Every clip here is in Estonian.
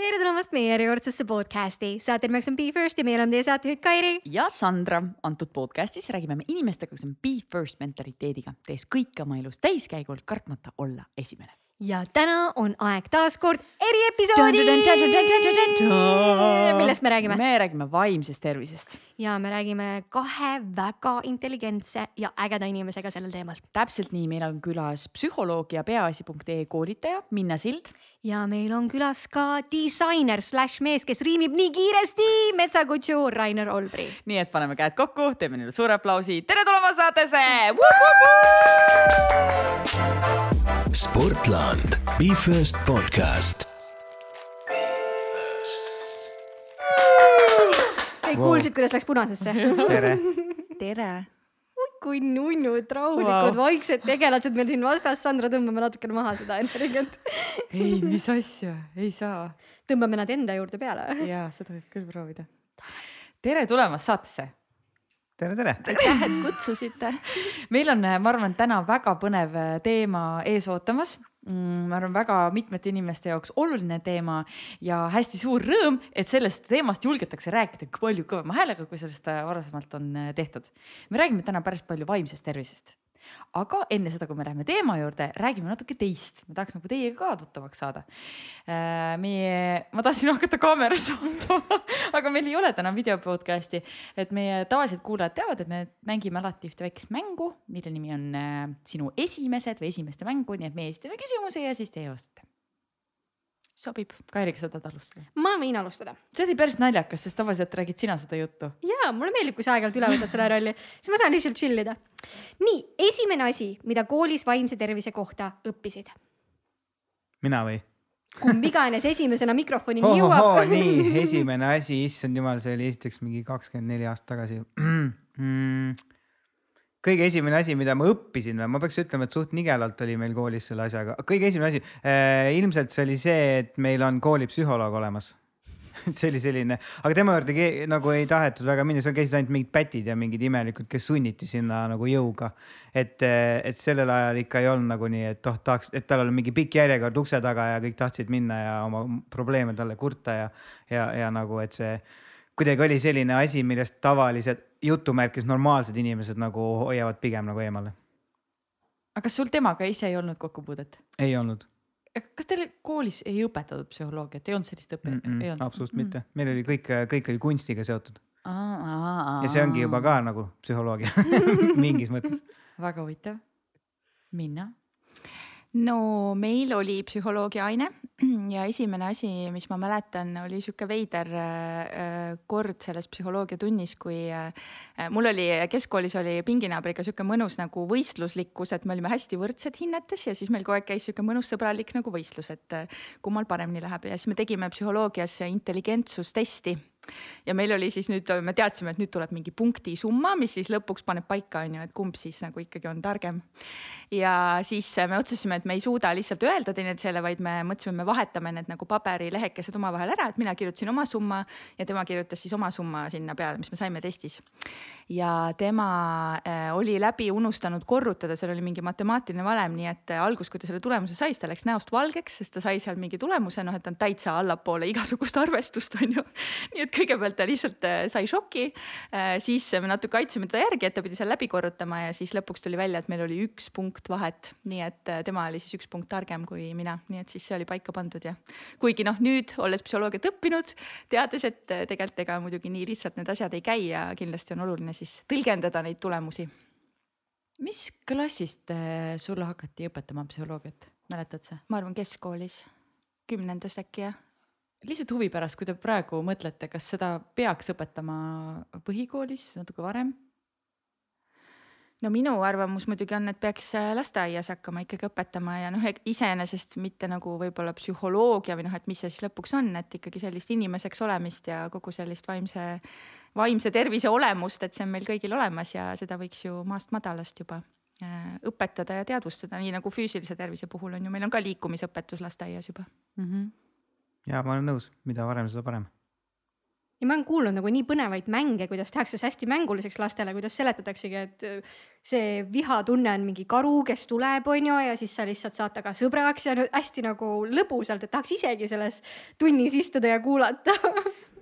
tere tulemast meie järjekordsesse podcasti, saate nimeks on Be First ja meil on teie saatejuht Kairi. ja Sandra, antud podcastis räägime me inimestega, kes on Be First mentaliteediga, tehes kõike oma elus täiskäigul, kartmata olla esimene. Ja täna on aeg taas kord eriepisoodi. millest me räägime? me räägime vaimsest tervisest. ja me räägime kahe väga intelligentse ja ägeda inimesega sellel teemal. täpselt nii, meil on külas psühholoog ja peaasi.ee koolitaja Minna Sild ja meil on külas ka disainer slaš mees, kes riimib nii kiiresti, metsakutsu Rainer Olbri. nii et paneme käed kokku, teeme neile suure aplausi, tere tulemast saatesse. Sportland, Be First podcast. kõik wow. kuulsid, kuidas läks punasesse tere. tere kui nunnud, rahulikud wow., vaiksed tegelased meil siin vastas. Sandra, tõmbame natukene maha seda energiat ei, mis asja, ei saa. tõmbame nad enda juurde peale või? ja seda võib küll proovida. tere tulemast saatesse. tere, tere. aitäh, et kutsusite. meil on, ma arvan, täna väga põnev teema ees ootamas ma arvan, väga mitmete inimeste jaoks oluline teema ja hästi suur rõõm, et sellest teemast julgetakse rääkida palju kõvema häälega, kui sellest äh, varasemalt on äh, tehtud. me räägime täna päris palju vaimsest tervisest aga enne seda, kui me läheme teema juurde, räägime natuke teist, ma tahaks nagu teiega ka tuttavaks saada. Äh, meie, ma tahtsin hakata kaameras vaatama aga meil ei ole täna video podcast'i, et meie tavalised kuulajad teavad, et me mängime alati ühte väikest mängu, mille nimi on äh, sinu esimesed või esimeste mängu, nii et me esitame küsimuse ja siis teie vastate sobib. Kairi, kas sa tahad alustada? ma võin alustada. see oli päris naljakas, sest tavaliselt räägid sina seda juttu. ja mulle meeldib, kui sa aeg-ajalt üle võtad selle rolli, siis ma saan lihtsalt chill ida. nii, esimene asi, mida koolis vaimse tervise kohta õppisid? mina või? kumb iganes esimesena mikrofonini jõuab. nii, esimene asi, issand jumal, see oli esiteks mingi kakskümmend neli aastat tagasi mm kõige esimene asi, mida ma õppisin ma peaks ütlema, et suht nigelalt oli meil koolis selle asjaga, kõige esimene asi äh,, ilmselt see oli see, et meil on koolipsühholoog olemas see oli selline, aga tema juurde nagu ei tahetud väga minna, seal käisid ainult mingid pätid ja mingid imelikud, kes sunniti sinna nagu jõuga. et, et sellel ajal ikka ei olnud nagu nii, et oh, tahaks, et tal oli mingi pikk järjekord ukse taga ja kõik tahtsid minna ja oma probleeme talle kurta ja, ja, ja nagu, et see kuidagi oli selline asi, millest tavalised jutumärkis normaalsed inimesed nagu hoiavad pigem nagu eemale. aga kas sul temaga ise ei olnud kokkupuudet? ei olnud. kas teil koolis ei õpetatud psühholoogiat, ei olnud sellist õppe mm? -mm, absoluutselt mm. mitte, meil oli kõik, kõik oli kunstiga seotud. ja see ongi juba ka nagu psühholoogia mingis mõttes. väga huvitav. Minna no meil oli psühholoogia aine ja esimene asi, mis ma mäletan, oli sihuke veider äh, kord selles psühholoogiatunnis, kui äh, mul oli keskkoolis oli pinginaabriga sihuke mõnus nagu võistluslikkus, et me olime hästi võrdsed hinnetes ja siis meil kogu aeg käis sihuke mõnus sõbralik nagu võistlus, et äh, kummal paremini läheb. Ja siis me tegime psühholoogias intelligentsustesti ja meil oli siis nüüd, me teadsime, et nüüd tuleb mingi punkti summa, mis siis lõpuks paneb paika, on ju, et kumb siis nagu ikkagi on targem. ja siis me otsustasime, et me ei suuda lihtsalt öelda teineteisele, vaid me mõtlesime, me vahetame need nagu paberilehekesed omavahel ära, et mina kirjutasin oma summa ja tema kirjutas siis oma summa sinna peale, mis me saime testis. ja tema äh, oli läbi unustanud korrutada, seal oli mingi matemaatiline valem, nii et äh, alguses, kui ta selle tulemuse sai, siis ta läks näost valgeks, sest ta sai seal mingi tulemuse, noh, et ta on täitsa allapoole igasugust arvestust, on ju. nii et kõigepealt ta lihtsalt äh, sai šoki, äh, siis me natuke aitasime teda järgi, et ta pidi seal läbi korrutama ja siis lõpuks tuli välja, et meil oli üks punkt vahet, nii et äh, tema oli siis üks punkt targem kui mina, nii et siis see oli paika pandud ja kuigi noh, nüüd olles psühholoogiat õppinud, teades, et tegelikult ega muidugi nii lihtsalt need asjad ei käi ja kindlasti on oluline siis tõlgendada neid tulemusi. mis klassist sulle hakati õpetama psühholoogiat, mäletad sa? ma arvan, keskkoolis, kümnendas äkki jah lihtsalt huvi pärast, kui te praegu mõtlete, kas seda peaks õpetama põhikoolis natuke varem? no minu arvamus muidugi on, et peaks äh, lasteaias hakkama ikkagi õpetama ja noh, iseenesest mitte nagu võib-olla psühholoogia või noh, et mis see siis lõpuks on, et ikkagi sellist inimeseks olemist ja kogu sellist vaimse, vaimse tervise olemust, et see on meil kõigil olemas ja seda võiks ju maast madalast juba äh, õpetada ja teadvustada, nii nagu füüsilise tervise puhul on ju, meil on ka liikumisõpetus lasteaias juba mm. -hmm ja ma olen nõus, mida varem, seda parem. ja ma olen kuulnud nagu nii põnevaid mänge, kuidas tehakse see hästi mänguliseks lastele, kuidas seletataksegi, et äh, see vihatunne on mingi karu, kes tuleb, on ju, ja siis sa lihtsalt saad temaga sõbraks ja hästi nagu lõbusalt, et tahaks isegi selles tunnis istuda ja kuulata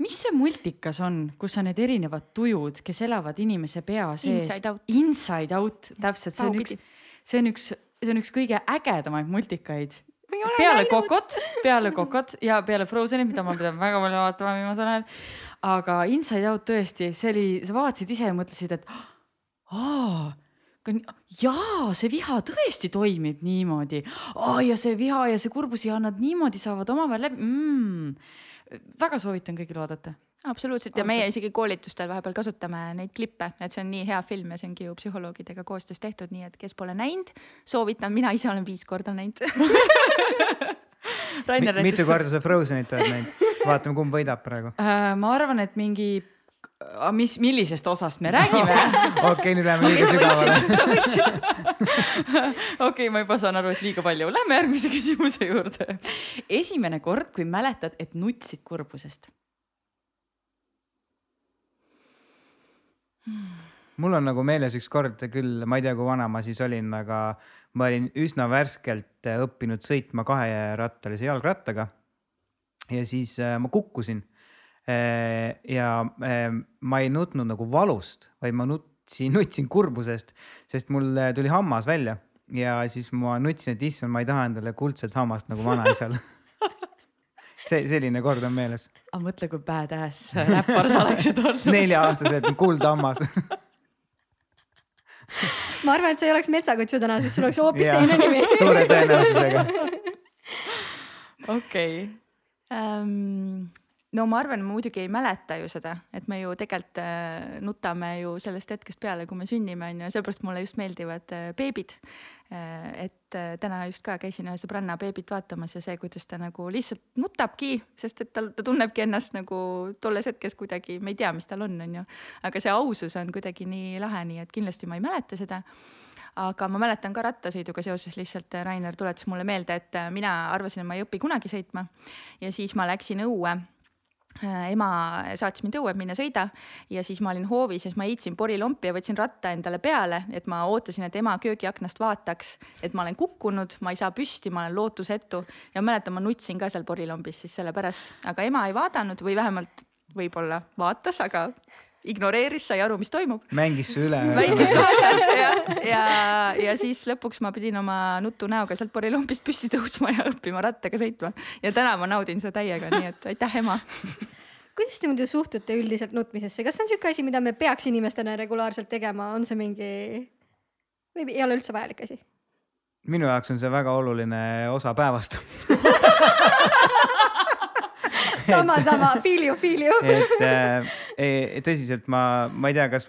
mis see multikas on, kus on need erinevad tujud, kes elavad inimese pea sees? Inside Out. Inside Out, täpselt, see on üks, see on üks, see on üks kõige ägedamaid multikaid peale. Kokot, peale Kokot ja peale Frozenit, mida ma pidan väga palju vaatama viimasel ajal. aga Inside Out tõesti, see oli, sa vaatasid ise ja mõtlesid, et aa, jaa, see viha tõesti toimib niimoodi. ja see viha ja see kurbus ja nad niimoodi saavad omavahel läbi mm.. väga soovitan kõigil vaadata. Absoluutselt ja meie isegi koolitustel vahepeal kasutame neid klippe, et see on nii hea film ja see ongi ju psühholoogidega koostöös tehtud, nii et kes pole näinud, soovitan, mina ise olen viis korda näinud Rainer mitu korda sa Frozenit oled näinud? vaatame, kumb võidab praegu. äh, ma arvan, et mingi, mis, millisest osast me räägime okei, nüüd läheme liiga sügavale. okei, ma juba saan aru, et liiga palju. Lähme järgmise küsimuse juurde. esimene kord, kui mäletad, et nutsid kurbusest. Mul on nagu meeles üks kord küll, ma ei tea, kui vana ma siis olin, aga ma olin üsna värskelt äh, õppinud sõitma kaherattalise jalgrattaga. ja siis äh, ma kukkusin. ja äh, ma ei nutnud nagu valust, vaid ma nutsin, nutsin kurbusest, sest mul tuli hammas välja ja siis ma nutsin, et issand, ma ei taha endale kuldset hammast nagu vanaisal see, selline kord on meeles. aga mõtle, kui badass räppar sa oleksid olnud. nelja-aastaselt kuldhammas ma arvan, et sa ei oleks metsakutsu täna, siis sul oleks hoopis teine nimi suure tõenäosusega. okei ähm, no ma arvan, ma muidugi ei mäleta ju seda, et me ju tegelikult äh, nutame ju sellest hetkest peale, kui me sünnime, on ju, ja sellepärast mulle just meeldivad äh, beebid äh,. Et äh, täna just ka käisin ühe sõbranna beebit vaatamas ja see, kuidas ta nagu lihtsalt nutabki, sest et tal, ta tunnebki ennast nagu tolles hetkes kuidagi, me ei tea, mis tal on, on ju. aga see ausus on kuidagi nii lahe, nii et kindlasti ma ei mäleta seda. Aga ma mäletan ka rattasõiduga seoses lihtsalt äh, Rainer tuletas mulle meelde, et äh, mina arvasin, et ma ei õpi kunagi sõitma. Ja siis ma läksin õue. Äh, ema saatis mind õue, et mine sõida. Ja siis ma olin hoovis ja siis ma heitsin porilompi ja võtsin ratta endale peale, et ma ootasin, et ema köögiaknast vaataks, et ma olen kukkunud, ma ei saa püsti, ma olen lootusetu. Ja mäletan, ma nutsin ka seal porilombis siis sellepärast, aga ema ei vaadanud või vähemalt võib-olla vaatas, aga ignoreeris, sai aru, mis toimub mängis su üle. mängis kaasa ja, ja, ja siis lõpuks ma pidin oma nutu näoga sealt porilombist püsti tõusma ja õppima rattaga sõitma. ja täna ma naudin seda täiega, nii et aitäh, ema. kuidas te muidu suhtute üldiselt nutmisesse, kas see on niisugune asi, mida me peaks inimestena regulaarselt tegema, on see mingi või ei ole üldse vajalik asi? minu jaoks on see väga oluline osa päevast sama, sama, feel you, feel you. et äh, tõsiselt ma, ma ei tea, kas,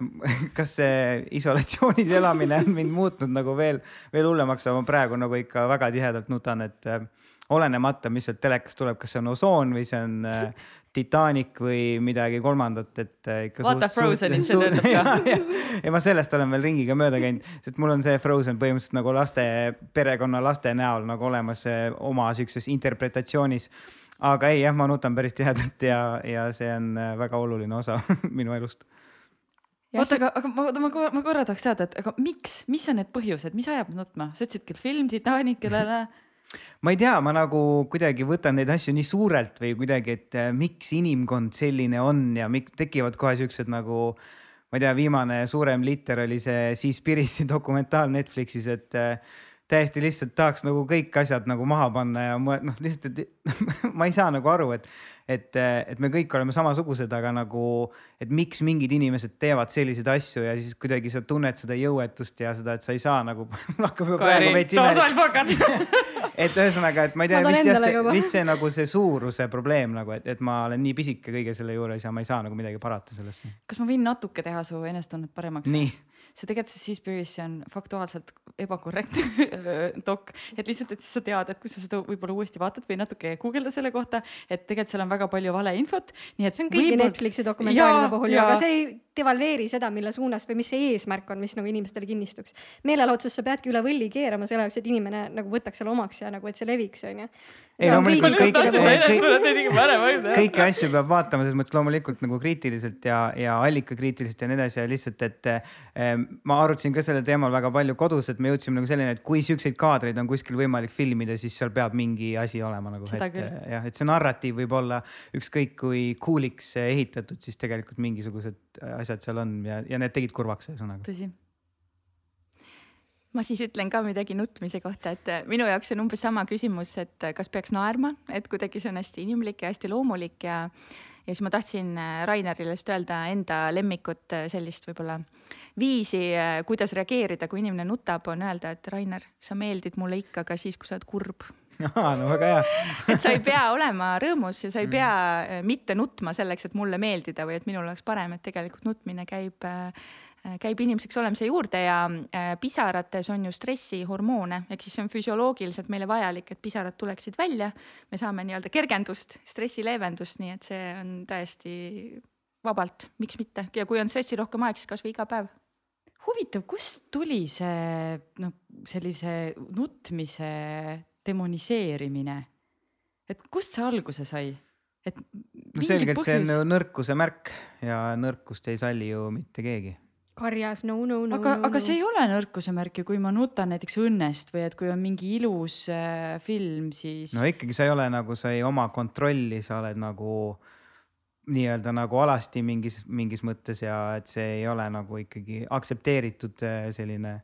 kas see isolatsioonis elamine on mind muutnud nagu veel, veel hullemaks, aga ma praegu nagu ikka väga tihedalt nutan, et äh, olenemata, mis sealt telekast tuleb, kas see on osoon või see on äh, Titanic või midagi kolmandat, et äh, ikka. Vaata Frozenit, see töötab ka. ja, ja ma sellest olen veel ringiga mööda käinud, sest mul on see Frozen põhimõtteliselt nagu laste, perekonna laste näol nagu olemas äh, oma siukses interpretatsioonis aga ei jah, ma nutan päris tihedalt ja, ja see on äh, väga oluline osa minu elust. oota, aga, aga ma, ma, ma korra tahaks teada, et aga miks, mis on need põhjused, mis ajab nutma? sa ütlesid küll film Titanic la-la. ma ei tea, ma nagu kuidagi võtan neid asju nii suurelt või kuidagi, et äh, miks inimkond selline on ja miks tekivad kohe siuksed nagu ma ei tea, viimane suurem liter oli see Seaspiriti dokumentaal Netflixis, et äh, täiesti lihtsalt tahaks nagu kõik asjad nagu maha panna ja ma noh, lihtsalt, et ma ei saa nagu aru, et, et, et me kõik oleme samasugused, aga nagu, et miks mingid inimesed teevad selliseid asju ja siis kuidagi sa tunned seda jõuetust ja seda, et sa ei saa nagu et ühesõnaga, et ma ei tea, endale see, vist see nagu see suuruse probleem nagu, et, et ma olen nii pisike kõige selle juures ja ma ei saa nagu midagi parata sellesse. kas ma võin natuke teha su enesetunnet paremaks? nii see tegelikult see Seaspiracy on faktuaalselt ebakorrektne dok, et lihtsalt, et siis sa tead, et kui sa seda võib-olla uuesti vaatad või natuke guugelda selle kohta, et tegelikult seal on väga palju valeinfot, nii et. see on kõigi Netflixi dokumentaalide puhul ju, aga see ei devalveeri seda, mille suunas või mis see eesmärk on, mis nagu inimestele kinnistuks. meelelahutuses sa peadki üle võlli keerama selle jaoks, et inimene nagu võtaks selle omaks ja nagu, et see leviks, onju. Ei, loomulikult kõik- kõik, kõik, kõiki asju peab vaatama selles mõttes loomulikult nagu kriitiliselt ja, ja allikakriitiliselt ja nii edasi ja lihtsalt, et eh, ma arutasin ka sellel teemal väga palju kodus, et me jõudsime nagu selleni, et kui siukseid kaadreid on kuskil võimalik filmida, siis seal peab mingi asi olema nagu, et jah, et see narratiiv võib olla ükskõik kui cool'iks ehitatud, siis tegelikult mingisugused asjad seal on ja, ja need tegid kurvaks ühesõnaga. tõsi. ma siis ütlen ka midagi nutmise kohta, et äh, minu jaoks on umbes sama küsimus, et äh, kas peaks naerma, et kuidagi see on hästi inimlik ja hästi loomulik ja ja siis ma tahtsin äh, Rainerile just öelda enda lemmikut sellist võib-olla viisi, kuidas reageerida, kui inimene nutab, on öelda, et Rainer, sa meeldid mulle ikka ka siis, kui sa oled kurb. no väga hea. et sa ei pea olema rõõmus ja sa ei pea äh, mitte nutma selleks, et mulle meeldida või et minul oleks parem, et tegelikult nutmine käib, käib inimeseks olemise juurde ja äh, pisarates on ju stressihormoone, ehk siis see on füsioloogiliselt meile vajalik, et pisarad tuleksid välja. me saame nii-öelda kergendust, stressi leevendust, nii et see on täiesti vabalt, miks mitte ja kui on stressirohkem aeg, siis kasvõi iga päev. huvitav, kust tuli see noh, sellise nutmise demoniseerimine, et kust see alguse sai? et no selgelt see on ju nõrkuse märk ja nõrkust ei salli ju mitte keegi. karjas no no no. aga, aga see ei ole nõrkuse märk ju, kui ma nutan näiteks õnnest või et kui on mingi ilus äh, film, siis no ikkagi sa ei ole nagu, sa ei oma kontrolli, sa oled nagu nii-öelda nagu alasti mingis, mingis mõttes ja et see ei ole nagu ikkagi aktsepteeritud äh, selline.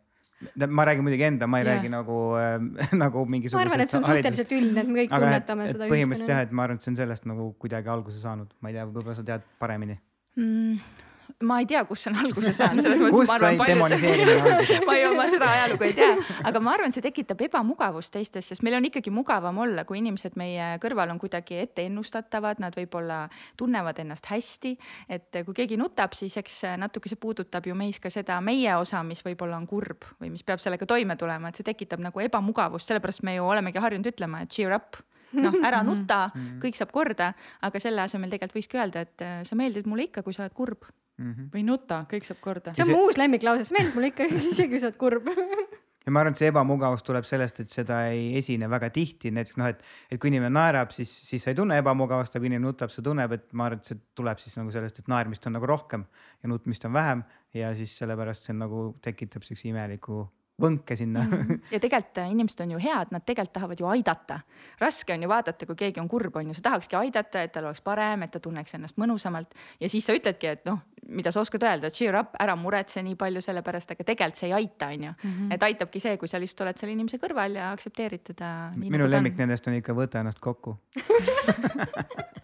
Ma räägin muidugi enda, ma ei yeah. räägi nagu äh, nagu ma mingisugusest. arvan, et see on suhteliselt üldine, et me kõik aga et, tunnetame et seda põhimõtteliselt jah, et ma arvan, et see on sellest nagu kuidagi alguse saanud, ma ei tea, võib-olla sa tead paremini. mm,. Ma ei tea, see on alguse saanud, selles mõttes ma arvan alguse? ma ei, ma seda ajalugu ei tea, aga ma arvan, see tekitab ebamugavust teistes, sest meil on ikkagi mugavam olla, kui inimesed meie kõrval on kuidagi etteennustatavad, nad võib-olla tunnevad ennast hästi. et kui keegi nutab, siis eks natuke see puudutab ju meis ka seda meie osa, mis võib-olla on kurb või mis peab sellega toime tulema, et see tekitab nagu ebamugavust, sellepärast me ju olemegi harjunud ütlema, et cheer up noh, ära nuta, kõik saab korda, aga selle asemel tegelikult võikski öelda, et sa meeldid mulle ikka, kui sa oled kurb. Või nuta, kõik saab korda. see on mu uus lemmiklause, see meeldib mulle ikka, isegi kui sa oled kurb. ja ma arvan, et see ebamugavus tuleb sellest, et seda ei esine väga tihti, näiteks noh, et, et kui inimene naerab, siis, siis sa ei tunne ebamugavust, aga kui inimene nutab, sa tunneb, et ma arvan, et see tuleb siis nagu sellest, et naermist on nagu rohkem ja nutmist on vähem ja siis sellepärast see on nagu tekitab siukse imeliku võnke sinna mm. -hmm. ja tegelikult äh, inimesed on ju head, nad tegelikult tahavad ju aidata. raske on ju vaadata, kui keegi on kurb, on ju, sa tahakski aidata, et tal oleks parem, et ta tunneks ennast mõnusamalt ja siis sa ütledki, et noh, mida sa oskad öelda, cheer up, ära muretse nii palju selle pärast, aga tegelikult see ei aita, on ju. et aitabki see, kui sa lihtsalt oled selle inimese kõrval ja aktsepteerid teda minu nagu ta lemmik on. nendest on ikka võta ennast kokku.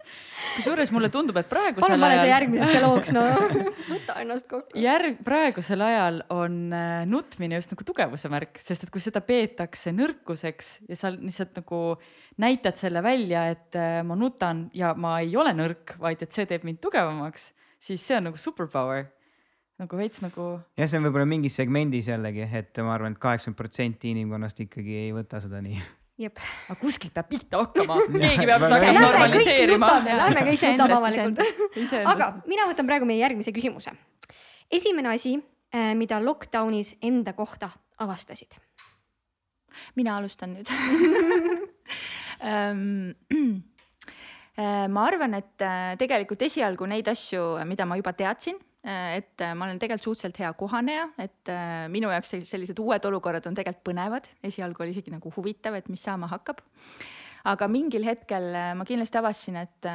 kusjuures mulle tundub, et palun praegusel pane see ajal, järgmisesse looks, no võta ennast kokku. järg, praegusel ajal on äh, nutmine just nagu tugevuse märk, sest et kui seda peetakse nõrkuseks ja sa lihtsalt nagu näitad selle välja, et äh, ma nutan ja ma ei ole nõrk, vaid et see teeb mind tugevamaks, siis see on nagu superpower. nagu veits nagu jah, see on võib-olla mingis segmendis jällegi, et ma arvan et, et kaheksakümmend protsenti inimkonnast ikkagi ei võta seda nii. jep. aga kuskilt peab pihta hakkama, keegi peab seda kõik normaliseerima. lähme kõik Iseendast, nutame avalikult. aga mina võtan praegu meie järgmise küsimuse. esimene asi, mida lockdownis enda kohta avastasid? mina alustan nüüd Ehm, ma arvan, et äh, tegelikult esialgu neid asju, mida ma juba teadsin, et äh, ma olen tegelikult suhteliselt hea kohaneja, et äh, minu jaoks sel- sellised uued olukorrad on tegelikult põnevad, esialgu oli isegi nagu huvitav, et mis saama hakkab aga mingil hetkel äh, ma kindlasti avastasin, et,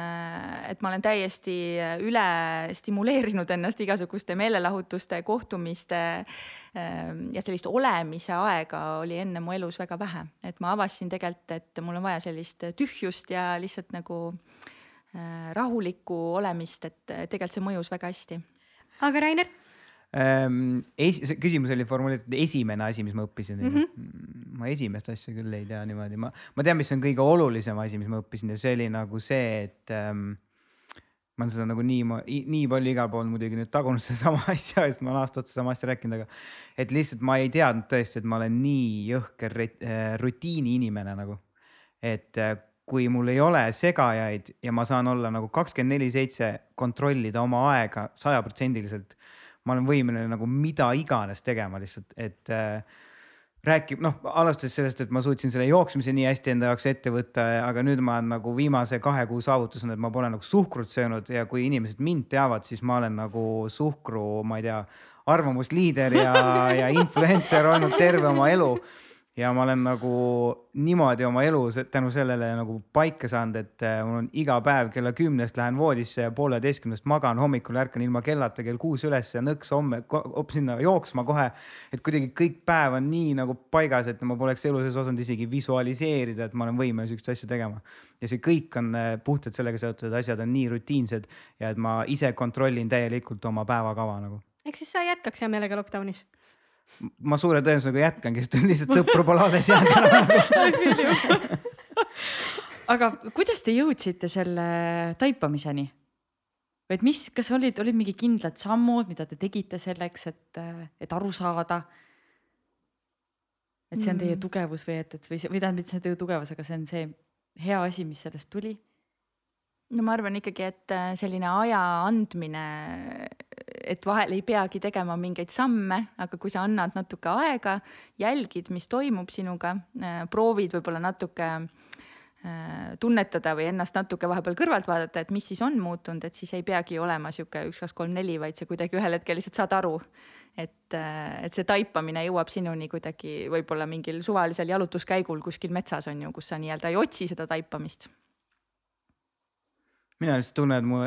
et ma olen täiesti äh, üle stimuleerinud ennast igasuguste meelelahutuste, kohtumiste ähm, ja sellist olemise aega oli enne mu elus väga vähe, et ma avastasin tegelikult, et mul on vaja sellist tühjust ja lihtsalt nagu äh, rahulikku olemist, et äh, tegelikult see mõjus väga hästi. aga Rainer, Ähm, esi-, see küsimus oli formuleeritud esimene asi, mis ma õppisin mm. Mhm. -hmm. ma esimest asja küll ei tea niimoodi, ma, ma tean, mis on kõige olulisem asi, mis ma õppisin ja see oli nagu see, et ähm, ma olen seda nagu nii, nii palju igal pool muidugi nüüd tagunud sedasama asja, sest ma olen aasta otsa sama asja rääkinud, aga et lihtsalt ma ei teadnud tõesti, et ma olen nii jõhker äh, rutiini inimene nagu. et äh, kui mul ei ole segajaid ja ma saan olla nagu kakskümmend neli seitse kontrollida oma aega sajaprotsendiliselt. Ma olen võimeline nagu mida iganes tegema lihtsalt, et äh, räägib, noh, alustades sellest, et ma suutsin selle jooksmise nii hästi enda jaoks ette võtta, aga nüüd ma olen nagu viimase kahe kuu saavutus on, et ma pole nagu suhkrut söönud ja kui inimesed mind teavad, siis ma olen nagu suhkru, ma ei tea, arvamusliider ja, ja influencer olnud terve oma elu ja ma olen nagu niimoodi oma elu tänu sellele nagu paika saanud, et äh, mul on iga päev kella kümnest lähen voodisse ja pooleteistkümnest magan, hommikul ärkan ilma kellata kell kuus üles ja nõks homme hoopis sinna jooksma kohe. et kuidagi kõik päev on nii nagu paigas, et ma poleks elu sees osanud isegi visualiseerida, et ma olen võimeline sihukest asja tegema. ja see kõik on äh, puhtalt sellega seotud, asjad on nii rutiinsed ja et ma ise kontrollin täielikult oma päevakava nagu. eks siis sa jätkaks hea meelega lockdown'is ma suure tõenäosusega jätkangi, sest lihtsalt sõpru pole alles jäänud aga kuidas te jõudsite selle taipamiseni? või et mis, kas olid, olid mingi kindlad sammud, mida te tegite selleks, et, et aru saada? et see on teie mm. tugevus või et, et või, või tähendab, mitte see teie tugevus, aga see on see hea asi, mis sellest tuli? No ma arvan ikkagi, et äh, selline aja andmine, et vahel ei peagi tegema mingeid samme, aga kui sa annad natuke aega, jälgid, mis toimub sinuga, äh, proovid võib-olla natuke äh, tunnetada või ennast natuke vahepeal kõrvalt vaadata, et mis siis on muutunud, et siis ei peagi olema sihuke üks, kaks, kolm, neli, vaid sa kuidagi ühel hetkel lihtsalt saad aru, et, et see taipamine jõuab sinuni kuidagi võib-olla mingil suvalisel jalutuskäigul kuskil metsas on ju, kus sa nii-öelda ei otsi seda taipamist mina lihtsalt tunnen, et mu,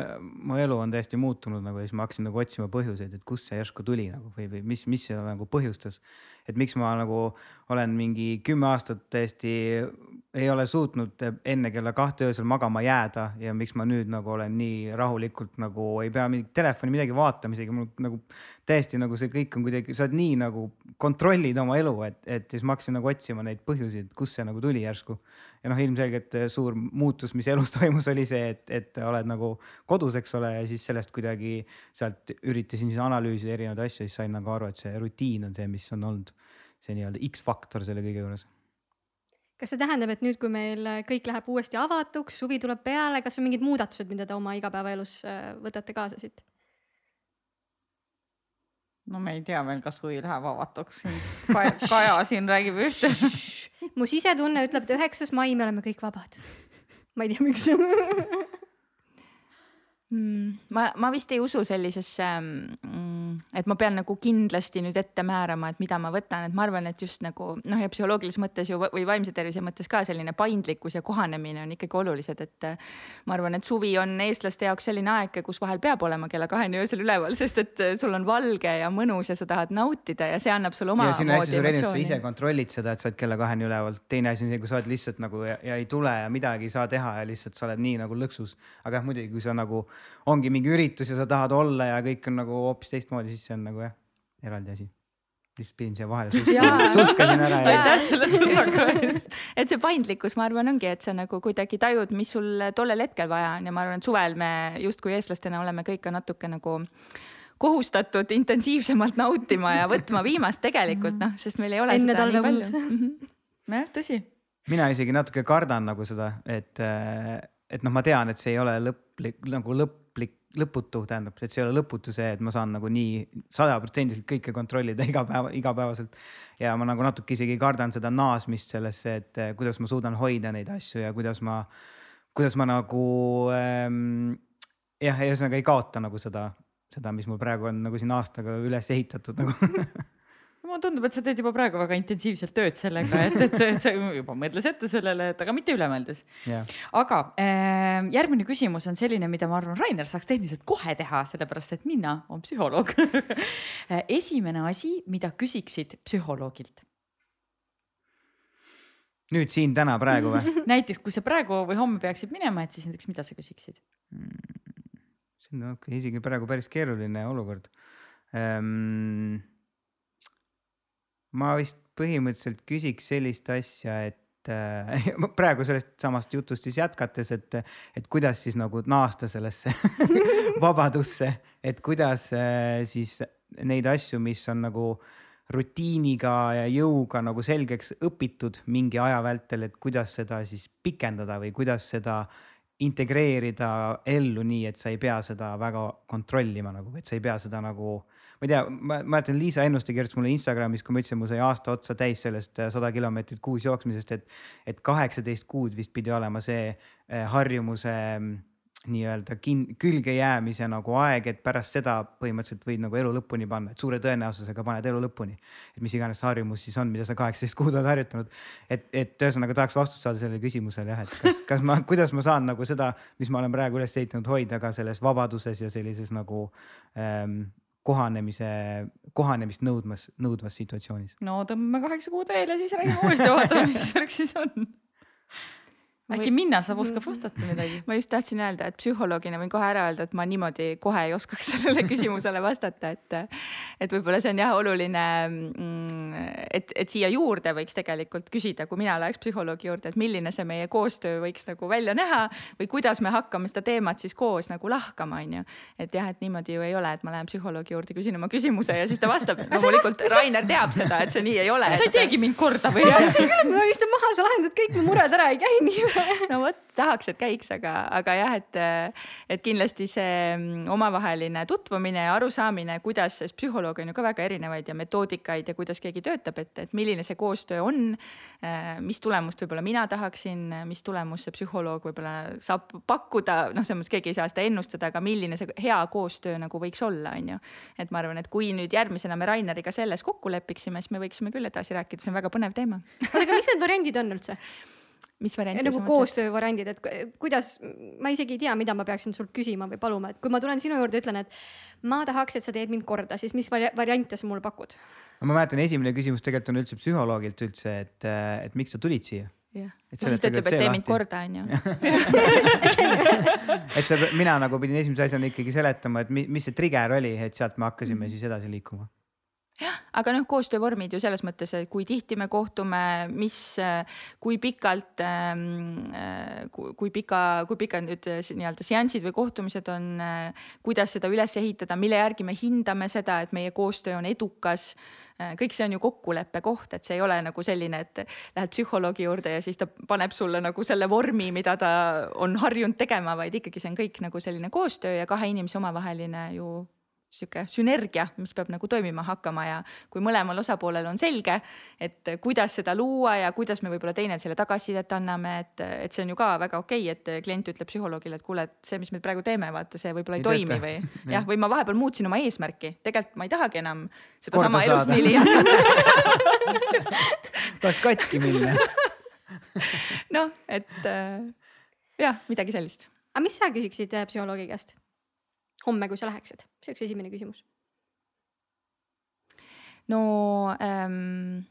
mu elu on täiesti muutunud nagu ja siis ma hakkasin nagu otsima põhjuseid, et kust see järsku tuli nagu või, või mis, mis seda nagu põhjustas. Et miks ma nagu olen mingi kümme aastat täiesti ei ole suutnud enne kella kahte öösel magama jääda ja miks ma nüüd nagu olen nii rahulikult nagu ei pea mingit telefoni midagi vaatama, isegi mul nagu täiesti nagu see kõik on kuidagi, sa oled nii nagu kontrollid oma elu, et, et siis ma hakkasin nagu otsima neid põhjusi, et kust see nagu tuli järsku. Ja noh, ilmselgelt eh, suur muutus, mis elus toimus, oli see, et, et oled nagu kodus, eks ole, ja siis sellest kuidagi sealt üritasin siis analüüsida erinevaid asju, siis sain nagu aru, et see rutiin on see, mis on olnud see nii-öelda X-faktor selle kõige juures kas see tähendab, et nüüd, kui meil kõik läheb uuesti avatuks, suvi tuleb peale, kas on mingid muudatused, mida te oma igapäevaelus eh, võtate kaasa siit? no me ei tea veel, kas suvi läheb avatuks. Kaja, Kaja siin räägib ühte mu sisetunne ütleb, et üheksas mai me oleme kõik vabad. ma ei tea, miks. ma, ma vist ei usu sellisesse mm,, et ma pean nagu kindlasti nüüd ette määrama, et mida ma võtan, et ma arvan, et just nagu noh, ja psühholoogilises mõttes ju või vaimse tervise mõttes ka selline paindlikkus ja kohanemine on ikkagi olulised, et äh, ma arvan, et suvi on eestlaste jaoks selline aeg, kus vahel peab olema kella kaheni öösel üleval, sest et äh, sul on valge ja mõnus ja sa tahad nautida ja see annab sulle oma. ja siin on hästi suur erinevus, sa ise kontrollid seda, et sa oled kella kaheni üleval, teine asi on see, kui sa oled lihtsalt nagu ja, ja ei tule ja midagi ei saa teha ja lihtsalt sa oled nii nagu lõksus. aga jah, muidugi, kui sa nagu ongi mingi üritus ja sa tahad olla ja kõik on nagu hoopis teistmoodi, siis see on nagu jah, eraldi asi lihtsalt pidin siia vahele suskama, suskasin ära. aitäh selle sutsaka eest. et see paindlikkus, ma arvan, ongi, et sa nagu kuidagi tajud, mis sul tollel hetkel vaja on ja ma arvan, et suvel me justkui eestlastena oleme kõik ka natuke nagu kohustatud intensiivsemalt nautima ja võtma viimast tegelikult noh, sest meil ei ole enne talve palju. jah, tõsi. mina isegi natuke kardan nagu seda, et, et noh, ma tean, et see ei ole lõplik nagu lõplik lõputu, tähendab, et see ei ole lõputu see, et ma saan nagu nii sajaprotsendiliselt kõike kontrollida iga päev, igapäevaselt. ja ma nagu natuke isegi kardan seda naasmist sellesse, et eh, kuidas ma suudan hoida neid asju ja kuidas ma, kuidas ma nagu ähm, jah, ühesõnaga ei kaota nagu seda, seda, mis mul praegu on nagu siin aastaga üles ehitatud nagu mulle tundub, et sa teed juba praegu väga intensiivselt tööd sellega, et, et, et sa juba mõtles ette sellele, et aga mitte üle mõeldes yeah.. aga äh, järgmine küsimus on selline, mida ma arvan, Rainer saaks tehniliselt kohe teha, sellepärast et mina olen psühholoog. Esimene asi, mida küsiksid psühholoogilt? nüüd siin täna praegu või? Näiteks, kui sa praegu või homme peaksid minema, et siis näiteks, mida sa küsiksid? Mm,? see on isegi praegu päris keeruline olukord. Um, ma vist põhimõtteliselt küsiks sellist asja, et äh, praegu sellest samast jutust siis jätkates, et, et kuidas siis nagu naasta sellesse vabadusse, et kuidas äh, siis neid asju, mis on nagu rutiiniga ja jõuga nagu selgeks õpitud mingi aja vältel, et kuidas seda siis pikendada või kuidas seda integreerida ellu nii, et sa ei pea seda väga kontrollima nagu, et sa ei pea seda nagu ma ei tea, ma mäletan, Liisa Ennuste kirjutas mulle Instagramis, kui ma ütlesin, mul sai aasta otsa täis sellest äh, sada kilomeetrit kuus jooksmisest, et, et kaheksateist kuud vist pidi olema see äh, harjumuse mm, nii-öelda külge jäämise nagu aeg, et pärast seda põhimõtteliselt võid nagu elu lõpuni panna, et suure tõenäosusega paned elu lõpuni. et mis iganes harjumus siis on, mida sa kaheksateist kuud oled harjutanud. et, et ühesõnaga tahaks vastust saada sellele küsimusele jah, et kas, kas ma, kuidas ma saan nagu seda, mis ma olen praegu üles ehitanud, hoida ka selles vabaduses ja sellises nagu ähm, kohanemise, kohanemist nõudmas, nõudvas situatsioonis. no tõmbame kaheksa kuud veel ja siis räägime uuesti, vaatame, mis värk siis on äkki Minna saab, oskab vastata midagi? ma just tahtsin öelda, et psühholoogina võin kohe ära öelda, et ma niimoodi kohe ei oskaks sellele küsimusele vastata, et, et võib-olla see on jah oluline, mm, et, et siia juurde võiks tegelikult küsida, kui mina läheks psühholoogi juurde, et milline see meie koostöö võiks nagu välja näha või kuidas me hakkame seda teemat siis koos nagu lahkama, on ju. et jah, et niimoodi ju ei ole, et ma lähen psühholoogi juurde, küsin oma küsimuse ja siis ta vastab. loomulikult Rainer teab seda, et see nii ei ole. sa ei teegi mind korda või? ma mõtlesin küll, et ma istun maha, sa lahendad kõik mu mured ära, ei käi nii? no vot, tahaks, et käiks, aga, aga jah, et, et kindlasti see mm, omavaheline tutvumine ja arusaamine, kuidas, sest psühholooge on ju ka väga erinevaid ja metoodikaid ja kuidas keegi töötab, et, et milline see koostöö on. mis tulemust võib-olla mina tahaksin, mis tulemust see psühholoog võib-olla saab pakkuda, noh, selles mõttes keegi ei saa seda ennustada, aga milline see hea koostöö nagu võiks olla, on ju. et ma arvan, et kui nüüd järgmisena me Raineriga selles kokku lepiksime, siis me võiksime küll edasi rääkida, see on väga põnev teema. oota, aga mis need variandid on üldse? Mis varianti nagu koostöövariandid, et kuidas, ma isegi ei tea, mida ma peaksin sult küsima või paluma, et kui ma tulen sinu juurde, ütlen, et ma tahaks, et sa teed mind korda, siis mis variante sa mulle pakud? ma mäletan, esimene küsimus tegelikult on üldse psühholoogilt üldse, et, et miks sa tulid siia? jah, siis ta ütleb, et tee mind korda, onju. et sa, mina nagu pidin esimese asjana ikkagi seletama, et mis see trigger oli, et sealt me hakkasime mm -hmm. siis edasi liikuma jah, aga noh, koostöövormid ju selles mõttes, kui tihti me kohtume, mis, kui pikalt, ähm, äh, kui pika, kui pikad nüüd nii-öelda seansid või kohtumised on, äh, kuidas seda üles ehitada, mille järgi me hindame seda, et meie koostöö on edukas kõik see on ju kokkuleppe koht, et see ei ole nagu selline, et lähed psühholoogi juurde ja siis ta paneb sulle nagu selle vormi, mida ta on harjunud tegema, vaid ikkagi see on kõik nagu selline koostöö ja kahe inimese omavaheline ju sihuke sünergia, mis peab nagu toimima hakkama ja kui mõlemal osapoolel on selge, et kuidas seda luua ja kuidas me võib-olla teineteisele tagasisidet anname, et, et see on ju ka väga okei okay,, et klient ütleb psühholoogile, et kuule, et see, mis me praegu teeme, vaata, see võib-olla ei, ei toimi või jah, või ma vahepeal muutsin oma eesmärki, tegelikult ma ei tahagi enam sedasama elustiili tahaks katki minna. Noh, et äh, jah, midagi sellist. aga mis sa küsiksid äh, psühholoogi käest? Homme, kui sa läheksid? see oleks esimene küsimus. no ähm,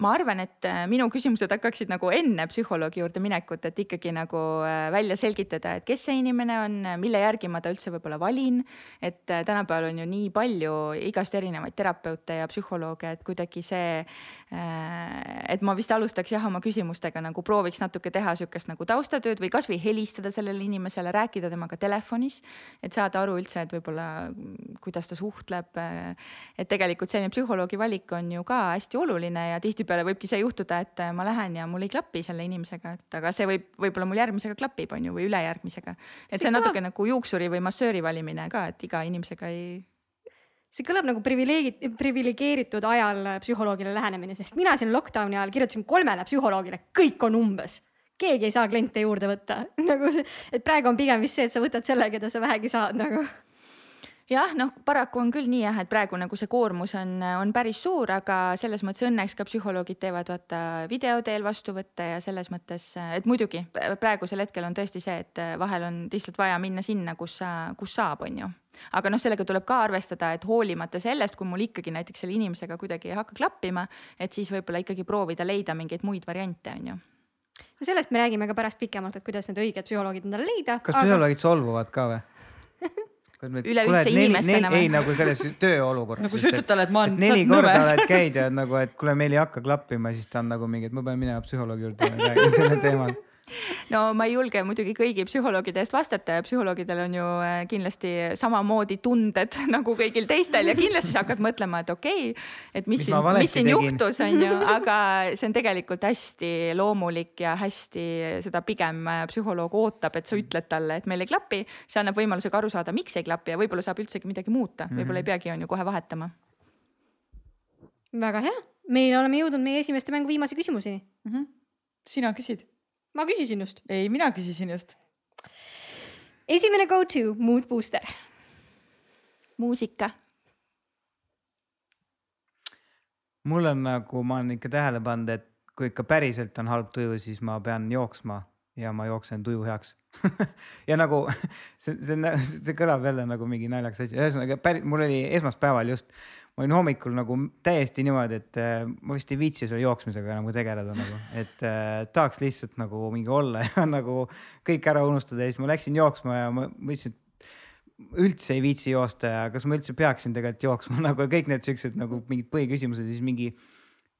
ma arvan, et äh, minu küsimused hakkaksid nagu enne psühholoogi juurde minekut, et ikkagi nagu äh, välja selgitada, et kes see inimene on, mille järgi ma ta üldse võib-olla valin. et äh, tänapäeval on ju nii palju igast erinevaid terapeute ja psühholooge, et kuidagi see, et ma vist alustaks jah oma küsimustega nagu prooviks natuke teha sihukest nagu taustatööd või kasvõi helistada sellele inimesele, rääkida temaga telefonis, et saada aru üldse, et võib-olla kuidas ta suhtleb. et tegelikult selline psühholoogi valik on ju ka hästi oluline ja tihtipeale võibki see juhtuda, et äh, ma lähen ja mul ei klapi selle inimesega, et aga see võib, võib-olla mul järgmisega klapib, on ju, või ülejärgmisega. et see, see on natuke nagu juuksuri või massööri valimine ka, et iga inimesega ei see kõlab nagu privileegi-, priviligeeritud ajal psühholoogile lähenemine, sest mina siin lockdown'i ajal kirjutasin kolmele psühholoogile, kõik on umbes. keegi ei saa kliente juurde võtta. Nagu see, et praegu on pigem vist see, et sa võtad selle, keda sa vähegi saad nagu. Jah, noh, paraku on küll nii jah, et praegu nagu see koormus on, on päris suur, aga selles mõttes õnneks ka psühholoogid teevad vaata video teel vastuvõtte ja selles mõttes, et muidugi praegusel hetkel on tõesti see, et vahel on lihtsalt vaja minna sinna, kus sa, kus saab, on ju aga noh, sellega tuleb ka arvestada, et hoolimata sellest, kui mul ikkagi näiteks selle inimesega kuidagi ei hakka klappima, et siis võib-olla ikkagi proovida leida mingeid muid variante, on ju no sellest me räägime ka pärast pikemalt, et kuidas need õiged psühholoogid endale leida. kas aga... psühholoogid solvuvad ka või üleüldse inimestena või? ei, nagu selles tööolukorras. nagu sa ütled talle, et ma olen. neli korda oled käinud ja nagu, et kuule, meil ei hakka klappima, siis ta on nagu mingi, et ma pean minema psühholoogi juurde ja räägin sellel teemal no ma ei julge muidugi kõigi psühholoogide eest vastata ja psühholoogidel on ju äh, kindlasti samamoodi tunded nagu kõigil teistel ja kindlasti sa hakkad mõtlema, et okei okay,, et mis, Mis siin, mis siin tegin? juhtus, on ju, aga see on tegelikult hästi loomulik ja hästi seda pigem äh, psühholoog ootab, et sa ütled talle, et meil ei klapi. see annab võimaluse ka aru saada, miks ei klapi ja võib-olla saab üldsegi midagi muuta, võib-olla ei peagi, on ju, kohe vahetama. väga hea, meil oleme jõudnud meie esimeste mängu viimase küsimuseni. sina küsid? Ma küsisin just. ei, mina küsisin just. esimene go to mood booster. muusika. mul on nagu, ma olen ikka tähele pannud, et kui ikka päriselt on halb tuju, siis ma pean jooksma ja ma jooksen tuju heaks ja nagu see, see, see kõlab jälle nagu mingi naljakas asi, ühesõnaga päris, mul oli esmaspäeval just, ma olin hommikul nagu täiesti niimoodi, et äh, ma vist ei viitsi selle jooksmisega nagu tegeleda nagu, et äh, tahaks lihtsalt nagu mingi olla ja nagu kõik ära unustada. Ja siis ma läksin jooksma ja ma mõtlesin, et üldse ei viitsi joosta ja kas ma üldse peaksin tegelikult jooksma nagu kõik need siuksed nagu mingid põhiküsimused ja siis mingi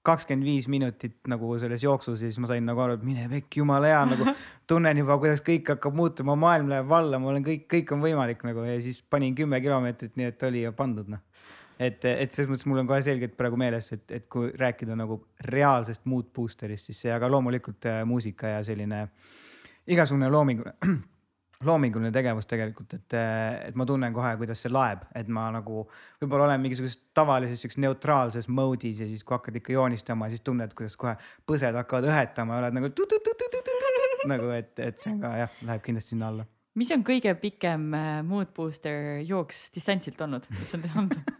kakskümmend viis minutit nagu selles jooksus ja siis ma sain nagu aru, et mine pekki, jumala hea nagu tunnen juba, kuidas kõik hakkab muutuma, maailm läheb valla, mul on kõik, kõik on võimalik nagu ja siis panin kümme kilomeetrit, nii et oli ja pandud noh. et, et selles mõttes mul on kohe selgelt praegu meeles, et, et kui rääkida nagu reaalsest mood booster'ist, siis see, aga loomulikult äh, muusika ja selline igasugune loominguline loominguline tegevus tegelikult, et, et ma tunnen kohe, kuidas see laeb, et ma nagu võib-olla olen mingisuguses tavalises siukses neutraalses mode'is ja siis, kui hakkad ikka joonistama, siis tunned, kuidas kohe põsed hakkavad õhetama ja oled nagu tu-tu-tu-tu-tu-tu-tu, nagu, et, et see on ka jah, läheb kindlasti sinna alla. mis on kõige pikem mood booster jooks distantsilt olnud, mis on teil olnud?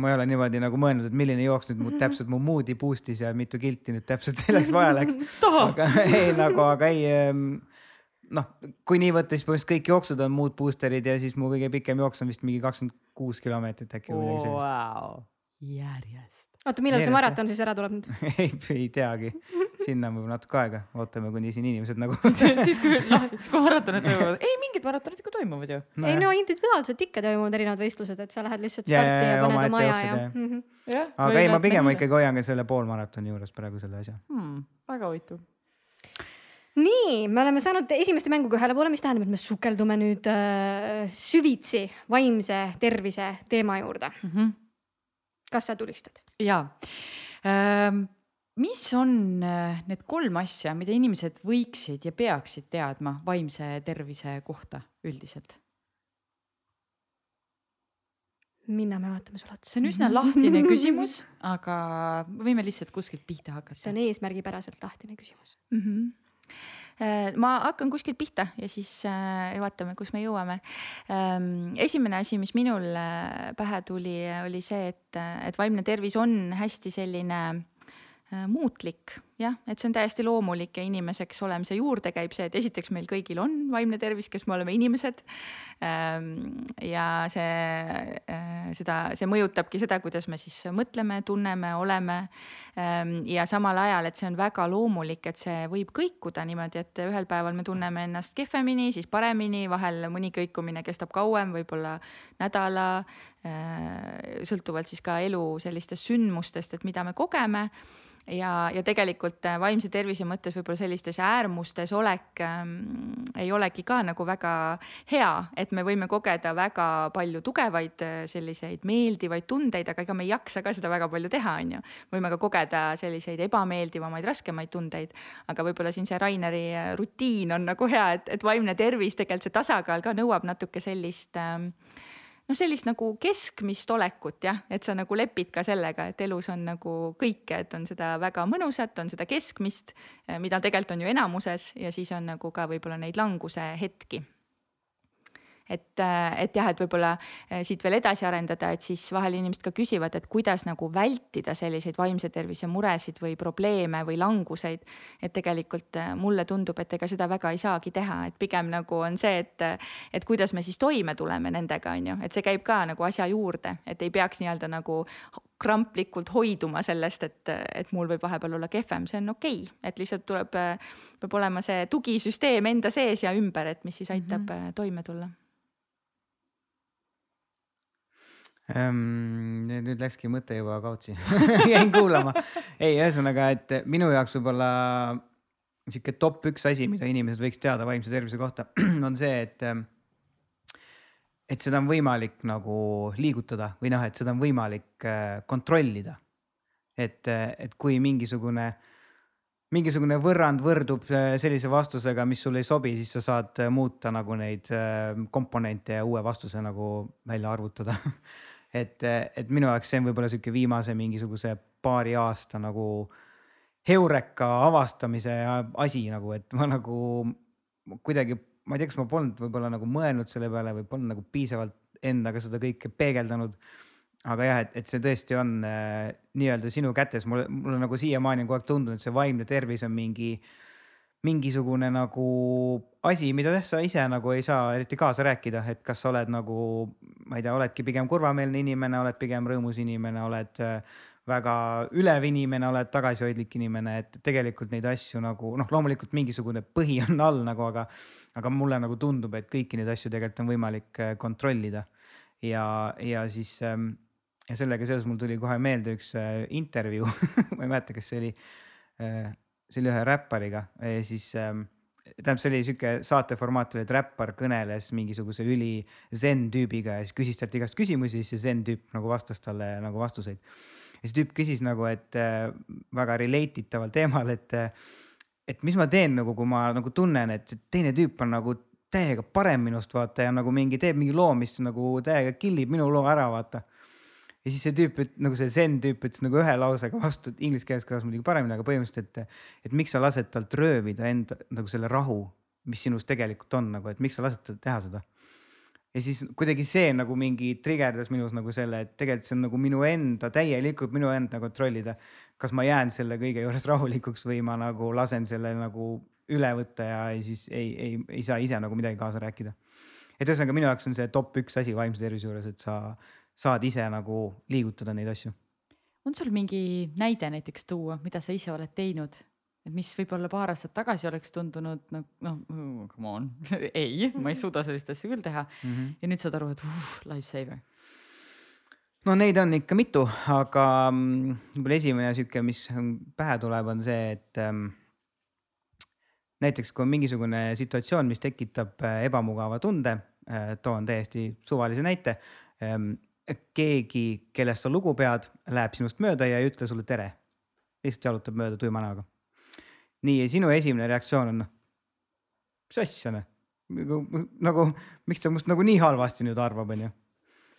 ma ei ole niimoodi nagu mõelnud, et milline jooks nüüd mu täpselt mu mood'i boost'is ja mitu kilti nüüd täpselt selleks vaja läks. aga ei nagu, aga ei noh, kui nii võtta, siis põhimõtteliselt kõik jooksud on mood booster'id ja siis mu kõige pikem jooks on vist mingi kakskümmend kuus kilomeetrit äkki või midagi sellist wow. järjest. oota, millal see maraton siis ära tuleb nüüd? ei, ei teagi, sinna on võib-olla natuke aega, ootame, kuni siin inimesed nagu siis kui, noh, siis kui maratonid toimuvad, ei mingid maratonid ikka toimuvad ju. no, ei no individuaalselt ikka toimuvad erinevad võistlused, et sa lähed lihtsalt starti ja, ja, ja, paned oma aja ja mm. -hmm. aga ei, ma pigem ikkagi hoian ka selle poolmaratoni juures praegu selle asja. hmm,. väga huvitav. Nii, me oleme saanud esimeste mänguga ühele poole, mis tähendab, et me sukeldume nüüd äh, süvitsi vaimse tervise teema juurde. Mm -hmm. kas sa tulistad? ja ähm, mis on äh, need kolm asja, mida inimesed võiksid ja peaksid teadma vaimse tervise kohta üldiselt? minna, me vaatame sulle otsa. see on üsna lahtine küsimus, aga me võime lihtsalt kuskilt pihta see hakata. on eesmärgipäraselt lahtine küsimus. mm. -hmm ma hakkan kuskilt pihta ja siis äh, vaatame, kus me jõuame. esimene asi, mis minul äh, pähe tuli, oli see, et, et vaimne tervis on hästi selline äh, muutlik, jah, et see on täiesti loomulik ja inimeseks olemise juurde käib see, et esiteks meil kõigil on vaimne tervis, kes me oleme inimesed. ja see, seda, see mõjutabki seda, kuidas me siis mõtleme, tunneme, oleme. ja samal ajal, et see on väga loomulik, et see võib kõikuda niimoodi, et ühel päeval me tunneme ennast kehvemini, siis paremini, vahel mõni kõikumine kestab kauem, võib-olla nädala. sõltuvalt siis ka elu sellistest sündmustest, et mida me kogeme ja, ja tegelikult äh, vaimse tervise mõttes võib-olla sellistes äärmustes olek ähm, ei olegi ka nagu väga hea, et me võime kogeda väga palju tugevaid äh, selliseid meeldivaid tundeid, aga ega me ei jaksa ka seda väga palju teha, on ju. võime ka kogeda selliseid ebameeldivamaid, raskemaid tundeid, aga võib-olla siin see Raineri äh, rutiin on nagu hea, et, et vaimne tervis, tegelikult see tasakaal ka nõuab natuke sellist ähm, noh, sellist nagu keskmist olekut jah, et sa nagu lepid ka sellega, et elus on nagu kõike, et on seda väga mõnusat, on seda keskmist, mida tegelikult on ju enamuses ja siis on nagu ka võib-olla neid languse hetki et, et jah, et võib-olla eh, siit veel edasi arendada, et siis vahel inimesed ka küsivad, et kuidas nagu vältida selliseid vaimse tervise muresid või probleeme või languseid. et tegelikult eh, mulle tundub, et ega seda väga ei saagi teha, et pigem nagu on see, et, et kuidas me siis toime tuleme nendega, on ju, et see käib ka nagu asja juurde, et ei peaks nii-öelda nagu kramplikult hoiduma sellest, et, et mul võib vahepeal olla kehvem, see on okei okay., et lihtsalt tuleb, peab olema see tugisüsteem enda sees ja ümber, et mis siis aitab mm -hmm. toime tulla ähm,. nüüd läkski mõte juba kaotsi jäin kuulama. ei, ühesõnaga, et minu jaoks võib-olla sihuke top üks asi, mida inimesed võiks teada vaimse tervise kohta, on see, et et seda on võimalik nagu liigutada või noh, et seda on võimalik äh, kontrollida. et, et kui mingisugune, mingisugune võrrand võrdub äh, sellise vastusega, mis sulle ei sobi, siis sa saad äh, muuta nagu neid komponente ja uue vastuse nagu välja arvutada et, et minu jaoks see on võib-olla sihuke viimase mingisuguse paari aasta nagu heureka avastamise asi nagu, et ma nagu kuidagi ma ei tea, kas ma polnud võib-olla nagu mõelnud selle peale või polnud nagu piisavalt endaga seda kõike peegeldanud. aga jah, et, et see tõesti on äh, nii-öelda sinu kätes, mulle, mulle nagu siiamaani on kogu aeg tundunud, et see vaimne tervis on mingi, mingisugune nagu asi, mida sa ise nagu ei saa eriti kaasa rääkida, et kas sa oled nagu, ma ei tea, oledki pigem kurvameelne inimene, oled pigem rõõmus inimene, oled äh, väga ülev inimene, oled tagasihoidlik inimene, et tegelikult neid asju nagu noh, loomulikult mingisugune põhi on all nagu, aga aga mulle nagu tundub, et kõiki neid asju tegelikult on võimalik äh, kontrollida. ja, ja siis ähm, ja sellega seoses mul tuli kohe meelde üks äh, intervjuu ma ei mäleta, kas see oli, see oli ühe räppariga, siis ähm, tähendab, see oli sihuke saateformaat oli, et räppar kõneles mingisuguse üli zen tüübiga ja siis küsis talt igast küsimusi, siis see zen tüüp nagu vastas talle nagu vastuseid. ja see tüüp küsis nagu, et väga relate itaval teemal, et et mis ma teen nagu, kui ma nagu tunnen, et teine tüüp on nagu täiega parem minust vaata ja nagu mingi teeb mingi loo, mis nagu täiega kill ib minu loo ära vaata. Ja siis see tüüp, nagu see zen tüüp ütles nagu ühe lausega vastu, inglise keeles kõlas muidugi paremini, aga põhimõtteliselt, et, et miks sa lased talt röövida enda nagu selle rahu, mis sinus tegelikult on nagu, et miks sa lased tal teha seda. ja siis kuidagi see nagu mingi trigerdas minus nagu selle, et tegelikult see on nagu minu enda, täielikult minu enda kontrollida kas ma jään selle kõige juures rahulikuks või ma nagu lasen selle nagu üle võtta ja siis ei, ei, ei saa ise nagu midagi kaasa rääkida. et ühesõnaga minu jaoks on see top üks asi vaimse tervise juures, et sa saad ise nagu liigutada neid asju. on sul mingi näide näiteks tuua, mida sa ise oled teinud, et mis võib-olla paar aastat tagasi oleks tundunud noh, noh come on ei, ma ei suuda sellist asja küll teha mm. -hmm. ja nüüd saad aru, et uh, lifesaver no neid on ikka mitu, aga mm, võib-olla esimene sihuke, mis pähe tuleb, on see, et ähm, näiteks kui on mingisugune situatsioon, mis tekitab äh, ebamugava tunde äh,, toon täiesti suvalise näite. Keegi, kellest sa lugu pead, läheb sinust mööda ja ei ütle sulle tere. lihtsalt jalutab mööda tuima näoga. nii, ja sinu esimene reaktsioon on noh, mis asja noh, nagu, nagu miks ta must nagu nii halvasti nüüd arvab, onju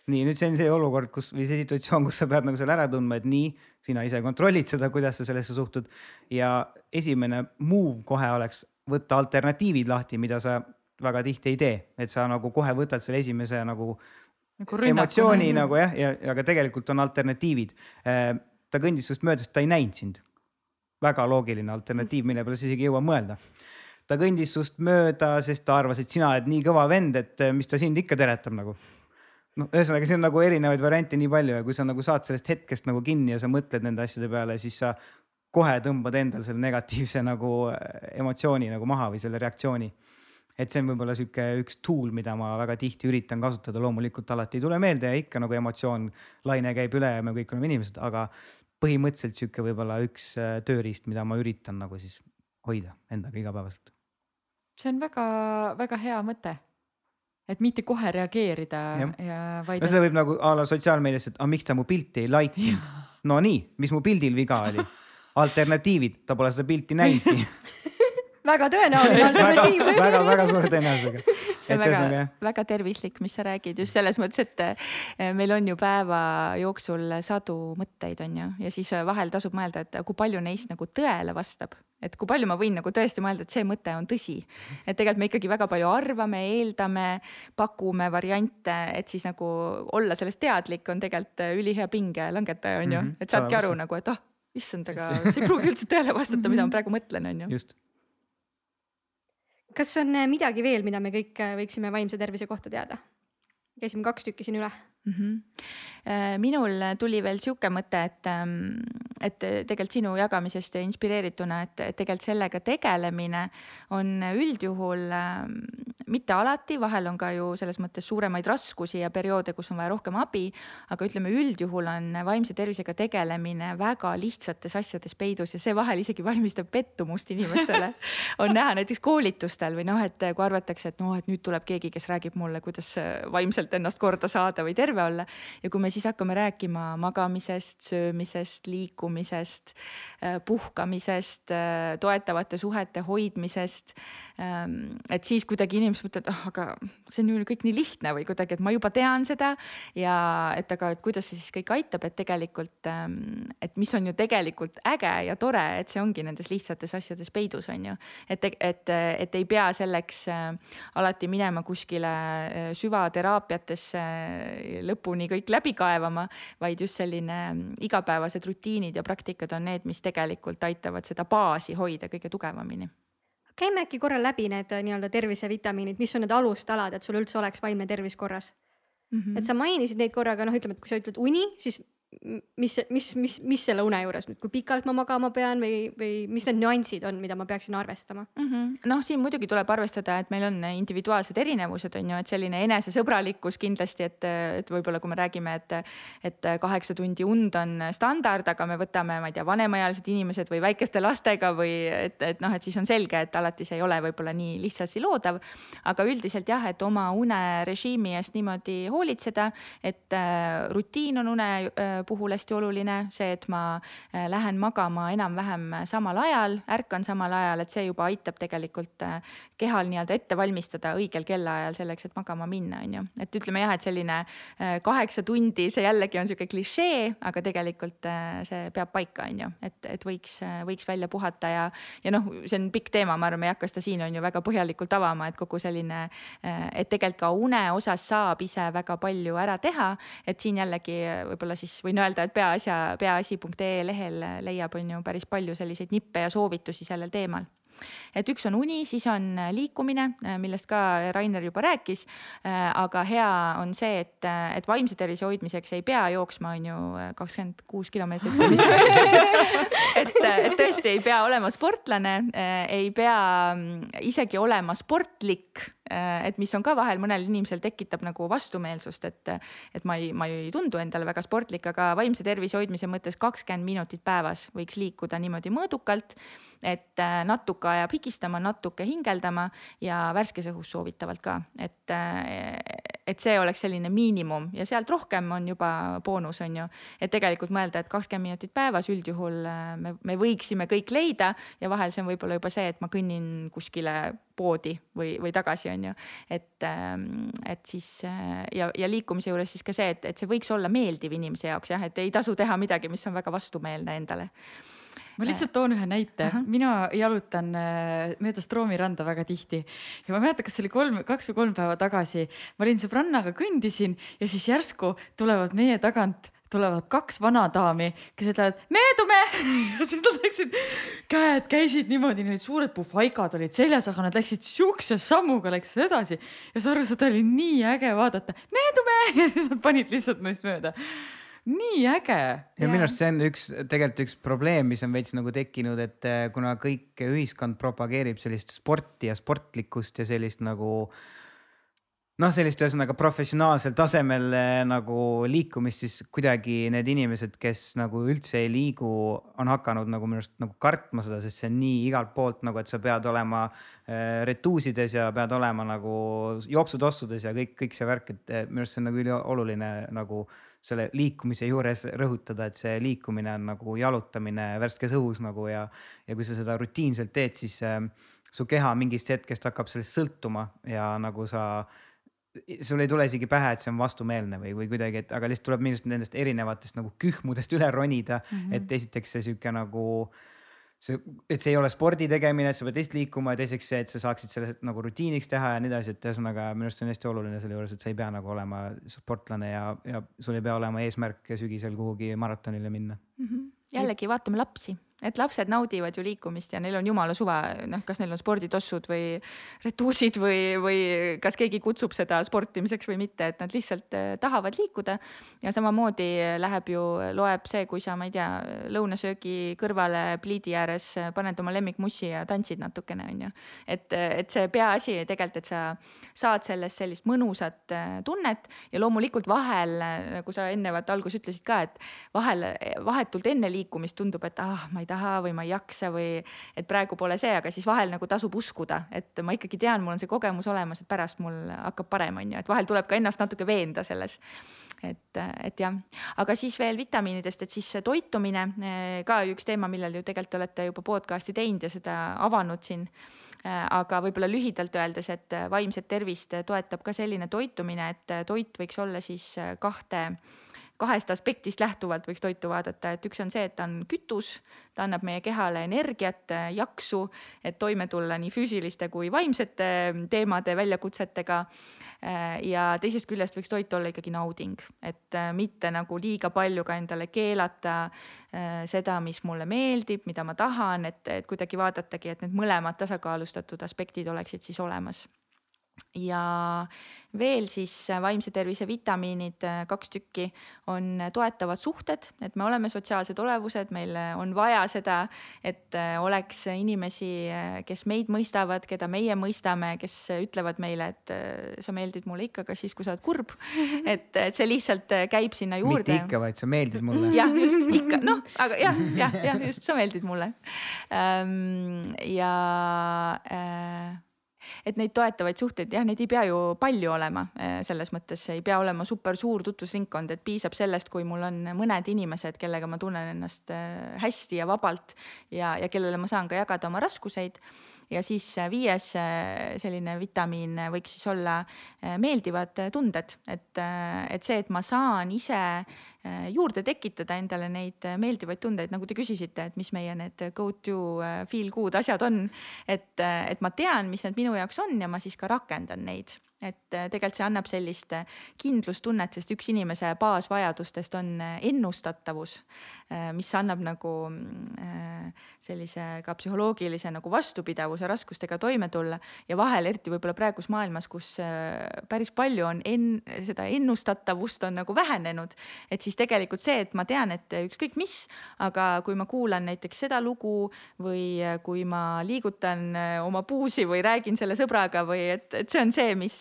nii, nüüd see on see olukord, kus või see situatsioon, kus sa pead nagu selle ära tundma, et nii, sina ise kontrollid seda, kuidas sa sellesse suhtud. ja esimene move kohe oleks võtta alternatiivid lahti, mida sa väga tihti ei tee, et sa nagu kohe võtad selle esimese nagu, nagu emotsiooni nagu jah, ja, ja aga tegelikult on alternatiivid. Äh, ta kõndis sinust mööda, sest ta ei näinud sind. väga loogiline alternatiiv, mille peale sa isegi ei jõua mõelda ta kõndis sinust mööda, sest ta arvas, et sina oled nii kõva vend, et mis ta sind ikka teretab nagu noh, ühesõnaga, siin on nagu erinevaid variante nii palju ja kui sa nagu saad sellest hetkest nagu kinni ja sa mõtled nende asjade peale, siis sa kohe tõmbad endal selle negatiivse nagu äh, emotsiooni nagu maha või selle reaktsiooni. Et see on võib-olla sihuke üks tool, mida ma väga tihti üritan kasutada, loomulikult alati ei tule meelde ja ikka nagu emotsioon, laine käib üle ja me kõik oleme inimesed, aga põhimõtteliselt sihuke võib-olla üks äh, tööriist, mida ma üritan nagu siis hoida endaga igapäevaselt. see on väga-väga hea mõte et mitte kohe reageerida ja, ja vaid. no seda võib nagu a la sotsiaalmeedias, et aga miks ta mu pilti ei like inud. no nii, mis mu pildil viga oli? alternatiivid, ta pole seda pilti näinudki väga tõenäoline alternatiiv väga, väga, väga suure tõenäosusega. see on väga, väga tervislik, mis sa räägid just selles mõttes, et eh, meil on ju päeva jooksul sadu mõtteid, on ju, ja siis vahel tasub mõelda, et kui palju neist nagu tõele vastab et kui palju ma võin nagu tõesti mõelda, et see mõte on tõsi. et tegelikult me ikkagi väga palju arvame, eeldame, pakume variante, et siis nagu olla sellest teadlik on tegelikult ülihea pinge langetaja, on ju, mhm. et saabki aru nagu, et ah oh,, issand, aga see ei pruugi üldse tõele vastata, mida ma praegu mõtlen, on ju. just kas on äh, midagi veel, mida me kõik äh, võiksime vaimse tervise kohta teada? käisime kaks tükki siin üle mm. -hmm. Minul tuli veel sihuke mõte, et, ähm, et tegelikult sinu jagamisest inspireerituna, et tegelikult sellega tegelemine on üldjuhul ähm, mitte alati, vahel on ka ju selles mõttes suuremaid raskusi ja perioode, kus on vaja rohkem abi. aga ütleme, üldjuhul on vaimse tervisega tegelemine väga lihtsates asjades peidus ja see vahel isegi valmistab pettumust inimestele on näha näiteks koolitustel või noh, et kui arvatakse, et noh, et nüüd tuleb keegi, kes räägib mulle, kuidas vaimselt ennast korda saada või terve olla. ja kui me siis hakkame rääkima magamisest, söömisest, liikumisest, puhkamisest, toetavate suhete hoidmisest et siis kuidagi inimesed mõtlevad, ah, aga see on ju kõik nii lihtne või kuidagi, et ma juba tean seda ja et aga, et kuidas see siis kõik aitab, et tegelikult, ehm, et mis on ju tegelikult äge ja tore, et see ongi nendes lihtsates asjades peidus, on ju. et, et, et ei pea selleks ehm, alati minema kuskile süvateraapiatesse lõpuni kõik läbi kaevama, vaid just selline igapäevased rutiinid ja praktikad on need, mis tegelikult aitavad seda baasi hoida kõige tugevamini käime äkki korra läbi need äh, nii-öelda tervisevitamiinid, mis on need alustalad, et sul üldse oleks vaimne tervis korras mm. -hmm. et sa mainisid neid korraga, noh, ütleme, et kui sa ütled uni, siis mis, mis, mis, mis selle une juures nüüd, kui pikalt ma magama pean või, või mis need nüansid on, mida ma peaksin arvestama mm? -hmm. noh, siin muidugi tuleb arvestada, et meil on individuaalsed erinevused, on ju, et selline enesesõbralikkus kindlasti, et, et võib-olla kui me räägime, et, et kaheksa tundi und on standard, aga me võtame, ma ei tea, vanemaealised inimesed või väikeste lastega või et, et noh, et siis on selge, et alati see ei ole võib-olla nii lihtsasti loodav. aga üldiselt jah, et oma unerežiimi eest niimoodi hoolitseda, et äh, rutiin on une äh, puhul hästi oluline, see, et ma äh, lähen magama enam-vähem samal ajal, ärkan samal ajal, et see juba aitab tegelikult äh, kehal nii-öelda ette valmistada õigel kellaajal selleks, et magama minna, on ju. et ütleme jah, et selline äh, kaheksa tundi, see jällegi on sihuke klišee, aga tegelikult see peab paika, on ju, et, et võiks, võiks välja puhata ja, ja noh, see on pikk teema, ma arvan, me ei hakka seda siin on ju väga põhjalikult avama, et kogu selline, et tegelikult ka une osas saab ise väga palju ära teha, et siin jällegi võib-olla siis võin öelda, et peaasja, peaasi.ee lehel leiab, on ju päris palju selliseid nippe ja soovitusi sellel teemal et üks on uni, siis on liikumine, millest ka Rainer juba rääkis. aga hea on see, et, et vaimse tervise hoidmiseks ei pea jooksma, on ju kakskümmend kuus kilomeetrit et, et tõesti ei pea olema sportlane, ei pea isegi olema sportlik et mis on ka vahel mõnel inimesel tekitab nagu vastumeelsust, et, et ma ei, ma ei tundu endale väga sportlik, aga vaimse tervise hoidmise mõttes kakskümmend minutit päevas võiks liikuda niimoodi mõõdukalt. et äh, natuke ajab higistama, natuke hingeldama ja värskes õhus soovitavalt ka, et, äh, et see oleks selline miinimum ja sealt rohkem on juba boonus, on ju. et tegelikult mõelda, et kakskümmend minutit päevas üldjuhul me, me võiksime kõik leida ja vahel see on võib-olla juba see, et ma kõnnin kuskile poodi või, või tagasi, on ju. Et, ähm, et siis äh, ja, ja liikumise juures siis ka see, et, et see võiks olla meeldiv inimese jaoks jah, et ei tasu teha midagi, mis on väga vastumeelne endale. Ma lihtsalt toon ühe näite. Uh, -huh. mina jalutan äh, mööda Stroomi randa väga tihti. Ja ma ei mäleta, kas see oli kolm, kaks või kolm päeva tagasi, ma olin sõbrannaga kõndisin ja siis järsku tulevad meie tagant tulevad kaks vanadaami, kes ütlevad möödume ja siis nad läksid, käed käisid niimoodi, need suured puhvaikad olid seljas, aga nad läksid siukse sammuga läksid edasi. Ja sa arvad, seda oli nii äge vaadata, möödume ja siis nad panid lihtsalt meist mööda. Nii äge. ja minu arust see on üks, tegelikult üks probleem, mis on veits nagu tekkinud, et eh, kuna kõik ühiskond propageerib sellist sporti ja sportlikkust ja sellist nagu äh, noh, sellist ühesõnaga professionaalsel tasemel eh, nagu liikumist, siis kuidagi need inimesed, kes nagu üldse ei liigu, on hakanud nagu minu arust nagu kartma seda, sest see on nii igalt poolt nagu, et sa pead olema äh, retuusides ja pead olema nagu jooksutossudes ja kõik, kõik see värk, et eh, minu arust see on nagu ülioluline nagu selle liikumise juures rõhutada, et see liikumine on nagu jalutamine värskes õhus nagu ja, ja kui sa seda rutiinselt teed, siis äh, su keha mingist hetkest hakkab sellest sõltuma ja nagu sa äh, sul ei tule isegi pähe, et see on vastumeelne või, või kuidagi, et aga lihtsalt tuleb minust nendest erinevatest nagu kühmudest üle ronida mm. -hmm. et esiteks see sihuke nagu see, et see ei ole spordi tegemine, sa pead lihtsalt liikuma ja teiseks see, et sa saaksid selle nagu rutiiniks teha ja nii edasi, et ühesõnaga minu arust see on hästi oluline selle juures, et sa ei pea nagu olema sportlane ja, ja sul ei pea olema eesmärk sügisel kuhugi maratonile minna mm. -hmm. jällegi vaatame lapsi et lapsed naudivad ju liikumist ja neil on jumala suva, noh, kas neil on sporditossud või retuusid või, või kas keegi kutsub seda sportimiseks või mitte, et nad lihtsalt eh, tahavad liikuda. ja samamoodi läheb ju, loeb see, kui sa, ma ei tea, lõunasöögi kõrvale pliidi ääres paned oma lemmikmussi ja tantsid natukene, on ju. et, et see peaasi tegelikult, et sa saad sellest sellist mõnusat eh, tunnet ja loomulikult vahel, nagu sa enne vaata alguses ütlesid ka, et vahel vahetult enne liikumist tundub, et ah, ma ei taha või ma ei jaksa või et praegu pole see, aga siis vahel nagu tasub uskuda, et ma ikkagi tean, mul on see kogemus olemas, et pärast mul hakkab parem, on ju, et vahel tuleb ka ennast natuke veenda selles. et, et jah, aga siis veel vitamiinidest, et siis toitumine ka üks teema, millel ju tegelikult olete juba podcast'i teinud ja seda avanud siin aga võib-olla lühidalt öeldes, et vaimset tervist toetab ka selline toitumine, et toit võiks olla siis kahte kahest aspektist lähtuvalt võiks toitu vaadata, et üks on see, et ta on kütus, ta annab meie kehale energiat, jaksu, et toime tulla nii füüsiliste kui vaimsete teemade, väljakutsetega. ja teisest küljest võiks toit olla ikkagi nauding, et mitte nagu liiga palju ka endale keelata seda, mis mulle meeldib, mida ma tahan, et, et kuidagi vaadatagi, et need mõlemad tasakaalustatud aspektid oleksid siis olemas ja veel siis vaimse tervise vitamiinid, kaks tükki, on toetavad suhted, et me oleme sotsiaalsed olevused, meil on vaja seda, et oleks inimesi, kes meid mõistavad, keda meie mõistame, kes ütlevad meile, et sa meeldid mulle ikka ka siis, kui sa oled kurb. et, et see lihtsalt käib sinna juurde. mitte ikka, vaid sa meeldid mulle. jah, just ikka, noh, aga jah, jah, jah, just sa meeldid mulle. Ehm, ja äh, et neid toetavaid suhteid, jah, neid ei pea ju palju olema, eh, selles mõttes ei pea olema super suur tutvusringkond, et piisab sellest, kui mul on mõned inimesed, kellega ma tunnen ennast eh, hästi ja vabalt ja, ja kellele ma saan ka jagada oma raskuseid. Ja siis äh, viies selline vitamiin võiks siis olla meeldivad tunded, et, et see, et ma saan ise juurde tekitada endale neid meeldivaid tundeid, nagu te küsisite, et mis meie need go to feel good asjad on. et, et ma tean, mis need minu jaoks on ja ma siis ka rakendan neid et tegelikult see annab sellist kindlustunnet, sest üks inimese baasvajadustest on ennustatavus. Mis annab nagu sellise ka psühholoogilise nagu vastupidavuse raskustega toime tulla ja vahel eriti võib-olla praeguses maailmas, kus päris palju on en-, seda ennustatavust on nagu vähenenud, et siis tegelikult see, et ma tean, et ükskõik mis, aga kui ma kuulan näiteks seda lugu või kui ma liigutan oma puusi või räägin selle sõbraga või et, et see on see, mis,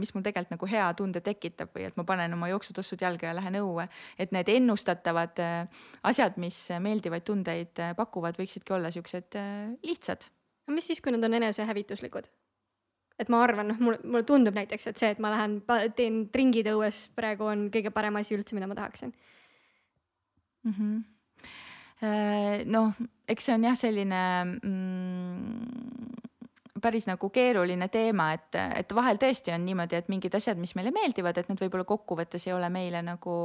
mis mul tegelikult nagu hea tunde tekitab või et ma panen oma jooksutossud jalga ja lähen õue, et need ennustatavad asjad, mis meeldivaid tundeid äh, pakuvad, võiksidki olla siuksed äh, lihtsad. mis siis, kui nad on enesehävituslikud? Et ma arvan, noh, mulle, mulle tundub näiteks, et see, et ma lähen teen tringid õues, praegu on kõige parem asi üldse, mida ma tahaksin mm. -hmm noh, eks see on jah, selline mm, päris nagu keeruline teema, et, et vahel tõesti on niimoodi, et mingid asjad, mis meile meeldivad, et need võib-olla kokkuvõttes ei ole meile nagu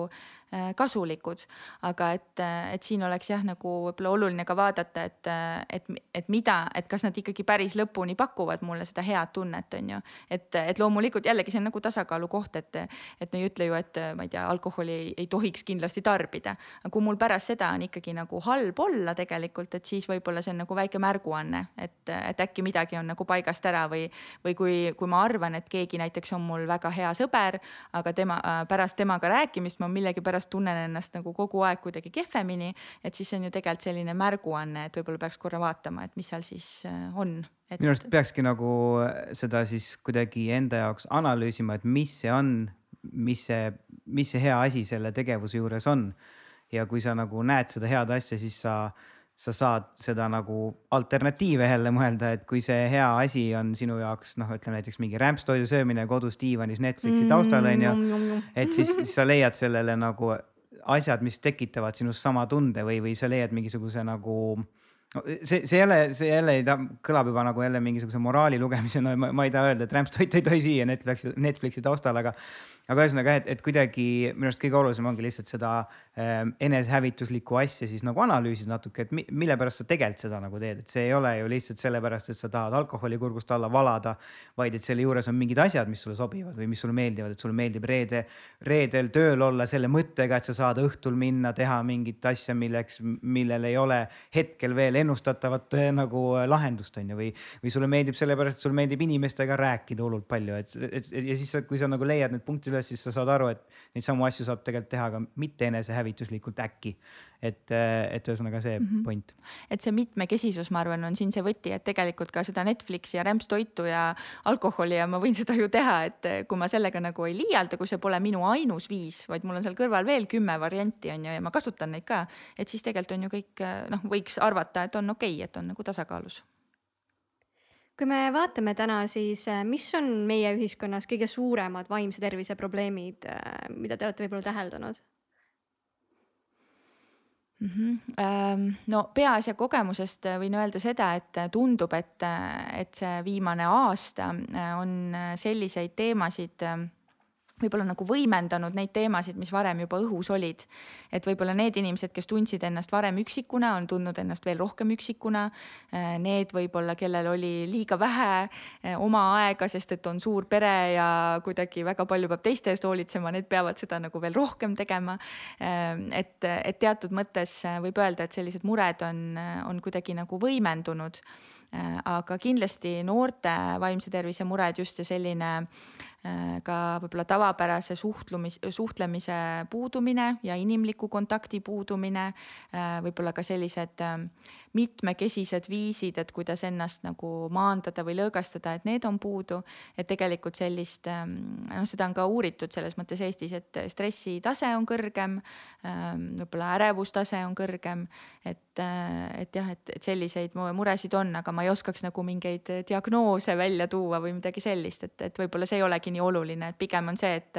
kasulikud. aga et, et siin oleks jah, nagu võib-olla oluline ka vaadata, et, et, et mida, et kas nad ikkagi päris lõpuni pakuvad mulle seda head tunnet, on ju. et, et loomulikult jällegi see on nagu tasakaalu koht, et, et me ei ütle ju, et ma ei tea, alkoholi ei, ei tohiks kindlasti tarbida. aga kui mul pärast seda on ikkagi nagu halb olla tegelikult, et siis võib-olla see on nagu väike märguanne, et, et äkki midagi on nagu paigast ära või, või kui, kui ma arvan, et keegi näiteks on mul väga hea sõber, aga tema pärast temaga rääkimist ma millegipärast pärast tunnen ennast nagu kogu aeg kuidagi kehvemini, et siis on ju tegelikult selline märguanne, et võib-olla peaks korra vaatama, et mis seal siis äh, on et.... minu arust peakski nagu seda siis kuidagi enda jaoks analüüsima, et mis see on, mis see, mis see hea asi selle tegevuse juures on. ja kui sa nagu näed seda head asja, siis sa sa saad seda nagu alternatiive jälle mõelda, et kui see hea asi on sinu jaoks noh, ütleme näiteks mingi rämpstoidu söömine kodus diivanis Netflixi taustal on ju. et siis, siis sa leiad sellele nagu asjad, mis tekitavad sinust sama tunde või, või sa leiad mingisuguse nagu no see, see jälle, see jälle ei ta kõlab juba nagu jälle mingisuguse moraali lugemisena, ma, ma ei taha öelda, et rämpstoit ei tohi süüa Netflixi, Netflixi taustal, aga aga ühesõnaga, et, et kuidagi minu arust kõige olulisem ongi lihtsalt seda äh, enesehävituslikku asja siis nagu analüüsida natuke, et mi, mille pärast sa tegelikult seda nagu teed, et see ei ole ju lihtsalt sellepärast, et sa tahad alkoholi kurgust alla valada, vaid et selle juures on mingid asjad, mis sulle sobivad või mis sulle meeldivad, et sulle meeldib reede, reedel tööl olla selle mõttega, et sa saad õhtul minna, teha mingit asja, milleks, millel ei ole hetkel veel ennustatavat äh, nagu äh, lahendust on ju, või, või sulle meeldib sellepärast, et sulle meeldib inimestega rääkida hullult palju, et, et ja siis, kui sa nagu leiad need punktid üles, siis sa saad aru, et neid samu asju saab tegelikult teha ka mitte enesehävituslikult äkki. Et, et ühesõnaga see mm -hmm. point. et see mitmekesisus, ma arvan, on siin see võti, et tegelikult ka seda Netflixi ja rämpstoitu ja alkoholi ja ma võin seda ju teha, et kui ma sellega nagu ei liialda, kui see pole minu ainus viis, vaid mul on seal kõrval veel kümme varianti on ju ja ma kasutan neid ka, et siis tegelikult on ju kõik noh, võiks arvata, et on okei okay,, et on nagu tasakaalus kui me vaatame täna, siis äh, mis on meie ühiskonnas kõige suuremad vaimse tervise probleemid, äh, mida te olete võib-olla täheldanud? Mm -hmm. no peaasja kogemusest võin öelda seda, et tundub, et, et see viimane aasta on selliseid teemasid võib-olla nagu võimendanud neid teemasid, mis varem juba õhus olid. et võib-olla need inimesed, kes tundsid ennast varem üksikuna, on tundnud ennast veel rohkem üksikuna. Äh, need võib-olla, kellel oli liiga vähe äh, oma aega, sest et on suur pere ja kuidagi väga palju peab teiste eest hoolitsema, need peavad seda nagu veel rohkem tegema. Äh, et, et teatud mõttes võib öelda, et sellised mured on, on kuidagi nagu võimendunud aga kindlasti noorte vaimse tervise mured just ja selline Äh, ka võib-olla tavapärase suhtlumis, suhtlemise puudumine ja inimliku kontakti puudumine, äh, võib-olla ka sellised ähm, mitmekesised viisid, et kuidas ennast nagu maandada või lõõgastada, et need on puudu. et tegelikult sellist, ähm, noh, seda on ka uuritud selles mõttes Eestis, et stressitase on kõrgem, ähm, võib-olla ärevustase on kõrgem, et, äh, et jah, et, et selliseid muresid on, aga ma ei oskaks nagu mingeid diagnoose välja tuua või midagi sellist, et, et võib-olla see ei olegi nii oluline, et pigem on see, et,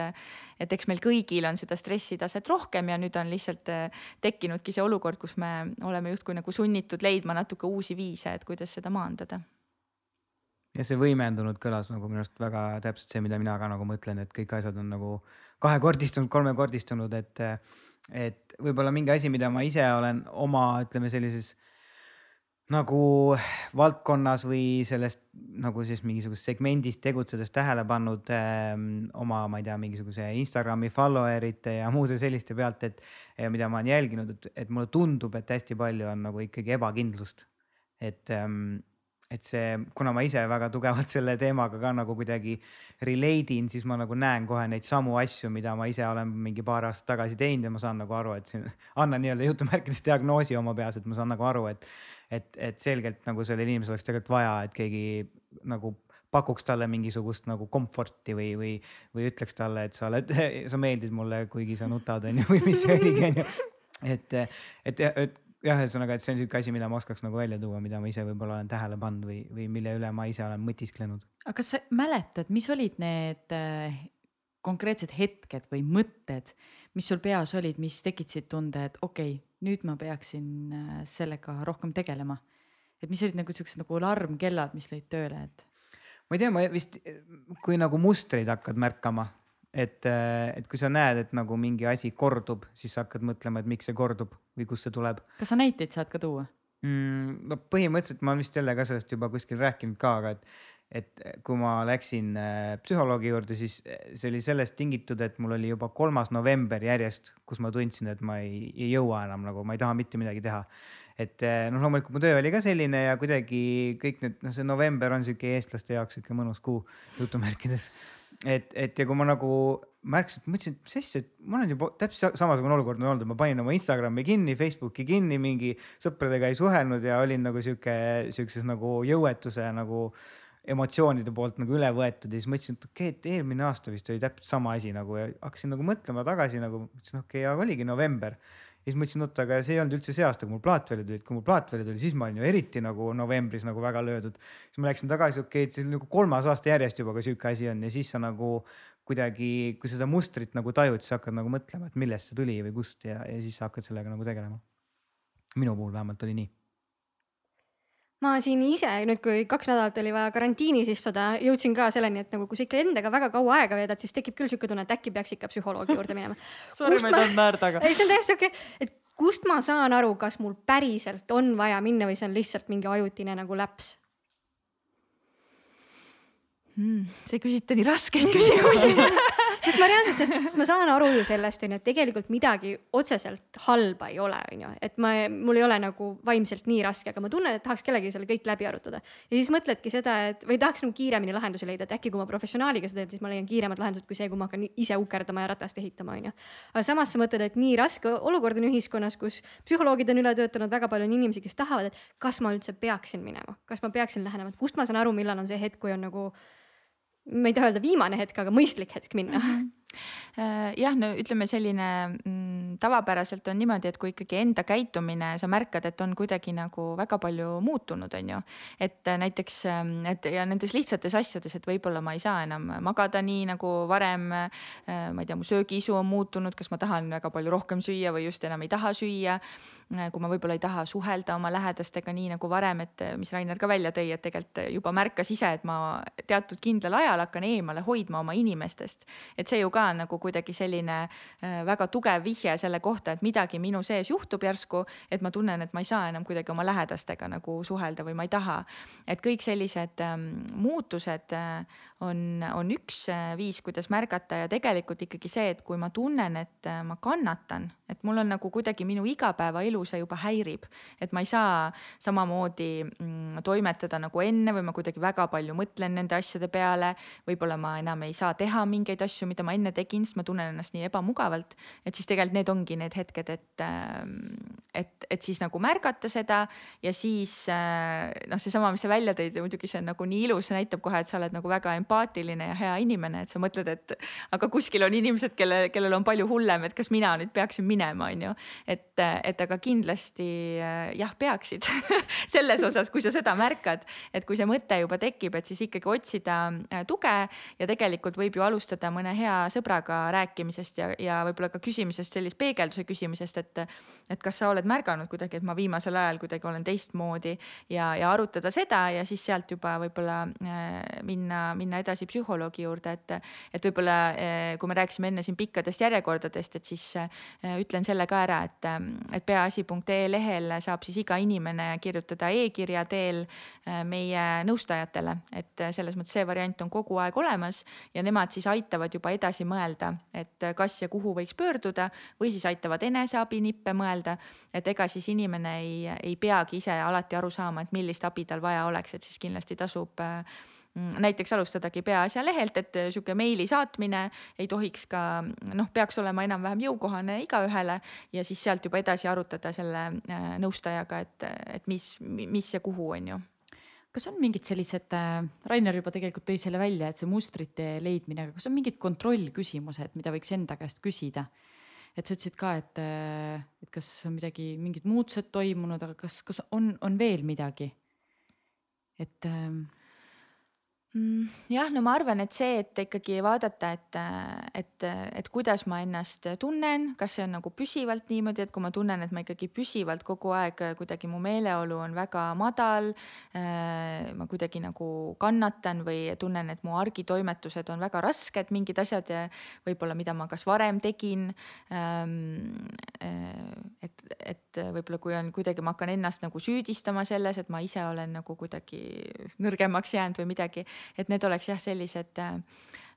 et eks meil kõigil on seda stressitaset rohkem ja nüüd on lihtsalt äh, tekkinudki see olukord, kus me oleme justkui nagu sunnitud leidma natuke uusi viise, et kuidas seda maandada. Ja see võimendunud kõlas nagu minu arust väga täpselt see, mida mina ka nagu mõtlen, et kõik asjad on nagu kahekordistunud, kolmekordistunud, et, et võib-olla mingi asi, mida ma ise olen oma, ütleme sellises nagu valdkonnas või sellest nagu siis mingisugusest segmendist tegutsedes tähele pannud ähm, oma, ma ei tea, mingisuguse Instagrami follower ite ja muude selliste pealt, et mida ma olen jälginud, et, et mulle tundub, et hästi palju on nagu ikkagi ebakindlust. et ähm, et see, kuna ma ise väga tugevalt selle teemaga ka nagu kuidagi relate in, siis ma nagu näen kohe neid samu asju, mida ma ise olen mingi paar aastat tagasi teinud ja ma saan nagu aru, et siin annan nii-öelda jutumärkides diagnoosi oma peas, et ma saan nagu aru, et, et, et selgelt nagu sellel inimesel oleks tegelikult vaja, et keegi nagu pakuks talle mingisugust nagu komforti või, või, või ütleks talle, et sa oled, sa meeldid mulle, kuigi sa nutad, onju, või mis see oligi, onju. et, et, et jah, ühesõnaga, et see on sihuke asi, mida ma oskaks nagu välja tuua, mida ma ise võib-olla olen tähele pannud või, või mille üle ma ise olen mõtisklenud. aga kas sa mäletad, mis olid need äh, konkreetsed hetked või mõtted, mis sul peas olid, mis tekitasid tunde, et okei okay,, nüüd ma peaksin äh, sellega rohkem tegelema? et mis olid nagu siuksed nagu alarmkellad, mis lõid tööle, et? ma ei tea, ma vist, kui nagu mustreid hakkad märkama et, äh, et kui sa näed, et nagu mingi asi kordub, siis sa hakkad mõtlema, et miks see kordub või kust see tuleb. kas sa näiteid saad ka tuua mm,? no põhimõtteliselt ma olen vist jälle ka sellest juba kuskil rääkinud ka, aga et, et kui ma läksin äh, psühholoogi juurde, siis äh, see oli sellest tingitud, et mul oli juba kolmas november järjest, kus ma tundsin, et ma ei, ei jõua enam nagu, ma ei taha mitte midagi teha. Et noh, loomulikult mu töö oli ka selline ja kuidagi kõik need, noh, see november on sihuke eestlaste jaoks sihuke mõnus kuu jutumärkides. Et, et ja kui ma nagu märkasin, et mõtlesin, et mis asja, et ma olen juba täpselt samasugune olukord on olnud, et ma panin oma Instagrami kinni, Facebooki kinni, mingi sõpradega ei suhelnud ja olin nagu sihuke, sihukeses nagu jõuetuse nagu emotsioonide poolt nagu üle võetud ja siis mõtlesin, et okei okay,, et eelmine aasta vist oli täpselt sama asi nagu ja hakkasin nagu mõtlema tagasi nagu, mõtlesin okei okay,, aga oligi november ja siis mõtlesin, oota, aga see ei olnud üldse see aasta, kui mul plaat välja tuli, et kui mul plaat välja tuli, siis ma olin ju eriti nagu novembris nagu väga löödud. siis ma läksin tagasi, okei okay,, et see on nagu kolmas aasta järjest juba, kui sihuke asi on ja siis sa nagu kuidagi, kui seda mustrit nagu tajud, siis hakkad nagu mõtlema, et millest see tuli või kust ja, ja siis hakkad sellega nagu tegelema. minu puhul vähemalt oli nii ma siin ise nüüd, kui kaks nädalat oli vaja karantiinis istuda, jõudsin ka selleni, et nagu kui sa ikka endaga väga kaua aega veedad, siis tekib küll sihuke tunne, et äkki peaks ikka psühholoogi juurde minema. Sorry, ma ei tahtnud naerda, aga ei, see on täiesti okei okay., et kust ma saan aru, kas mul päriselt on vaja minna või see on lihtsalt mingi ajutine nagu läps mm,. see küsite nii raskeid küsimusi sest ma reaalselt, sest ma saan aru ju sellest onju, et tegelikult midagi otseselt halba ei ole, onju, et ma, mul ei ole nagu vaimselt nii raske, aga ma tunnen, et tahaks kellelegi selle kõik läbi arutada. ja siis mõtledki seda, et või tahaks nagu kiiremini lahendusi leida, et äkki kui ma professionaaliga seda teen, siis ma leian kiiremad lahendused kui see, kui ma hakkan ise ukerdama ja ratast ehitama, onju. aga samas sa mõtled, et nii raske olukord on ühiskonnas, kus psühholoogid on üle töötanud, väga palju on inimesi, kes tahavad, et kas ma üldse peaksin minema, kas ma peaksin lähenema, et kust ma saan aru, millal on see hetk, kui on nagu ma ei taha öelda viimane hetk, aga mõistlik hetk minna mm. -hmm jah, no ütleme selline mm, tavapäraselt on niimoodi, et kui ikkagi enda käitumine, sa märkad, et on kuidagi nagu väga palju muutunud, on ju. et näiteks, ähm, et ja nendes lihtsates asjades, et võib-olla ma ei saa enam magada nii nagu varem. Äh, ma ei tea, mu söögiisu on muutunud, kas ma tahan väga palju rohkem süüa või just enam ei taha süüa Äh, kui ma võib-olla ei taha suhelda oma lähedastega nii nagu varem, et äh, mis Rainer ka välja tõi, et tegelikult juba märkas ise, et ma teatud kindlal ajal hakkan eemale hoidma oma inimestest. et see ju ka on nagu kuidagi selline äh, väga tugev vihje selle kohta, et midagi minu sees juhtub järsku, et ma tunnen, et ma ei saa enam kuidagi oma lähedastega nagu suhelda või ma ei taha. et kõik sellised ähm, muutused on, on üks viis, kuidas märgata. Ja tegelikult ikkagi see, et kui ma tunnen, et ma kannatan, et mul on nagu kuidagi minu igapäevaelu elu see juba häirib, et ma ei saa samamoodi mm, toimetada nagu enne või ma kuidagi väga palju mõtlen nende asjade peale. võib-olla ma enam ei saa teha mingeid asju, mida ma enne tegin, sest ma tunnen ennast nii ebamugavalt, et siis tegelikult need ongi need hetked, et, ähm, et, et siis nagu märgata seda. Ja siis äh, noh, seesama, mis sa välja tõid, muidugi see on nagu nii ilus, see näitab kohe, et sa oled nagu väga empaatiline ja hea inimene, et sa mõtled, et aga kuskil on inimesed, kelle, kellel on palju hullem, et kas mina nüüd peaksin minema, on ju. et, et aga kindlasti äh, jah, peaksid selles osas, kui sa seda märkad, et kui see mõte juba tekib, et siis ikkagi otsida äh, tuge ja tegelikult võib ju alustada mõne hea sõbraga rääkimisest ja, ja võib-olla ka küsimisest, sellist peegelduse küsimisest, et, et kas sa oled märganud kuidagi, et ma viimasel ajal kuidagi olen teistmoodi ja, ja arutada seda ja siis sealt juba võib-olla äh, minna, minna edasi psühholoogi juurde, et, et võib-olla kui me rääkisime enne siin pikkadest järjekordadest, et siis ütlen selle ka ära, et, et peaasi peaasi.ee lehel saab siis iga inimene kirjutada e-kirja teel äh, meie nõustajatele, et äh, selles mõttes see variant on kogu aeg olemas ja nemad siis aitavad juba edasi mõelda, et äh, kas ja kuhu võiks pöörduda või siis aitavad eneseabinippe mõelda. et ega siis inimene ei, ei peagi ise alati aru saama, et millist abi tal vaja oleks, et siis kindlasti tasub Mm, näiteks alustadagi Peaasja lehelt, et äh, sihuke meili saatmine ei tohiks ka noh, peaks olema enam-vähem jõukohane igaühele ja siis sealt juba edasi arutada selle äh, nõustajaga, et, et mis, mis ja kuhu on ju kas on mingid sellised, äh, Rainer juba tegelikult tõi selle välja, et see mustrite leidmine, aga kas on mingid kontrollküsimused, mida võiks enda käest küsida? et sa ütlesid ka, et, et kas on midagi, mingid muutused toimunud, aga kas, kas on, on veel midagi? et ähm, Mm, jah, no ma arvan, et see, et ikkagi vaadata, et, et, et kuidas ma ennast tunnen, kas see on nagu püsivalt niimoodi, et kui ma tunnen, et ma ikkagi püsivalt kogu aeg kuidagi mu meeleolu on väga madal äh,. ma kuidagi nagu kannatan või tunnen, et mu argitoimetused on väga rasked, mingid asjad võib-olla, mida ma kas varem tegin ähm,. et, et võib-olla, kui on kuidagi, ma hakkan ennast nagu süüdistama selles, et ma ise olen nagu kuidagi nõrgemaks jäänud või midagi et need oleks jah, sellised äh,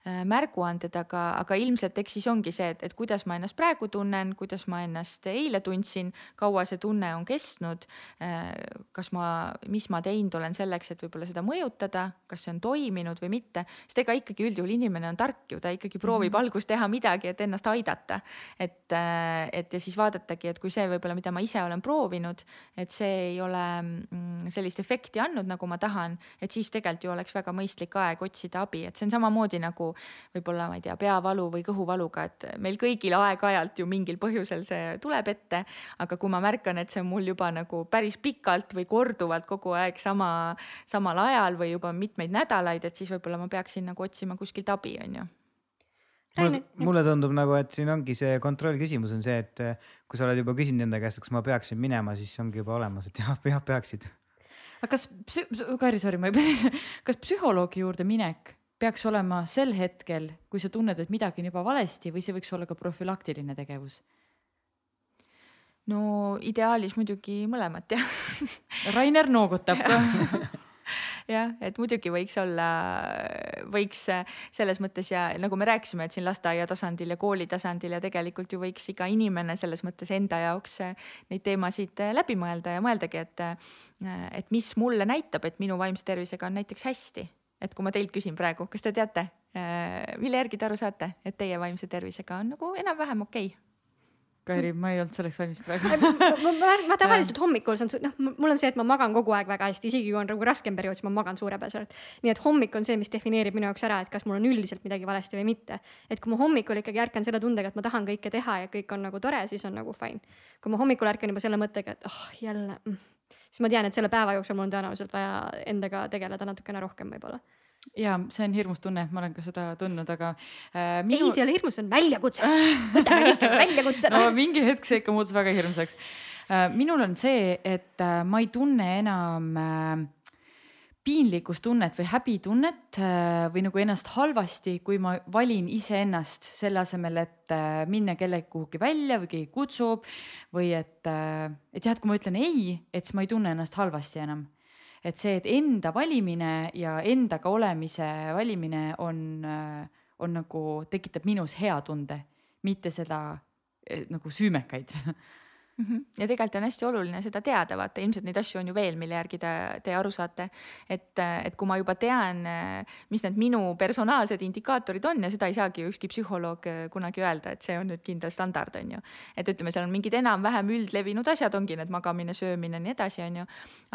märguanded, aga, aga ilmselt eks siis ongi see, et, et kuidas ma ennast praegu tunnen, kuidas ma ennast eile tundsin, kaua see tunne on kestnud. Äh, kas ma, mis ma teinud olen selleks, et võib-olla seda mõjutada, kas see on toiminud või mitte, sest ega ikkagi üldjuhul inimene on tark ju, ta ikkagi proovib mm -hmm. alguses teha midagi, et ennast aidata. et, äh, et ja siis vaadatagi, et kui see võib-olla, mida ma ise olen proovinud, et see ei ole mm, sellist efekti andnud, nagu ma tahan, et siis tegelikult ju oleks väga mõistlik aeg otsida abi, et see on samamoodi nagu võib-olla, ma ei tea, peavalu või kõhuvaluga, et meil kõigil aeg-ajalt ju mingil põhjusel see tuleb ette. aga kui ma märkan, et see on mul juba nagu päris pikalt või korduvalt kogu aeg sama, samal ajal või juba mitmeid nädalaid, et siis võib-olla ma peaksin nagu otsima kuskilt abi, on ju. Mulle, mulle tundub nagu, et siin ongi see kontrollküsimus on see, et kui sa oled juba küsinud enda käest, kas ma peaksin minema, siis ongi juba olemas, et jah, jah peaksid. Aga kas Kairi, sorry, ma juba siis, kas psühholoogi juurde minek peaks olema sel hetkel, kui sa tunned, et midagi on juba valesti või see võiks olla ka profülaktiline tegevus? no ideaalis muidugi mõlemat jah Rainer noogutab jah, et muidugi võiks olla, võiks selles mõttes ja nagu me rääkisime, et siin lasteaia tasandil ja kooli tasandil ja tegelikult ju võiks iga inimene selles mõttes enda jaoks neid teemasid läbi mõelda ja mõeldagi, et, et mis mulle näitab, et minu vaimse tervisega on näiteks hästi. Et kui ma teilt küsin praegu, kas te teate, mille järgi te aru saate, et teie vaimse tervisega on nagu enam-vähem okei okay? Kairi, ma ei olnud selleks valmis praegu ma, ma, ma, ma tavaliselt hommikul saan, noh, mul on see, et ma magan kogu aeg väga hästi, isegi kui on nagu raskem periood, siis ma magan suurepäraselt. nii et hommik on see, mis defineerib minu jaoks ära, et kas mul on üldiselt midagi valesti või mitte. et kui ma hommikul ikkagi ärkan selle tundega, et ma tahan kõike teha ja kõik on nagu tore, siis on nagu fine. kui ma hommikul ärkan juba selle mõttega, et oh jälle mm., siis ma tean, et selle päeva jooksul mul on tõenäoliselt vaja endaga tegeleda natukene rohkem võib-olla ja see on hirmus tunne, ma olen ka seda tundnud, aga äh, minu.... ei, see ei ole hirmus, see on väljakutse. võtame kõik väljakutse no mingi hetk see ikka muutus väga hirmsaks äh,. minul on see, et äh, ma ei tunne enam äh, piinlikkustunnet või häbitunnet äh, või nagu ennast halvasti, kui ma valin iseennast selle asemel, et äh, minna kellegi kuhugi välja või keegi kutsub või et, äh, et jah, et kui ma ütlen ei, et siis ma ei tunne ennast halvasti enam et see, et enda valimine ja endaga olemise valimine on, on nagu, tekitab minus hea tunde, mitte seda nagu süümekaid. ja tegelikult on hästi oluline seda teada, vaata ilmselt neid asju on ju veel, mille järgi te, te aru saate. et, et kui ma juba tean, mis need minu personaalsed indikaatorid on ja seda ei saagi ükski psühholoog kunagi öelda, et see on nüüd kindel standard, on ju. et ütleme, seal on mingid enam-vähem üldlevinud asjad ongi need magamine, söömine, nii edasi, on ju.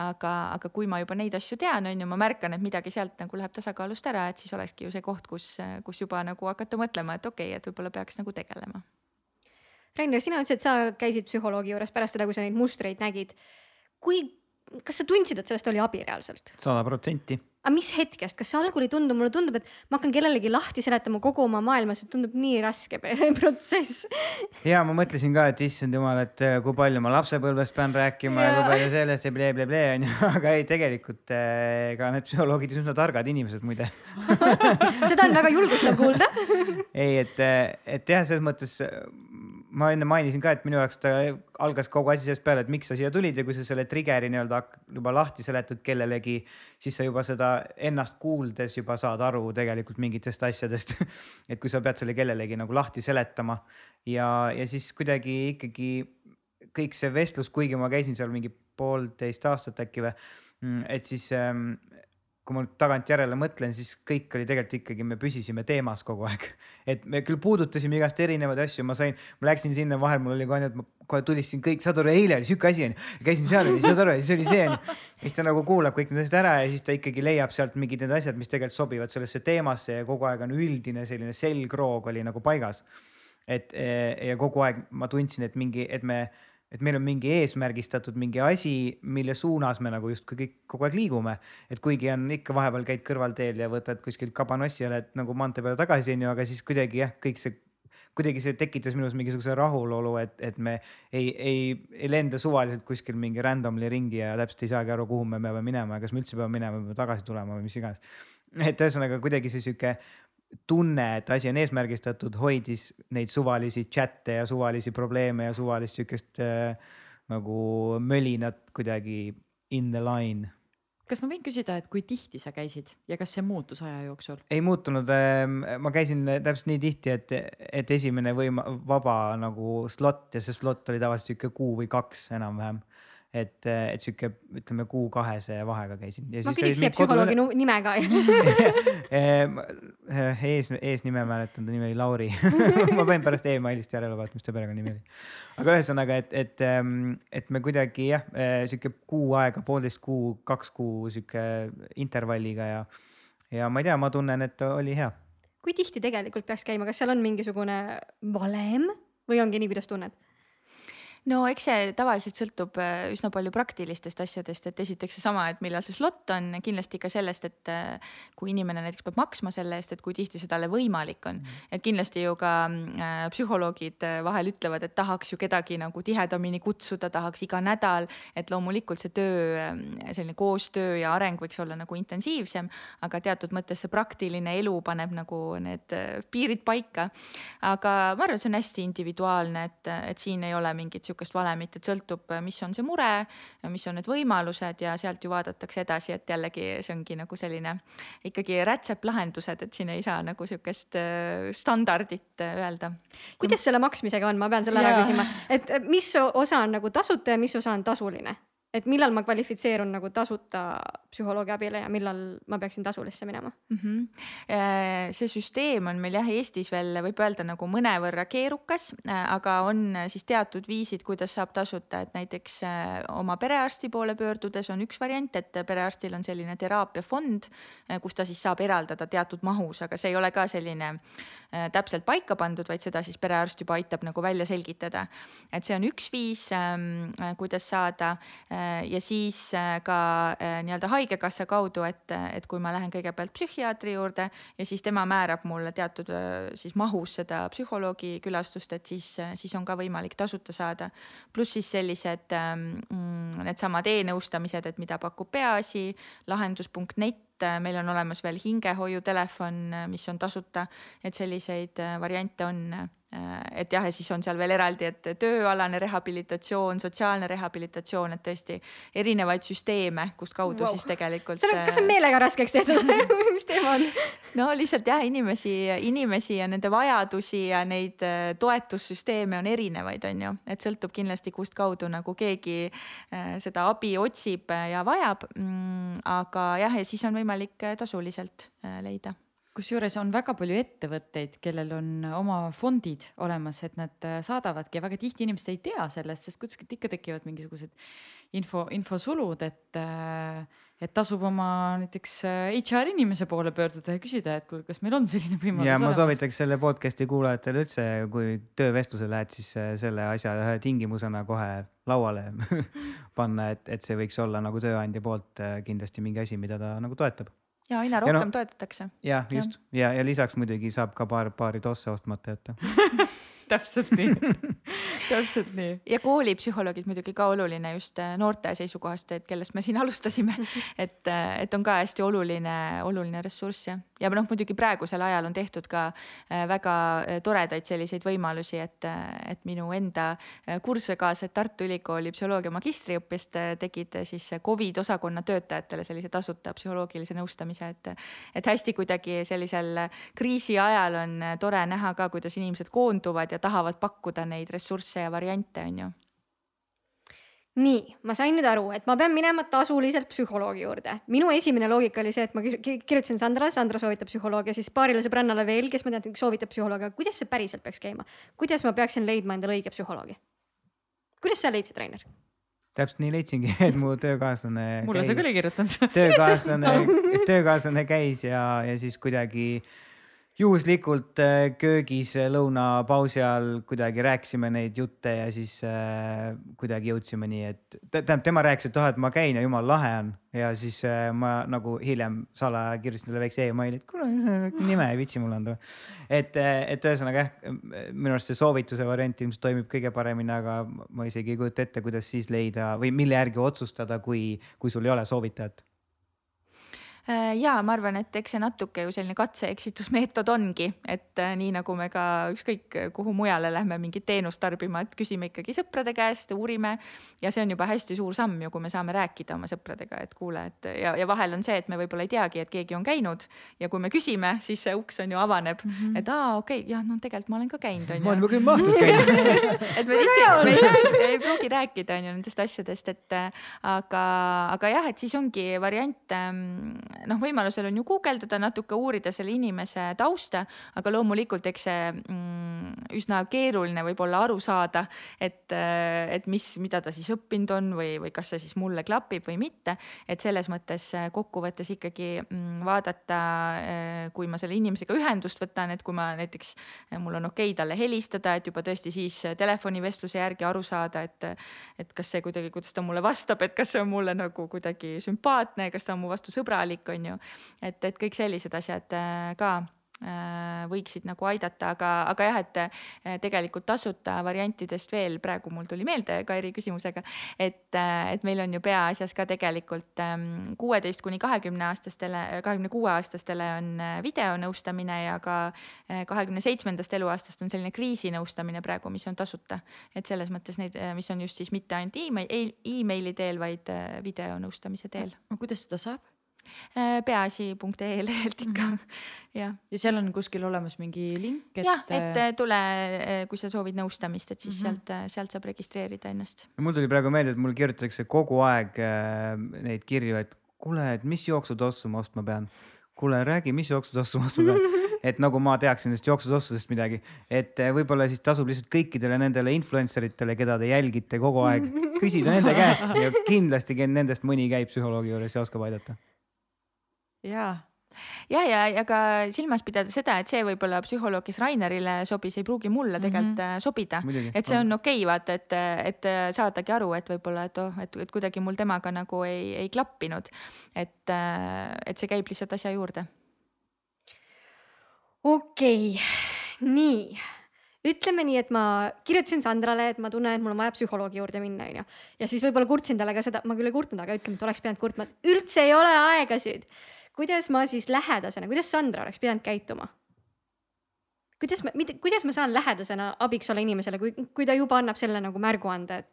aga, aga kui ma juba neid asju tean, on ju, ma märkan, et midagi sealt nagu läheb tasakaalust ära, et siis olekski ju see koht, kus, kus juba nagu hakata mõtlema, et okei okay,, et võib-olla peaks nagu tegelema Rainer, sina ütlesid, et sa käisid psühholoogi juures pärast seda, kui sa neid mustreid nägid. kui, kas sa tundsid, et sellest oli abi reaalselt? sada protsenti. aga mis hetkest, kas see algul ei tundu, mulle tundub, et ma hakkan kellelegi lahti seletama kogu oma maailma, see tundub nii raske protsess. ja ma mõtlesin ka, et issand jumal, et äh, kui palju ma lapsepõlvest pean rääkima ja, ja kui palju sellest ja ble-ble-ble onju, aga ei, tegelikult äh, ega need psühholoogid on üsna targad inimesed muide seda on väga julgustav kuulda ei, et, äh, et jah, selles mõttes ma enne mainisin ka, et minu jaoks ta algas kogu asi sellest peale, et miks sa siia tulid ja kui sa selle trigger'i nii-öelda juba lahti seletad kellelegi, siis sa juba seda ennast kuuldes juba saad aru tegelikult mingitest asjadest. Et kui sa pead selle kellelegi nagu lahti seletama ja, ja siis kuidagi ikkagi kõik see vestlus, kuigi ma käisin seal mingi poolteist aastat äkki või, mm, et siis ähm, kui ma tagantjärele mõtlen, siis kõik oli tegelikult ikkagi, me püsisime teemas kogu aeg. et me küll puudutasime igast erinevaid asju, ma sain, ma läksin sinna vahel, mul oli kohe nii, et ma kohe tulistasin kõik, saad aru, eile oli sihuke asi onju, käisin seal saad aru, siis oli see onju. siis ta nagu kuulab kõik need asjad ära ja siis ta ikkagi leiab sealt mingid need asjad, mis tegelikult sobivad sellesse teemasse ja kogu aeg on üldine selline selgroog oli nagu paigas. et ja kogu aeg ma tundsin, et mingi, et me et meil on mingi eesmärgistatud mingi asi, mille suunas me nagu justkui kõik kogu aeg liigume. et kuigi on ikka vahepeal käid kõrvalteel ja võtad kuskilt kabanossi ja lähed nagu maantee peale tagasi, onju, aga siis kuidagi jah, kõik see, kuidagi see tekitas minus mingisuguse rahulolu, et, et me ei, ei, ei lenda suvaliselt kuskil mingi randomly ringi ja täpselt ei saagi aru, kuhu me peame minema ja kas me üldse peame minema või tagasi tulema või mis iganes. et ühesõnaga kuidagi see sihuke tunne, et asi on eesmärgistatud, hoidis neid suvalisi chat'e ja suvalisi probleeme ja suvalist sihukest äh, nagu mölinat kuidagi in the line. kas ma võin küsida, et kui tihti sa käisid ja kas see muutus aja jooksul? ei muutunud äh,, ma käisin täpselt nii tihti, et, et esimene võim-, vaba nagu slot ja see slot oli tavaliselt sihuke kuu või kaks enam-vähem et, et sihuke, ütleme kuu-kahese vahega käisin. ma küsiks siia psühholoogi kodule... nime ka ees, eesnime mäletan, ta nimi oli Lauri ma panin pärast emailist järele vaatama, mis ta perekonnanimi oli. aga ühesõnaga, et, et, et me kuidagi jah, sihuke kuu aega, poolteist kuu, kaks kuu sihuke intervalliga ja, ja ma ei tea, ma tunnen, et oli hea. kui tihti tegelikult peaks käima, kas seal on mingisugune valem või ongi nii, kuidas tunned? No eks see tavaliselt sõltub äh, üsna palju praktilistest asjadest, et esiteks seesama, et millal see slot on, kindlasti ka sellest, et äh, kui inimene näiteks peab maksma selle eest, et kui tihti see talle võimalik on. et kindlasti ju ka äh, psühholoogid äh, vahel ütlevad, et tahaks ju kedagi nagu tihedamini kutsuda, tahaks iga nädal, et loomulikult see töö, selline koostöö ja areng võiks olla nagu intensiivsem, aga teatud mõttes see praktiline elu paneb nagu need piirid paika. aga ma arvan, see on hästi individuaalne, et, et siin ei ole mingit niisugust valemit, et sõltub, mis on see mure, mis on need võimalused ja sealt ju vaadatakse edasi, et jällegi see ongi nagu selline ikkagi rätseplahendused, et siin ei saa nagu niisugust äh, standardit äh, öelda. kuidas selle maksmisega on, ma pean selle ära Jaa. küsima, et mis osa on nagu tasuta ja mis osa on tasuline? Et millal ma kvalifitseerun nagu tasuta psühholoogi abile ja millal ma peaksin tasulisse minema? mm. -hmm. see süsteem on meil jah, Eestis veel võib öelda nagu mõnevõrra keerukas, aga on siis teatud viisid, kuidas saab tasuta, et näiteks äh, oma perearsti poole pöördudes on üks variant, et perearstil on selline teraapiafond, kus ta siis saab eraldada teatud mahus, aga see ei ole ka selline äh, täpselt paika pandud, vaid seda siis perearst juba aitab nagu välja selgitada. et see on üks viis, ähm, kuidas saada ja siis äh, ka äh, nii-öelda haigekassa kaudu, et, et kui ma lähen kõigepealt psühhiaatri juurde ja siis tema määrab mulle teatud äh, siis mahus seda psühholoogi külastust, et siis, siis on ka võimalik tasuta saada. pluss siis sellised mm, needsamad e-nõustamised, et mida pakub Peaasi, lahendus.net, meil on olemas veel hingehoiutelefon, mis on tasuta, et selliseid variante on et jah, ja siis on seal veel eraldi, et tööalane rehabilitatsioon, sotsiaalne rehabilitatsioon, et tõesti erinevaid süsteeme, kust kaudu wow. siis tegelikult. see on, kas see on meelega raskeks tehtud mis teema on? no lihtsalt jah, inimesi, inimesi ja nende vajadusi ja neid äh, toetussüsteeme on erinevaid, on ju, et sõltub kindlasti, kust kaudu nagu keegi äh, seda abi otsib ja vajab. aga jah, ja siis on võimalik äh, tasuliselt leida kusjuures on väga palju ettevõtteid, kellel on oma fondid olemas, et nad äh, saadavadki ja väga tihti inimesed ei tea sellest, sest kuskilt ikka tekivad mingisugused info, infosulud, et, äh, et tasub oma näiteks äh, HR inimese poole pöörduda ja küsida, et kuule, kas meil on selline võimalus ja ma olemas. soovitaks selle podcast'i kuulajatele üldse, kui töövestlusele lähed, siis äh, selle asja ühe tingimusena kohe lauale panna, et, et see võiks olla nagu tööandja poolt äh, kindlasti mingi asi, mida ta nagu toetab. Ja aina Ja rohkem no- no, toetatakse. jah, just ja, ja lisaks muidugi saab ka paar paari tosse ostmata jätta. täpselt nii täpselt nii. ja koolipsühholoogid muidugi ka oluline just äh, noorte seisukohast, et kellest me siin alustasime, et, et on ka hästi oluline, oluline ressurss ja, ja noh, muidugi praegusel ajal on tehtud ka äh, väga äh, toredaid selliseid võimalusi, et, et minu enda äh, kursusekaaslased Tartu Ülikooli psühholoogia magistriõppest äh, tegid äh, siis Covid osakonna töötajatele sellise tasuta psühholoogilise nõustamise, et, et hästi kuidagi sellisel kriisi ajal on äh, tore näha ka, kuidas inimesed koonduvad ja tahavad pakkuda neid ressursse ja variante, on ju nii, ma sain nüüd aru, et ma pean minema tasuliselt psühholoogi juurde. minu esimene loogika oli see, et ma kirjutasin Sandrale, Sandra soovitab psühholoogi, siis paarile sõbrannale veel, kes ma tean, soovitab psühholoogi, aga kuidas see päriselt peaks käima? kuidas ma peaksin leidma endale õige psühholoogi? kuidas sa leidsid, Rainer? täpselt nii leidsingi, et mu töökaaslane. mulle sa küll ei kirjutanud töökaaslane, töökaaslane käis ja, ja siis kuidagi juhuslikult äh, köögis äh, lõunapausi ajal kuidagi rääkisime neid jutte ja siis äh, kuidagi jõudsime nii, et tä- tähendab, tema rääkis, et ah, et ma käin ja jumala lahe on ja siis ma nagu hiljem salaja kirjutasin talle väikse emaili, et kuule, nime ei viitsi mulle anda. et, et ühesõnaga jah, minu arust see soovituse variant ilmselt toimib kõige paremini, aga ma isegi ei kujuta ette, kuidas siis leida või mille järgi otsustada, kui, kui sul ei ole soovitajat ja ma arvan, et eks see natuke ju selline katse-eksitusmeetod ongi, et äh, nii nagu me ka ükskõik kuhu mujale lähme mingit teenust tarbima, et küsime ikkagi sõprade käest, uurime. Ja see on juba hästi suur samm ju, kui me saame rääkida oma sõpradega, et kuule, et ja, ja vahel on see, et me võib-olla ei teagi, et keegi on käinud. Ja kui me küsime, siis see uks on ju avaneb mm, -hmm. et aa, okei okay,, jah, no tegelikult ma olen ka käinud, on ju. Ma olen juba kümme aastat käinud. Et me tihti me ei, ei pruugi rääkida on ju nendest asjadest, et äh, aga, aga jah, et siis ongi variant ähm, noh, võimalusel on ju guugeldada, natuke uurida selle inimese tausta, aga loomulikult, eks see mm, üsna keeruline võib-olla aru saada, et, et mis, mida ta siis õppinud on või, või kas see siis mulle klapib või mitte. et selles mõttes kokkuvõttes ikkagi mm, vaadata, kui ma selle inimesega ühendust võtan, et kui ma näiteks, mul on okei okay talle helistada, et juba tõesti siis telefonivestluse järgi aru saada, et, et kas see kuidagi, kuidas ta mulle vastab, et kas see on mulle nagu kuidagi sümpaatne, kas ta on mu vastu sõbralik, on ju. et, et kõik sellised asjad ka Äh, võiksid nagu aidata, aga, aga jah, et äh, tegelikult tasuta variantidest veel praegu mul tuli meelde Kairi küsimusega, et, äh, et meil on ju peaasjas ka tegelikult ähm, kuueteist kuni kahekümne aastastele, kahekümne kuue aastastele on videonõustamine ja ka kahekümne seitsmendast eluaastast on selline kriisinõustamine praegu, mis on tasuta. et selles mõttes neid, mis on just siis mitte ainult email, emaili teel, vaid videonõustamise teel. kuidas seda saab? Äh, peaasi.ee lehelt ikka mm, -hmm. jah. ja seal on kuskil olemas mingi link, et. jah, et äh, tule, äh, kui sa soovid nõustamist, et siis mm -hmm. sealt, sealt saab registreerida ennast. mul tuli praegu meelde, et mul kirjutatakse kogu aeg neid kirju, et kuule, et mis jooksutossu ma ostma pean. kuule, räägi, mis jooksutossu ma ostma pean et nagu ma teaksin nendest jooksutossudest midagi, et võib-olla siis tasub lihtsalt kõikidele nendele influencer itele, keda te jälgite kogu aeg, küsida nende käest ja kindlasti nendest mõni käib psühholoogi juures ja oskab aidata jaa ja, ja, ja ka silmas pidada seda, et see võib-olla psühholoog, kes Rainerile sobis, ei pruugi mulle tegelikult mm -hmm. sobida. et see on okei okay,, vaata, et, et saadagi aru, et võib-olla, et oh, et, et kuidagi mul temaga nagu ei, ei klappinud. et, et see käib lihtsalt asja juurde. okei okay., nii ütleme nii, et ma kirjutasin Sandrale, et ma tunnen, et mul on vaja psühholoogi juurde minna, onju. ja siis võib-olla kurtsin talle ka seda, ma küll ei kurtnud, aga ütleme, et oleks pidanud kurtma, et üldse ei ole aegasid kuidas ma siis lähedasena, kuidas Sandra oleks pidanud käituma? kuidas ma, kuidas ma saan lähedasena abiks olla inimesele, kui, kui ta juba annab selle nagu märguande, et.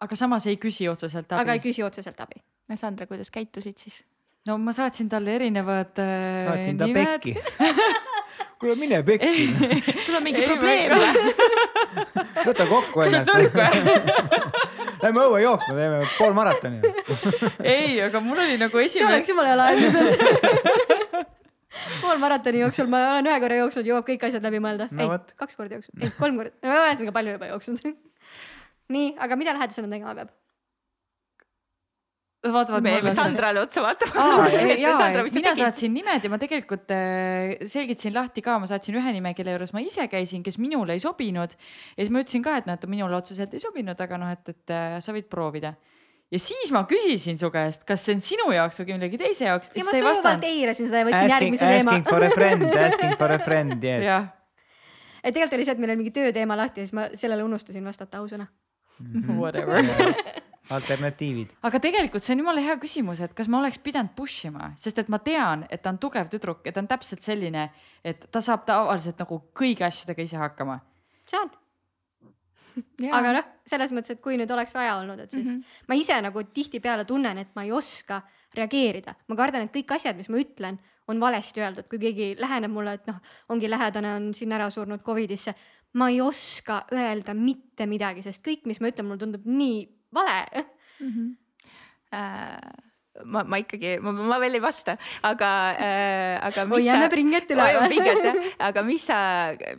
aga samas ei küsi otseselt abi. aga ei küsi otseselt abi. no Sandra, kuidas käitusid siis? no ma saatsin talle erinevad äh, saatsin ta nimed. pekki kuule, mine pekki. Sul on mingi probleem. või? võta kokku ennast. Lähme õue jooksma, teeme pool maratoni. Ei, aga mul oli nagu esimene. see oleks jumala hea lahendus. Olnud pool maratoni jooksul ma olen ühe korra jooksnud, jõuab kõik asjad läbi mõelda. No,. ei, kaks korda jooksnud, ei kolm korda, ühesõnaga palju juba jooksnud. Nii, aga mida lähedasena tegema peab? Vaatavad me jäime Sandrale otsa vaatama ah,. mina saatsin nimed ja ma tegelikult äh, selgitasin lahti ka, ma saatsin ühe nime, kelle juures ma ise käisin, kes minule ei sobinud. ja siis ma ütlesin ka, et noh, et minule otseselt ei sobinud, aga noh, et, et äh, sa võid proovida ja siis ma küsisin su käest, kas see on sinu jaoks või millegi teise jaoks. ja ma sujuvalt eirasin seda ja võtsin asking, järgmise teema. Asking for a friend, asking for a friend, yes. et tegelikult oli see, et meil oli mingi tööteema lahti ja siis ma sellele unustasin vastata ausõna mm. -hmm. Whatever alternatiivid. aga tegelikult see on jumala hea küsimus, et kas ma oleks pidanud push ima, sest et ma tean, et ta on tugev tüdruk ja ta on täpselt selline, et ta saab tavaliselt nagu kõigi asjadega ise hakkama. saan. aga noh, selles mõttes, et kui nüüd oleks vaja olnud, et siis mm -hmm. ma ise nagu tihtipeale tunnen, et ma ei oska reageerida, ma kardan, et kõik asjad, mis ma ütlen, on valesti öeldud, kui keegi läheneb mulle, et noh, ongi lähedane on siin ära surnud Covidisse, ma ei oska öelda mitte midagi, sest kõik, mis ma ütlen, mulle tundub nii vale mm. -hmm. Äh, ma, ma ikkagi, ma, ma veel ei vasta, aga äh,, aga. oi, jälle pinget üle või? pinget jah, aga mis sa,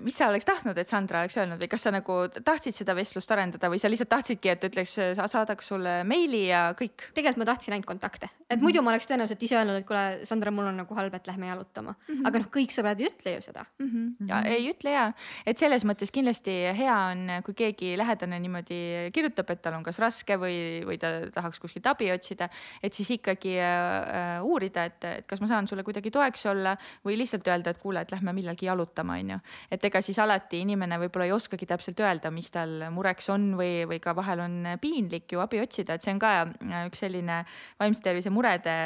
mis sa oleks tahtnud, et Sandra oleks öelnud või kas sa nagu tahtsid seda vestlust arendada või sa lihtsalt tahtsidki, et ütleks, saadaks sulle meili ja kõik? tegelikult ma tahtsin ainult kontakte, et mm -hmm. muidu ma oleks tõenäoliselt ise öelnud, et kuule, Sandra, mul on nagu halb, et lähme jalutama mm. -hmm. aga noh, kõik sõbrad ei ütle ju seda mm. -hmm. Ja, ei ütle ja, et selles mõttes kindlasti hea on, kui keegi lähedane niimoodi kirjutab, et tal on kas raske või, või ta tahaks kuskilt abi otsida, et siis ikka ikkagi äh, uurida, et, et kas ma saan sulle kuidagi toeks olla või lihtsalt öelda, et kuule, et lähme millalgi jalutama, on ju. et ega siis alati inimene võib-olla ei oskagi täpselt öelda, mis tal mureks on või, või ka vahel on piinlik ju abi otsida, et see on ka äh, üks selline vaimse tervise murede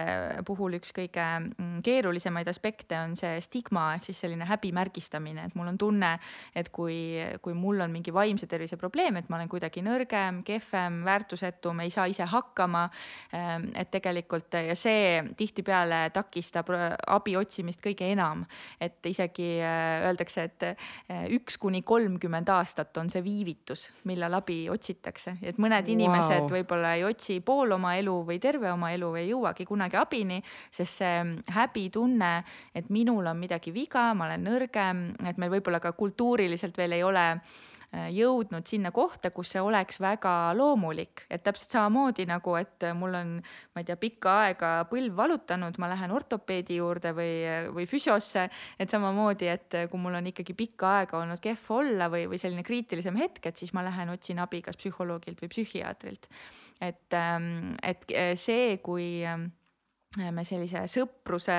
puhul üks kõige mm, keerulisemaid aspekte on see stigma ehk siis selline häbimärgistamine, et mul on tunne, et kui, kui mul on mingi vaimse tervise probleem, et ma olen kuidagi nõrgem, kehvem, väärtusetum, ei saa ise hakkama. Ähm, et tegelikult loomulikult ja see tihtipeale takistab äh, abi otsimist kõige enam. et isegi äh, öeldakse, et äh, üks kuni kolmkümmend aastat on see viivitus, millal abi otsitakse, et mõned wow. inimesed võib-olla ei otsi pool oma elu või terve oma elu, ei jõuagi kunagi abini, sest see häbitunne, et minul on midagi viga, ma olen nõrgem, et meil võib-olla ka kultuuriliselt veel ei ole jõudnud sinna kohta, kus see oleks väga loomulik, et täpselt samamoodi nagu, et mul on, ma ei tea, pikka aega põlv valutanud, ma lähen ortopeedi juurde või, või füsiosse, et samamoodi, et kui mul on ikkagi pikka aega olnud kehv olla või, või selline kriitilisem hetk, et siis ma lähen otsin abi kas psühholoogilt või psühhiaatrilt. et, ähm, et see, kui ähm, me sellise sõpruse,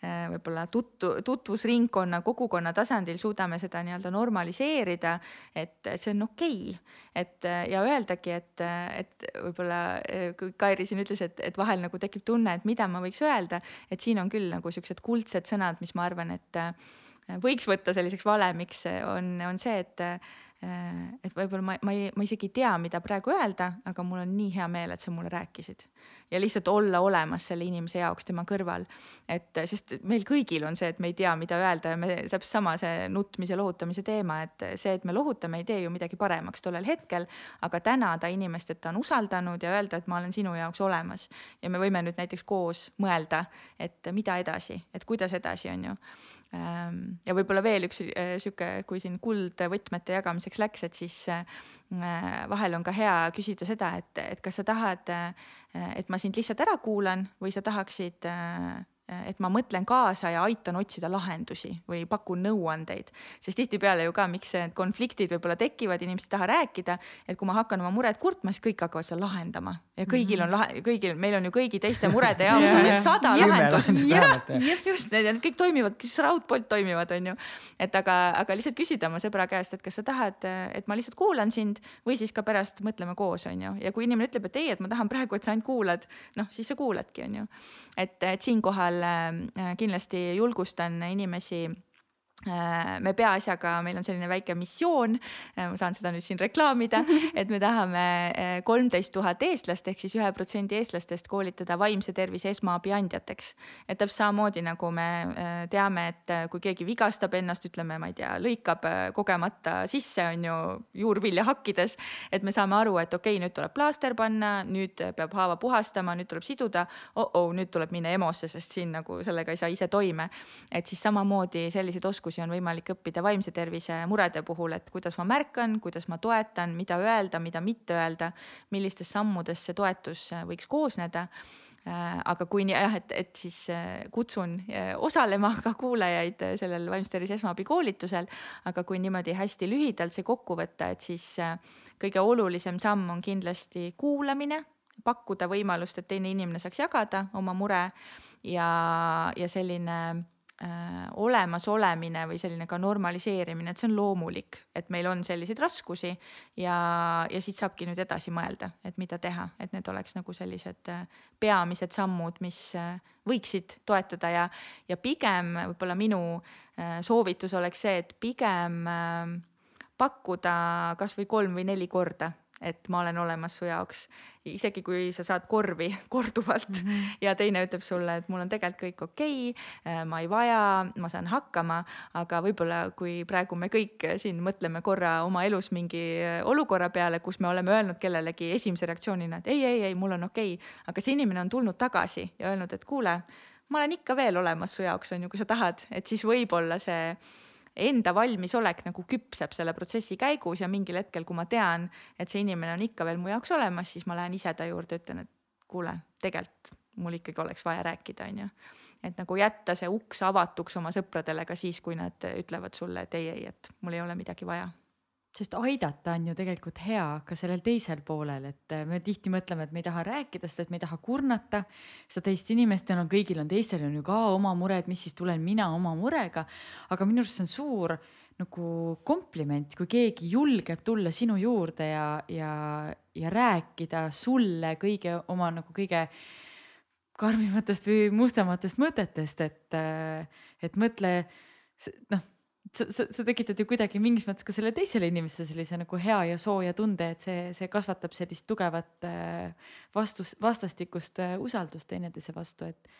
äh, võib-olla tutvu, tutvusringkonna, kogukonna tasandil suudame seda nii-öelda normaliseerida, et see on okei. Okay.. et ja öeldagi, et, et võib-olla kui Kairi siin ütles, et, et vahel nagu tekib tunne, et mida ma võiks öelda, et siin on küll nagu siuksed kuldsed sõnad, mis ma arvan, et võiks võtta selliseks valemiks, on, on see, et et võib-olla ma, ma ei, ma isegi ei tea, mida praegu öelda, aga mul on nii hea meel, et sa mulle rääkisid. ja lihtsalt olla olemas selle inimese jaoks tema kõrval. et sest meil kõigil on see, et me ei tea, mida öelda ja me täpselt sama see nutmise, lohutamise teema, et see, et me lohutame, ei tee ju midagi paremaks tollel hetkel, aga tänada inimest, et ta on usaldanud ja öelda, et ma olen sinu jaoks olemas. ja me võime nüüd näiteks koos mõelda, et mida edasi, et kuidas edasi, on ju ja võib-olla veel üks äh, sihuke, kui siin kuldvõtmete jagamiseks läks, et siis äh, vahel on ka hea küsida seda, et, et kas sa tahad, äh, et ma sind lihtsalt ära kuulan või sa tahaksid et ma mõtlen kaasa ja aitan otsida lahendusi või pakun nõuandeid. sest tihtipeale ju ka, miks need konfliktid võib-olla tekivad, inimesed ei taha rääkida, et kui ma hakkan oma muret kurtma, siis kõik hakkavad seda lahendama ja kõigil on lahe, kõigil, meil on ju kõigi teiste murede jaoks on need sada lahendust. just, need kõik toimivad, raudpolt toimivad, on ju. et aga, aga lihtsalt küsida oma sõbra käest, et kas sa tahad, et ma lihtsalt kuulan sind või siis ka pärast mõtleme koos, on ju. ja kui inimene ütleb, et ei, et ma tahan praegu, et sa ainult kuulad, noh, siis sa kuuladki, on ju. et, et siinkohal kindlasti julgustan inimesi Äh, me peaasjaga, meil on selline väike missioon, äh, ma saan seda nüüd siin reklaamida, et me tahame äh, kolmteist tuhat eestlast ehk siis ühe protsendi eestlastest koolitada vaimse tervise esmaabi andjateks. et täpselt samamoodi nagu me teame, et kui keegi vigastab ennast, ütleme, ma ei tea, lõikab kogemata sisse, on ju, juurvilja hakkides, et me saame aru, et okei okay,, nüüd tuleb plaaster panna, nüüd peab haava puhastama, nüüd tuleb siduda oh-oh, nüüd tuleb minna EMO-sse, sest siin nagu sellega ei saa ise toime. et siis samamoodi selliseid oskusi oskusi on võimalik õppida vaimse tervise murede puhul, et kuidas ma märkan, kuidas ma toetan, mida öelda, mida mitte öelda, millistest sammudest see toetus äh, võiks koosneda. Äh, aga kui nii jah, et, et siis äh, kutsun osalema ka kuulajaid sellel vaimse tervise esmaabi koolitusel, aga kui niimoodi hästi lühidalt see kokku võtta, et siis kõige olulisem samm on kindlasti kuulamine, pakkuda võimalust, et teine inimene saaks jagada oma mure ja, ja selline olemasolemine või selline ka normaliseerimine, et see on loomulik, et meil on selliseid raskusi ja, ja siit saabki nüüd edasi mõelda, et mida teha, et need oleks nagu sellised äh, peamised sammud, mis äh, võiksid toetada ja, ja pigem võib-olla minu äh, soovitus oleks see, et pigem äh, pakkuda kasvõi kolm või neli korda et ma olen olemas su jaoks. isegi kui sa saad korvi korduvalt mm -hmm. ja teine ütleb sulle, et mul on tegelikult kõik okei okay,, äh, ma ei vaja, ma saan hakkama, aga võib-olla kui praegu me kõik siin mõtleme korra oma elus mingi äh, olukorra peale, kus me oleme öelnud kellelegi esimese reaktsioonina, et ei, ei, ei, mul on okei okay., aga see inimene on tulnud tagasi ja öelnud, et kuule, ma olen ikka veel olemas su jaoks, on ju, kui sa tahad, et siis võib-olla see enda valmisolek nagu küpseb selle protsessi käigus ja mingil hetkel, kui ma tean, et see inimene on ikka veel mu jaoks olemas, siis ma lähen ise ta juurde, ütlen, et kuule, tegelikult mul ikkagi oleks vaja rääkida, on ju. et nagu jätta see uks avatuks oma sõpradele ka siis, kui nad ütlevad sulle, et ei, ei, et mul ei ole midagi vaja sest aidata on ju tegelikult hea ka sellel teisel poolel, et me tihti mõtleme, et me ei taha rääkida, sest et me ei taha kurnata seda teist inimest no kõigil on, teistel on ju ka oma mured, mis siis tulen mina oma murega. aga minu arust see on suur nagu kompliment, kui keegi julgeb tulla sinu juurde ja, ja, ja rääkida sulle kõige oma nagu kõige karmimatest või mustematest mõtetest, et, et mõtle noh sa, sa, sa tekitad ju kuidagi mingis mõttes ka selle teisele inimesele sellise nagu hea ja sooja tunde, et see, see kasvatab sellist tugevat äh, vastus, vastastikust äh, usaldust teineteise vastu, et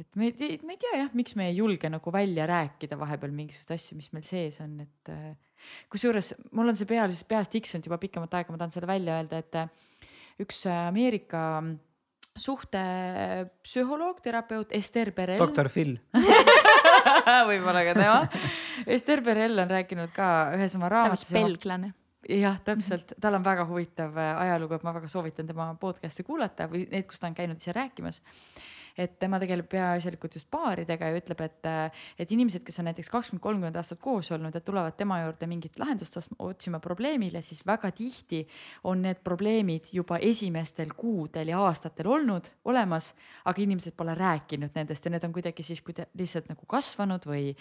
et me ei, me ei tea jah, miks me ei julge nagu välja rääkida vahepeal mingisuguseid asju, mis meil sees on, et äh, kusjuures mul on see peas, peas tiksunud juba pikemat aega, ma tahan selle välja öelda, et üks Ameerika suhtepsühholoog, terapeut Ester Perel. doktor Phil võib-olla ka tema. Ester Perel on rääkinud ka ühes oma ta on raamatus. vist belglane. jah, täpselt, tal on väga huvitav äh, ajalugu, et ma väga soovitan tema podcast'e kuulata või neid, kus ta on käinud ise rääkimas. Et tema tegeleb peaasjalikult just paaridega ja ütleb, et, et inimesed, kes on näiteks kakskümmend, kolmkümmend aastat koos olnud ja tulevad tema juurde mingit lahendust otsima probleemile, siis väga tihti on need probleemid juba esimestel kuudel ja aastatel olnud olemas, aga inimesed pole rääkinud nendest ja need on kuidagi siis kuida- lihtsalt nagu kasvanud või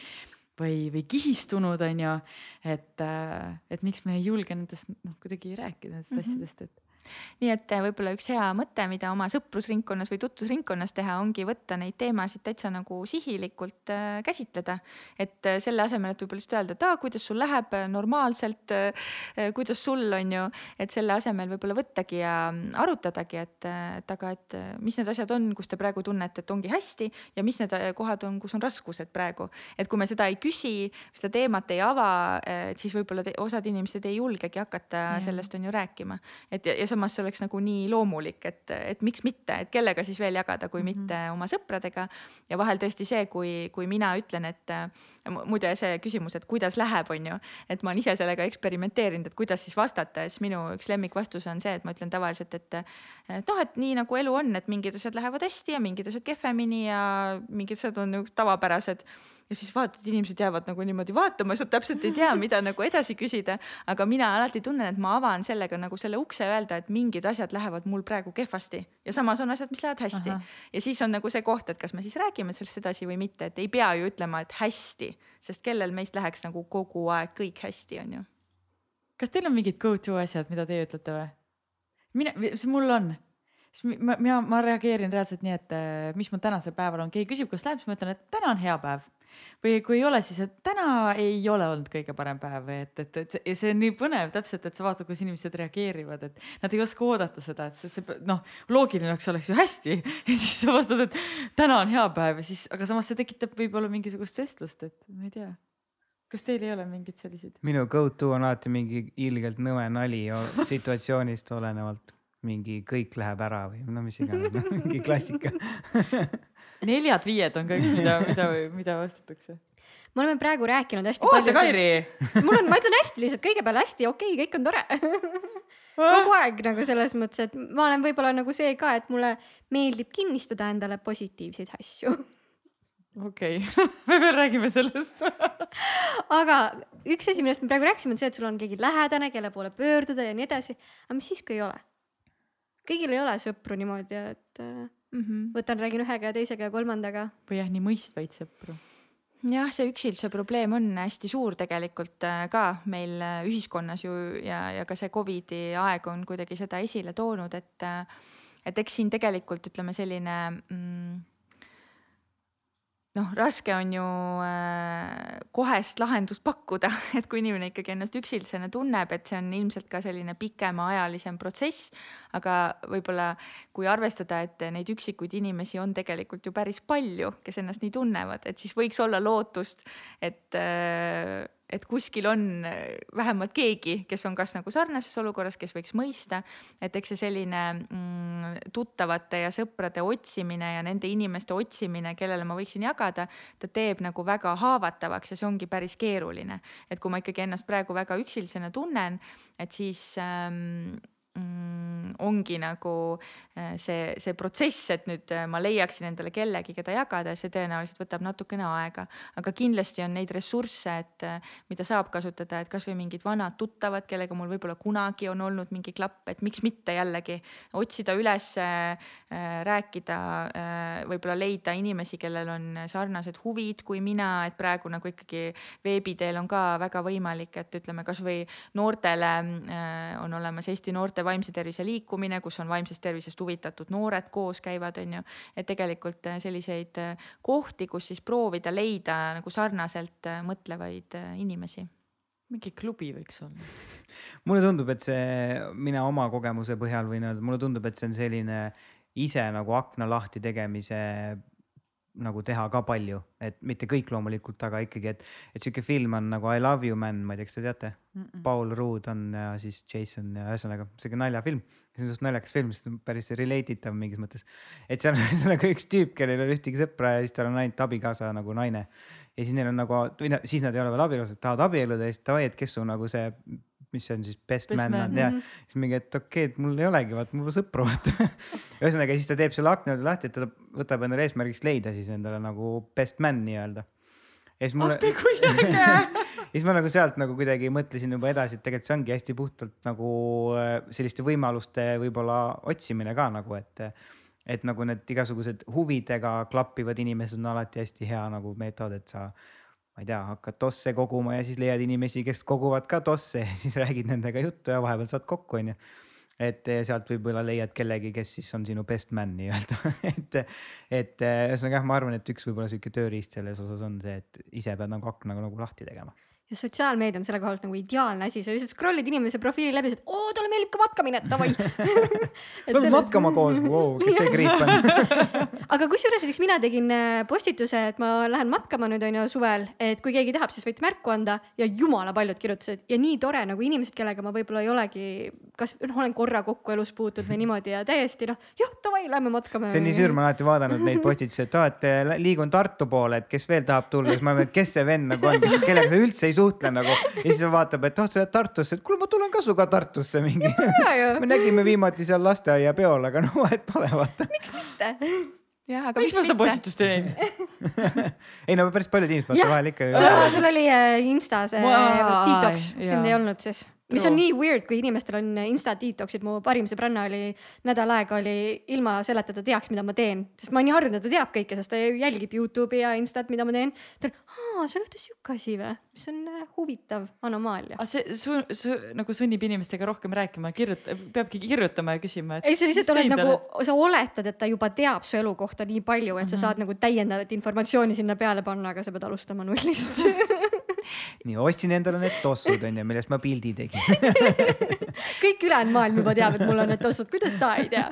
või, või kihistunud, on ju. et, et miks me ei julge nendest noh, kuidagi rääkida nendest mm. -hmm. asjadest, et nii et eh, võib-olla üks hea mõte, mida oma sõprusringkonnas või tutvusringkonnas teha, ongi võtta neid teemasid täitsa nagu sihilikult äh, käsitleda. et äh, selle asemel, et võib-olla lihtsalt öelda, et aa, kuidas sul läheb äh, normaalselt kuidas sul on ju, et selle asemel võib-olla võttagi ja mm, arutadagi, et, et aga, et mis need asjad on, kus te praegu tunnete, et ongi hästi ja mis need kohad on, kus on raskused praegu. et kui me seda ei küsi, seda teemat ei ava, et siis võib-olla osad inimesed ei julgegi hakata Jah. sellest on ju rääkima. et ja, ja samas see oleks nagu nii loomulik, et, et miks mitte, et kellega siis veel jagada, kui mm. -hmm. mitte oma sõpradega. ja vahel tõesti see, kui, kui mina ütlen, et mu- muide see küsimus, et kuidas läheb, on ju, et ma olen ise sellega eksperimenteerinud, et kuidas siis vastata ja siis minu üks lemmikvastus on see, et ma ütlen tavaliselt, et et noh, et nii nagu elu on, et mingid asjad lähevad hästi ja mingid asjad kehvemini ja mingid asjad on nagu tavapärased ja siis vaatad, inimesed jäävad nagu niimoodi vaatama, sa täpselt ei tea, mida nagu edasi küsida. aga mina alati tunnen, et ma avan sellega nagu selle ukse öelda, et mingid asjad lähevad mul praegu kehvasti ja samas on asjad, mis lähevad hästi. Ja siis on nagu see koht, et kas me siis räägime sellest edasi või mitte, et ei pea ju ütlema, et hästi, sest kellel meist läheks nagu kogu aeg kõik hästi, on ju. kas teil on mingid go-to asjad, mida teie ütlete või? mina, see mul on, siis ma, mina, ma reageerin reaalselt nii, et äh, mis mul tänasel päeval on, keegi küsib, kuidas läheb, siis ma ütlen, et täna on hea päev. Või kui ei ole, siis et täna ei ole olnud kõige parem päev et, et, et see, see on nii põnev täpselt, et sa vaatad, kuidas inimesed reageerivad, et nad ei oska oodata seda, et see, see noh, loogiline oleks, oleks ju hästi ja siis sa vastad, et täna on hea päev ja siis, aga samas see tekitab võib-olla mingisugust vestlust, et ma ei tea. kas teil ei ole mingeid selliseid? minu go-to on alati mingi ilgelt nõme nali situatsioonist olenevalt. mingi kõik läheb ära või no mis iganes no, mingi klassika. neljad-viied on kõik, mida, mida, mida vastatakse. me oleme praegu rääkinud hästi oota, Kairi. mul on, ma ütlen hästi lihtsalt kõige peale hästi okei okay,, kõik on tore. kogu aeg nagu selles mõttes, et ma olen võib-olla nagu see ka, et mulle meeldib kinnistada endale positiivseid asju. okei, me veel räägime sellest. aga üks asi, millest me praegu rääkisime, on see, et sul on keegi lähedane, kelle poole pöörduda ja nii edasi. aga mis siis, kui ei ole? kõigil ei ole sõpru niimoodi, et äh, Mm -hmm. võtan, räägin ühega ja teisega ja kolmandaga. või jah, nii mõistvaid sõpru. jah, see üksilduse probleem on hästi suur tegelikult äh, ka meil äh, ühiskonnas ju ja, ja ka see Covidi aeg on kuidagi seda esile toonud, et äh, et eks siin tegelikult ütleme selline mm, noh, raske on ju äh, kohest lahendust pakkuda, et kui inimene ikkagi ennast üksildasena tunneb, et see on ilmselt ka selline pikemaajalisem protsess, aga võib-olla kui arvestada, et neid üksikuid inimesi on tegelikult ju päris palju, kes ennast nii tunnevad, et siis võiks olla lootust, et, et kuskil on äh, vähemalt keegi, kes on kas nagu sarnases olukorras, kes võiks mõista, et eks see selline mm, tuttavate ja sõprade otsimine ja nende inimeste otsimine, kellele ma võiksin jagada, ta teeb nagu väga haavatavaks ja see ongi päris keeruline. et kui ma ikkagi ennast praegu väga üksilisena tunnen, et siis ähm, mm, ongi nagu äh, see, see protsess, et nüüd äh, ma leiaksin endale kellegi, keda jagada, see tõenäoliselt võtab natukene aega, aga kindlasti on neid ressursse, et äh, mida saab kasutada, et kasvõi mingid vanad tuttavad, kellega mul võib-olla kunagi on olnud mingi klapp, et miks mitte jällegi otsida üles rääkida võib-olla leida inimesi, kellel on sarnased huvid kui mina, et praegu nagu ikkagi veebi teel on ka väga võimalik, et ütleme kasvõi noortele on olemas Eesti Noorte vaimse tervise liikumine, kus on vaimsest tervisest huvitatud noored koos käivad, on ju. et tegelikult äh, selliseid äh, kohti, kus siis proovida leida nagu sarnaselt äh, mõtlevaid inimesi mingi klubi võiks olla. mulle tundub, et see, mina oma kogemuse põhjal võin öelda, mulle tundub, et see on selline ise nagu akna lahti tegemise nagu teha ka palju, et mitte kõik loomulikult, aga ikkagi, et, et sihuke film on nagu I love you man, ma ei tea, kas te teate mm? -mm. Paul Ruud on ja siis Jason ja ühesõnaga sihuke naljafilm, see on just naljakas film, sest päris relate itav mingis mõttes. et seal on ühesõnaga üks tüüp, kellel ei ole ühtegi sõpra ja siis tal on ainult abikaasa nagu naine. ja siis neil on nagu, või noh, siis nad ei ole veel abielus, tahavad abielluda ja siis davai, et kes su nagu see mis see on siis, best, best man, man on ja -hmm. siis mingi, et okei okay,, et mul ei olegi, vaat mul sõpru vaata ühesõnaga siis ta teeb selle akna lahti, et ta võtab endale eesmärgiks leida siis endale nagu best man nii-öelda. ja siis mulle. appi kui äge ja siis ma nagu sealt nagu kuidagi mõtlesin juba edasi, et tegelikult see ongi hästi puhtalt nagu äh, selliste võimaluste võib-olla otsimine ka nagu, et et nagu need igasugused huvidega klappivad inimesed on alati hästi hea nagu meetod, et sa ma ei tea, hakkad tosse koguma ja siis leiad inimesi, kes koguvad ka tosse ja siis räägid nendega juttu ja vahepeal saad kokku, onju. et sealt võib-olla leiad kellegi, kes siis on sinu best man nii-öelda et, et ühesõnaga jah, ma arvan, et üks võib-olla sihuke tööriist selles osas on see, et ise pead nagu akna nagu, nagu lahti tegema ja sotsiaalmeedia on selle koha pealt nagu ideaalne asi, sa lihtsalt scroll'id inimese profiili läbi, et oo, talle meeldib ka matkamine, davai. Peame matkama koos wow,, kes see kriip on? Aga kusjuures näiteks mina tegin äh, postituse, et ma lähen matkama nüüd on ju suvel, et kui keegi tahab, siis võite märku anda. Ja jumala paljud kirjutasid. Ja nii tore nagu inimesed, kellega ma võib-olla ei olegi, kas noh, olen korra kokku elus puutunud või niimoodi ja täiesti noh, jah, davai, lähme matkame. see on nii süür, ma olen alati vaadanud neid postitusi, et aa, et äh, liigun Tartu poole, et kes veel tahab tulla, siis ma mõtlen, kes see vend nagu on, kellega sa üldse ei suhtle nagu. Ja siis vaatab, et oh, sa lähed Tartusse, et kuule, ma tulen ka sinuga Tartusse mingi. me nägime viimati seal lasteaiapeol, aga no vahet pole, vaata. miks mitte? jah, aga miks ma seda postitust ei teinud ei no päris paljud inimesed vaata vahel ikka. sul oli Instas äh, detox, sind ei olnud siis mis on nii weird, kui inimestel on insta detox'id, mu parim sõbranna oli nädal aega oli ilma selleta ta teaks, mida ma teen, sest ma olen nii harjunud, et ta teab kõike, sest ta jälgib Youtube'i ja Instat, mida ma teen. ta on, aa, seal juhtus sihuke asi või, mis on äh, huvitav anomaalia. aga see su, su, nagu sunnib inimestega rohkem rääkima, kirjuta, peabki kirjutama ja küsima. ei, sa lihtsalt oled nagu, sa oletad, et ta juba teab su elu kohta nii palju, et mm -hmm. sa saad nagu täiendavat informatsiooni sinna peale panna, aga sa pead alustama nullist nii ostsin endale need tossud onju, millest ma pildi tegin. Kõik ülejäänud maailm juba teab, et mul on need tossud, kuidas sa ei tea?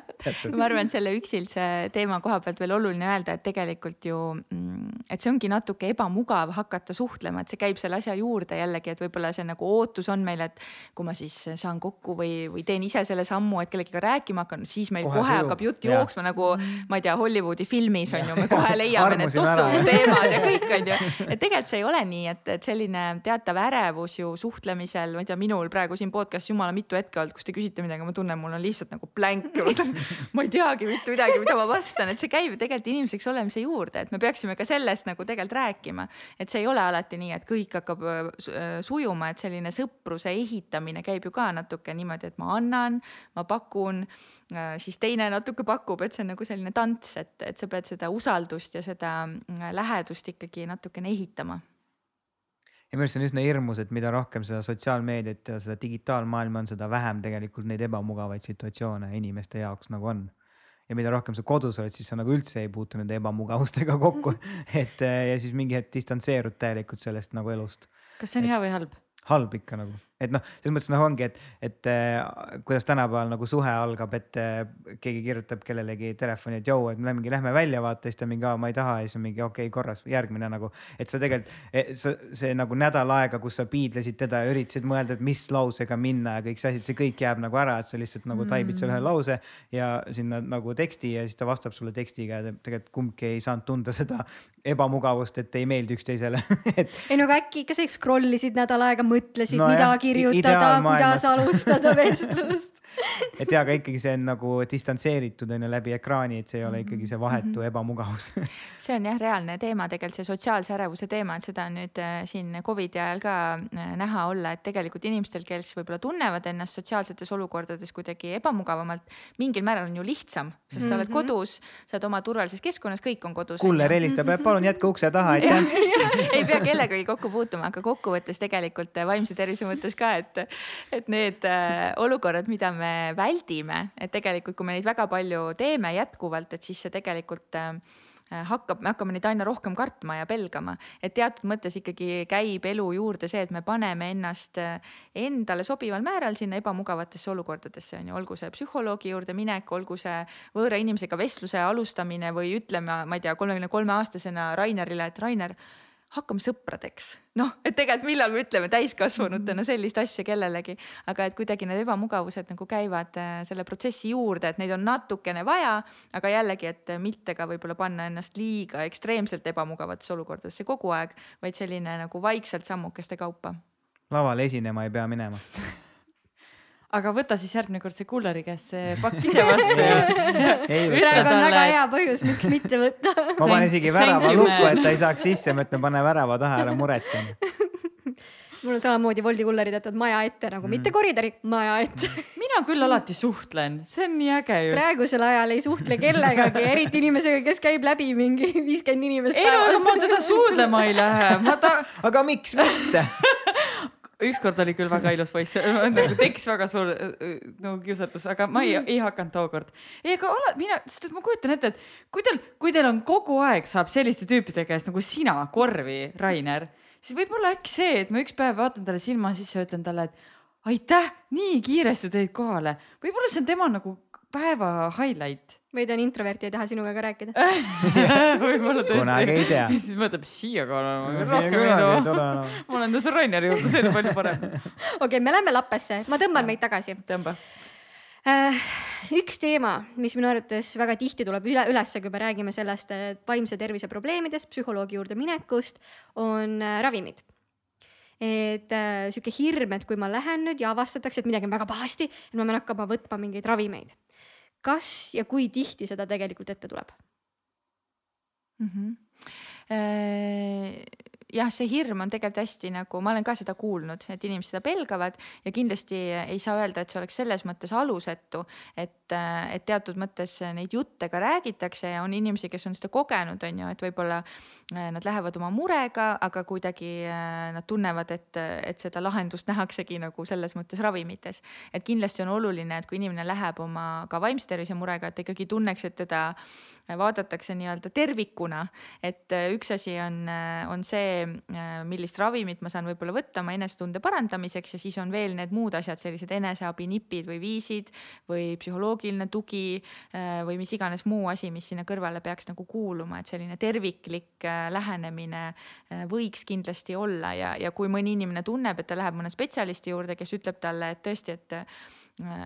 ma arvan, et selle üksilise teema koha pealt veel oluline öelda, et tegelikult ju, mm, et see ongi natuke ebamugav hakata suhtlema, et see käib selle asja juurde jällegi, et võib-olla see nagu ootus on meil, et kui ma siis saan kokku või, või teen ise selle sammu, et kellegagi rääkima hakkan, siis meil kohe, kohe hakkab jutt jooksma nagu ma ei tea, Hollywoodi filmis on ju, me kohe leiame need tossud teemad ja kõik on ju. et tegelikult see ei ole nii, et, et selline teatav ärevus ju suhtlemisel, ma ei tea, minul praegu siin podcast'is jumala mitu hetke olnud, kus te küsite midagi, ma tunnen, mul on lihtsalt nagu blank ma ei teagi mitte midagi, mida ma vastan, et see käib ju tegelikult inimeseks olemise juurde, et me peaksime ka sellest nagu tegelikult rääkima. et see ei ole alati nii, et kõik hakkab sujuma, et selline sõpruse ehitamine käib ju ka natuke niimoodi, et ma annan, ma pakun siis teine natuke pakub, et see on nagu selline tants, et, et sa pead seda usaldust ja seda lähedust ikkagi natukene ehitama ja minu arust see on üsna hirmus, et mida rohkem seda sotsiaalmeediat ja seda digitaalmaailma on, seda vähem tegelikult neid ebamugavaid situatsioone inimeste jaoks nagu on. ja mida rohkem sa kodus oled, siis sa nagu üldse ei puutu nende ebamugavustega kokku, et ja siis mingi hetk distantseerud täielikult sellest nagu elust. kas see on et, hea või halb? halb ikka nagu et noh, selles mõttes noh, ongi, et, et äh, kuidas tänapäeval nagu suhe algab, et äh, keegi kirjutab kellelegi telefoni, et jõu, et me lähmegi, lähme välja vaata, siis ta mingi, ma ei taha ja siis on mingi okei okay,, korras, järgmine nagu. et sa tegelikult, e, sa, see nagu nädal aega, kus sa piidlesid teda ja üritasid mõelda, et mis lausega minna ja kõik see asi, see kõik jääb nagu ära, et sa lihtsalt nagu taibid seal ühe mm. lause ja sinna nagu teksti ja siis ta vastab sulle tekstiga ja tegelikult kumbki ei saanud tunda seda ebamugavust, et ei meeldi üksteisele et.... ei no aga äkki ikka sa scroll isid nädal aega, mõtlesid no, midagi kirjutada, kuidas alustada vestlust et ja, aga ikkagi see on nagu distantseeritud on ju läbi ekraani, et see ei ole ikkagi see vahetu mm -hmm. ebamugavus see on jah, reaalne teema tegelikult see sotsiaalse ärevuse teema, et seda on nüüd äh, siin Covidi ajal ka äh, näha olla, et tegelikult inimestel, kes võib-olla tunnevad ennast sotsiaalsetes olukordades kuidagi ebamugavamalt, mingil määral on ju lihtsam, sest mm -hmm. sa oled mhm. kodus, sa oled oma turvalises keskkonnas, kõik on kodus. kuller helistab, palun jätke ukse taha, aitäh ei pea kellegagi kokku puutuma, aga kokkuvõttes tegelikult vaimse tervise mõttes ka, et, et need äh, olukorrad, mida me väldime, et tegelikult, kui me neid väga palju teeme jätkuvalt, et siis see tegelikult äh, hakkab, me hakkame neid aina rohkem kartma ja pelgama, et teatud mõttes ikkagi käib elu juurde see, et me paneme ennast äh, endale sobival määral sinna ebamugavatesse olukordadesse on ju, olgu see psühholoogi juurde minek, olgu see võõra inimesega vestluse alustamine või ütleme, ma ei tea, kolmekümne kolme aastasena Rainerile, et Rainer hakkame sõpradeks. noh, et tegelikult millal me ütleme täiskasvanutena sellist asja kellelegi, aga et kuidagi need ebamugavused nagu käivad äh, selle protsessi juurde, et neid on natukene vaja, aga jällegi, et mitte ka võib-olla panna ennast liiga ekstreemselt ebamugavatesse olukordadesse kogu aeg, vaid selline nagu vaikselt sammukeste kaupa. lavale esinema ei pea minema aga võta siis järgmine kord see kulleri käest see pakk ise vastu ja, praegu on väga hea põhjus, miks mitte võtta. ma panen isegi värava lukku, et ta ei saaks sisse, ma ütlen, pane värava taha, ära muretse mul on samamoodi Woldi kullerid jätavad maja ette nagu mm. mitte koridori, maja ette mina küll alati suhtlen, see on nii äge just. praegusel ajal ei suhtle kellegagi, eriti inimesega, kes käib läbi mingi viiskümmend inimest ei päevas. ei no, aga ma teda suudlema ei lähe, ma ta. aga miks mitte ükskord oli küll väga ilus poiss, nagu tekkis väga suur nagu kiusatus, aga ma ei, ei hakanud tookord. ei, aga ala, mina, sest et ma kujutan ette, et kui teil, kui teil on kogu aeg saab selliste tüüpide käest nagu sina korvi, Rainer, siis võib-olla äkki see, et ma üks päev vaatan talle silma sisse ja ütlen talle, et aitäh, nii kiiresti tõid kohale. võib-olla see on tema nagu päeva highlight või ta on introvert ja ei taha sinuga ka rääkida võib-olla tõesti. kunagi ei tea. siis mõtleb siia ka olema, rohkem ei too. ma olen tõesti Raineri juurde, see oli palju parem. okei me lähme lappesse, ma tõmban meid tagasi. tõmba uh,. üks teema, mis minu arvates väga tihti tuleb üle, ülesse, kui me räägime sellest, et vaimse tervise probleemidest, psühholoogi juurde minekust, on uh, ravimid et äh, sihuke hirm, et kui ma lähen nüüd ja avastatakse, et midagi on väga pahasti, et ma pean hakkama võtma mingeid ravimeid kas ja kui tihti seda tegelikult ette tuleb mm? -hmm. Jah, see hirm on tegelikult hästi nagu, ma olen ka seda kuulnud, et inimesed seda pelgavad ja kindlasti ei saa öelda, et see oleks selles mõttes alusetu, et, et teatud mõttes neid jutte ka räägitakse ja on inimesi, kes on seda kogenud, on ju, et võib-olla äh, nad lähevad oma murega, aga kuidagi äh, nad tunnevad, et, et seda lahendust nähaksegi nagu selles mõttes ravimites. et kindlasti on oluline, et kui inimene läheb oma ka vaimse tervise murega, et ta ikkagi tunneks, et teda vaadatakse nii-öelda tervikuna, et äh, üks asi on, on see, Äh, millist ravimit ma saan võib-olla võtta oma enesetunde parandamiseks ja siis on veel need muud asjad, sellised eneseabinipid või viisid või psühholoogiline tugi äh, või mis iganes muu asi, mis sinna kõrvale peaks nagu kuuluma, et selline terviklik äh, lähenemine võiks kindlasti olla. Ja, ja kui mõni inimene tunneb, et ta läheb mõne spetsialisti juurde, kes ütleb talle, et tõesti, et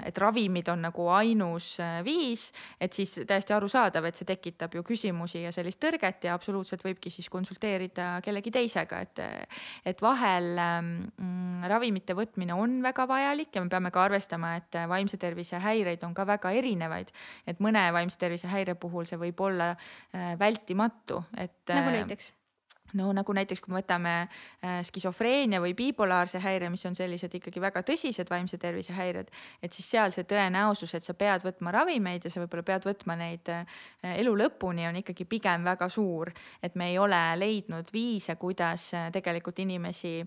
et ravimid on nagu ainus äh, viis, et siis täiesti arusaadav, et see tekitab ju küsimusi ja sellist tõrget ja absoluutselt võibki siis konsulteerida kellegi teisega, et, et vahel ähm, mm, ravimite võtmine on väga vajalik ja me peame ka arvestama, et vaimse tervise häireid on ka väga erinevaid. et mõne vaimse tervise häire puhul see võib olla äh, vältimatu, et. nagu äh, näiteks no nagu näiteks, kui me võtame äh, skisofreenia või bipolaarse häire, mis on sellised ikkagi väga tõsised vaimse tervise häired, et siis seal see tõenäosus, et sa pead võtma ravimeid ja sa võib-olla pead võtma neid äh, elu lõpuni, on ikkagi pigem väga suur. et me ei ole leidnud viise, kuidas äh, tegelikult inimesi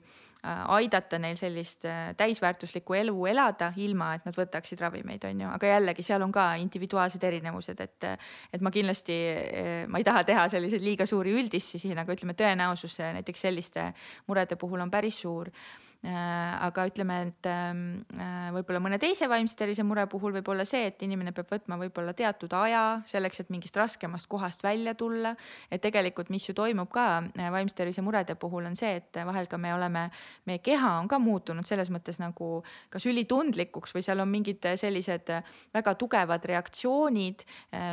aidata neil sellist äh, täisväärtuslikku elu elada, ilma et nad võtaksid ravimeid, on ju, aga jällegi seal on ka individuaalsed erinevused, et, et ma kindlasti, äh, ma ei taha teha selliseid liiga suuri üldistusi, aga ütleme, tõenäosus näiteks selliste murede puhul on päris suur. Äh, aga ütleme, et ähm, äh, võib-olla mõne teise vaimse tervise mure puhul võib olla see, et inimene peab võtma võib-olla teatud aja selleks, et mingist raskemast kohast välja tulla. et tegelikult, mis ju toimub ka äh, vaimse tervise murede puhul, on see, et vahel ka me oleme, meie keha on ka muutunud selles mõttes nagu kas ülitundlikuks või seal on mingid sellised väga tugevad reaktsioonid,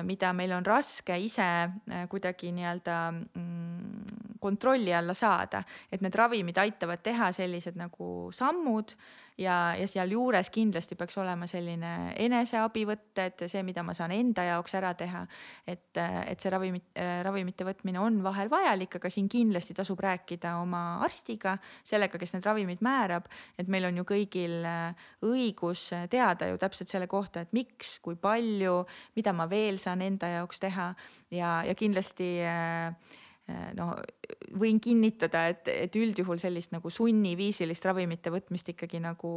mida meil on raske ise kuidagi nii-öelda mm, kontrolli alla saada, et need ravimid aitavad teha sellised nagu nagu sammud ja, ja sealjuures kindlasti peaks olema selline eneseabivõtt, et see, mida ma saan enda jaoks ära teha. et, et see ravimit, ravimite võtmine on vahel vajalik, aga siin kindlasti tasub rääkida oma arstiga, sellega, kes need ravimid määrab. et meil on ju kõigil õigus teada ju täpselt selle kohta, et miks, kui palju, mida ma veel saan enda jaoks teha ja, ja kindlasti äh, no võin kinnitada, et, et üldjuhul sellist nagu sunniviisilist ravimite võtmist ikkagi nagu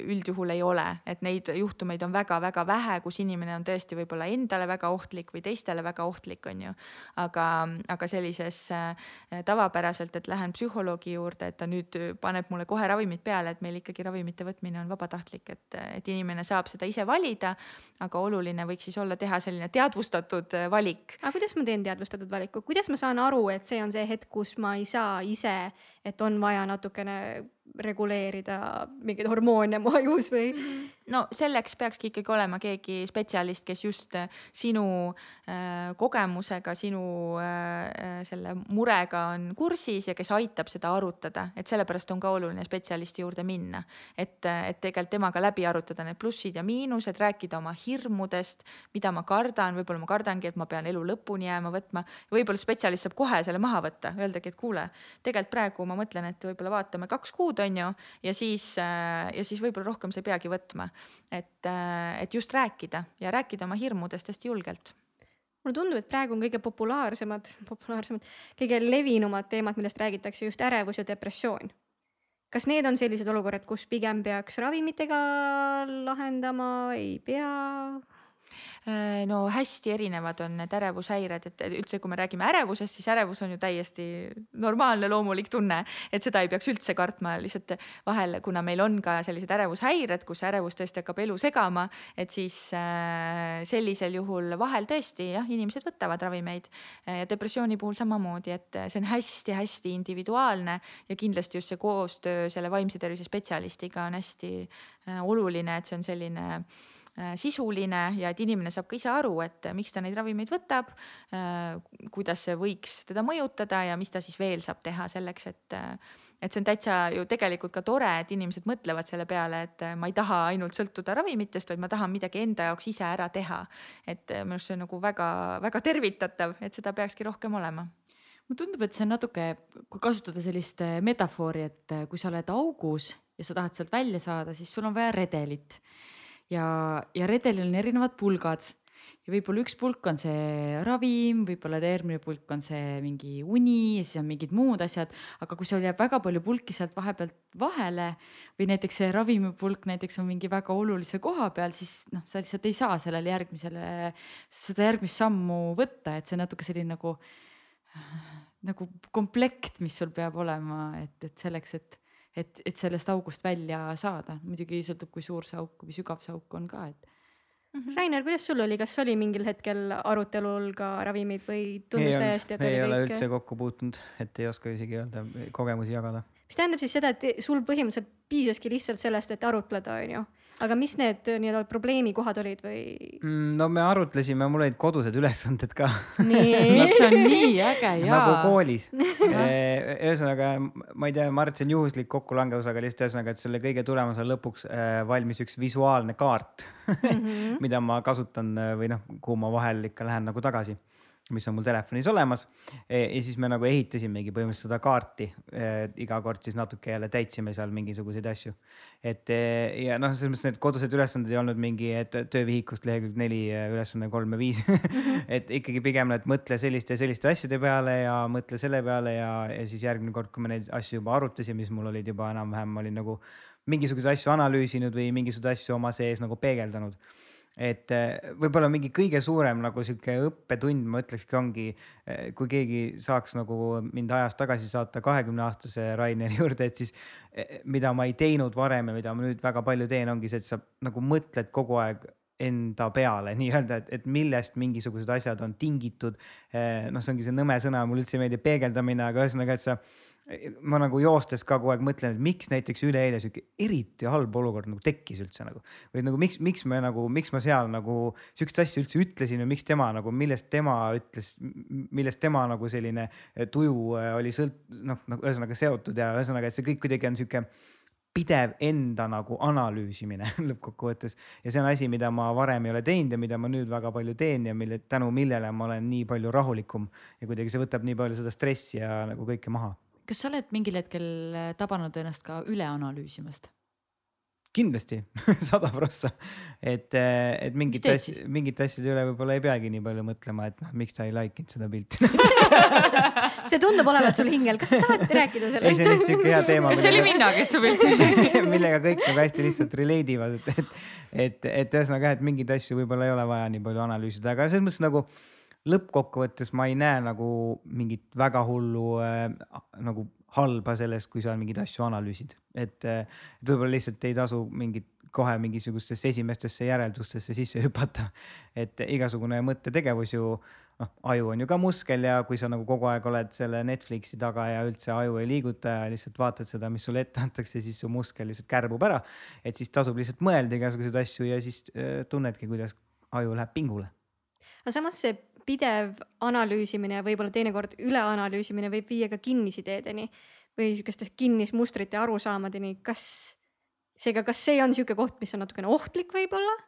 üldjuhul ei ole, et neid juhtumeid on väga-väga vähe, kus inimene on tõesti võib-olla endale väga ohtlik või teistele väga ohtlik, on ju. aga, aga sellises äh, tavapäraselt, et lähen psühholoogi juurde, et ta nüüd paneb mulle kohe ravimid peale, et meil ikkagi ravimite võtmine on vabatahtlik, et, et inimene saab seda ise valida. aga oluline võiks siis olla teha selline teadvustatud valik. aga kuidas ma teen teadvustatud valiku, kuidas ma saan aru, et see on see hetk, kus ma ei saa ise, et on vaja natukene reguleerida mingeid hormoone mu ajus või? no selleks peakski ikkagi olema keegi spetsialist, kes just äh, sinu äh, kogemusega, sinu äh, äh, selle murega on kursis ja kes aitab seda arutada, et sellepärast on ka oluline spetsialisti juurde minna. et, et tegelikult temaga läbi arutada need plussid ja miinused, rääkida oma hirmudest, mida ma kardan, võib-olla ma kardangi, et ma pean elu lõpuni jääma võtma. võib-olla spetsialist saab kohe selle maha võtta, öeldagi, et kuule, tegelikult praegu ma mõtlen, et võib-olla vaatame kaks kuud on ju, ja siis, äh, ja siis võib-olla rohkem sa ei peagi võtma. et, äh, et just rääkida ja rääkida oma hirmudest hästi julgelt mulle tundub, et praegu on kõige populaarsemad, populaarsemad, kõige levinumad teemad, millest räägitakse just ärevus ja depressioon. kas need on sellised olukorrad, kus pigem peaks ravimitega lahendama, ei pea? Äh, no hästi erinevad on need ärevushäired, et üldse, kui me räägime ärevusest, siis ärevus on ju täiesti normaalne, loomulik tunne, et seda ei peaks üldse kartma, lihtsalt vahel, kuna meil on ka sellised ärevushäired, kus ärevus tõesti hakkab elu segama, et siis äh, sellisel juhul vahel tõesti jah, inimesed võtavad ravimeid. ja depressiooni puhul samamoodi, et see on hästi-hästi individuaalne ja kindlasti just see koostöö selle vaimse tervise spetsialistiga on hästi äh, oluline, et see on selline Äh, sisuline ja et inimene saab ka ise aru, et miks ta neid ravimeid võtab, äh, kuidas see võiks teda mõjutada ja mis ta siis veel saab teha selleks, et et see on täitsa ju tegelikult ka tore, et inimesed mõtlevad selle peale, et ma ei taha ainult sõltuda ravimitest, vaid ma tahan midagi enda jaoks ise ära teha. et minu arust see on nagu väga-väga tervitatav, et seda peakski rohkem olema mulle tundub, et see on natuke, kui kasutada sellist metafoori, et kui sa oled augus ja sa tahad sealt välja saada, siis sul on vaja redelit ja, ja redelil on erinevad pulgad. Ja võib-olla üks pulk on see ravim, võib-olla järgmine pulk on see mingi uni ja siis on mingid muud asjad, aga kui sul jääb väga palju pulki sealt vahepealt vahele või näiteks see ravimipulk näiteks on mingi väga olulise koha peal, siis noh, sa lihtsalt ei saa sellele järgmisele, seda järgmist sammu võtta, et see natuke selline nagu, nagu komplekt, mis sul peab olema, et, et selleks, et et, et sellest august välja saada, muidugi sõltub, kui suur see auk või sügav see auk on ka, et Mm -hmm. Rainer, kuidas sul oli, kas oli mingil hetkel arutelul ka ravimid või tundus täiesti, et oli kõik? ei ole üldse kokku puutunud, et ei oska isegi öelda, kogemusi jagada. mis tähendab siis seda, et sul põhimõtteliselt piisaski lihtsalt sellest, et arutleda, onju aga mis need äh, nii-öelda probleemikohad olid või mm,? no me arutlesime, mul olid kodused ülesanded ka mis on nii äge ja. nagu koolis ühesõnaga, ma ei tea, ma arvan, et see on juhuslik kokkulangevus, aga lihtsalt ühesõnaga, et selle kõige tulemusel lõpuks äh, valmis üks visuaalne kaart mm, -hmm. mida ma kasutan äh, või noh, kuhu ma vahel ikka lähen nagu tagasi mis on mul telefonis olemas. E, ja siis me nagu ehitasimegi põhimõtteliselt seda kaarti. E, iga kord siis natuke jälle täitsime seal mingisuguseid asju. et e, ja noh, selles mõttes need kodused ülesanded ei olnud mingi, et töövihikust lehekülg neli, ülesanne kolm ja viis et ikkagi pigem, et mõtle selliste ja selliste asjade peale ja mõtle selle peale ja, ja siis järgmine kord, kui me neid asju juba arutasime, siis mul olid juba enam-vähem, ma olin nagu mingisuguseid asju analüüsinud või mingisuguseid asju oma sees nagu peegeldanud et äh, võib-olla mingi kõige suurem nagu sihuke õppetund, ma ütlekski, ongi, äh, kui keegi saaks nagu mind ajas tagasi saata kahekümne aastase Raineri juurde, et siis äh, mida ma ei teinud varem ja mida ma nüüd väga palju teen, ongi see, et sa nagu mõtled kogu aeg enda peale nii-öelda, et, et millest mingisugused asjad on tingitud. noh, see ongi see nõme sõna, mulle üldse ei meeldi peegeldamine, aga ühesõnaga, et sa ma nagu joostes ka kogu aeg mõtlen, et miks näiteks üleeile sihuke eriti halb olukord nagu tekkis üldse nagu. või nagu miks, miks me nagu, miks ma seal nagu sihukest asja üldse ütlesin või miks tema nagu, millest tema ütles, millest tema nagu selline tuju äh, oli sõlt-, noh, nagu ühesõnaga seotud ja ühesõnaga, et see kõik kuidagi on sihuke pidev enda nagu analüüsimine lõppkokkuvõttes ja see on asi, mida ma varem ei ole teinud ja mida ma nüüd väga palju teen ja mille tänu millele ma olen nii palju rahulikum ja kuidagi see võtab nii palju seda stressi ja nagu kõike maha kas sa oled mingil hetkel äh, tabanud ennast ka üleanalüüsimast? kindlasti sada prossa, et, et mingit teed asja siis?, mingite asjade üle võib-olla ei peagi nii palju mõtlema, et noh, miks ta ei like inud seda pilti. see tundub olevat sul hingel, kas sa tahad rääkida ei, see on lihtsalt sellest? siuke hea teema. kas see oli mina, kes su pilti? millega kõik nagu hästi lihtsalt relate ivad, et, et, et, et ühesõnaga jah, et mingeid asju võib-olla ei ole vaja nii palju analüüsida, aga selles mõttes nagu lõppkokkuvõttes ma ei näe nagu mingit väga hullu äh, nagu halba sellest, kui sa mingeid asju analüüsid, et, et võib-olla lihtsalt ei tasu mingit kohe mingisugustesse esimestesse järeldustesse sisse hüpata. et igasugune mõttetegevus ju, noh, aju on ju ka muskel ja kui sa nagu kogu aeg oled selle Netflixi taga ja üldse aju ei liiguta ja lihtsalt vaatad seda, mis sulle ette antakse, siis su muskel lihtsalt kärbub ära. et siis tasub lihtsalt mõelda igasuguseid asju ja siis äh, tunnedki, kuidas aju läheb pingule. aga samas see pidev analüüsimine ja võib-olla teinekord üleanalüüsimine võib viia ka kinnisideedeni või sihukeste kinnismustrite arusaamadeni, kas seega, kas see on sihuke koht, mis on natukene ohtlik võib-olla?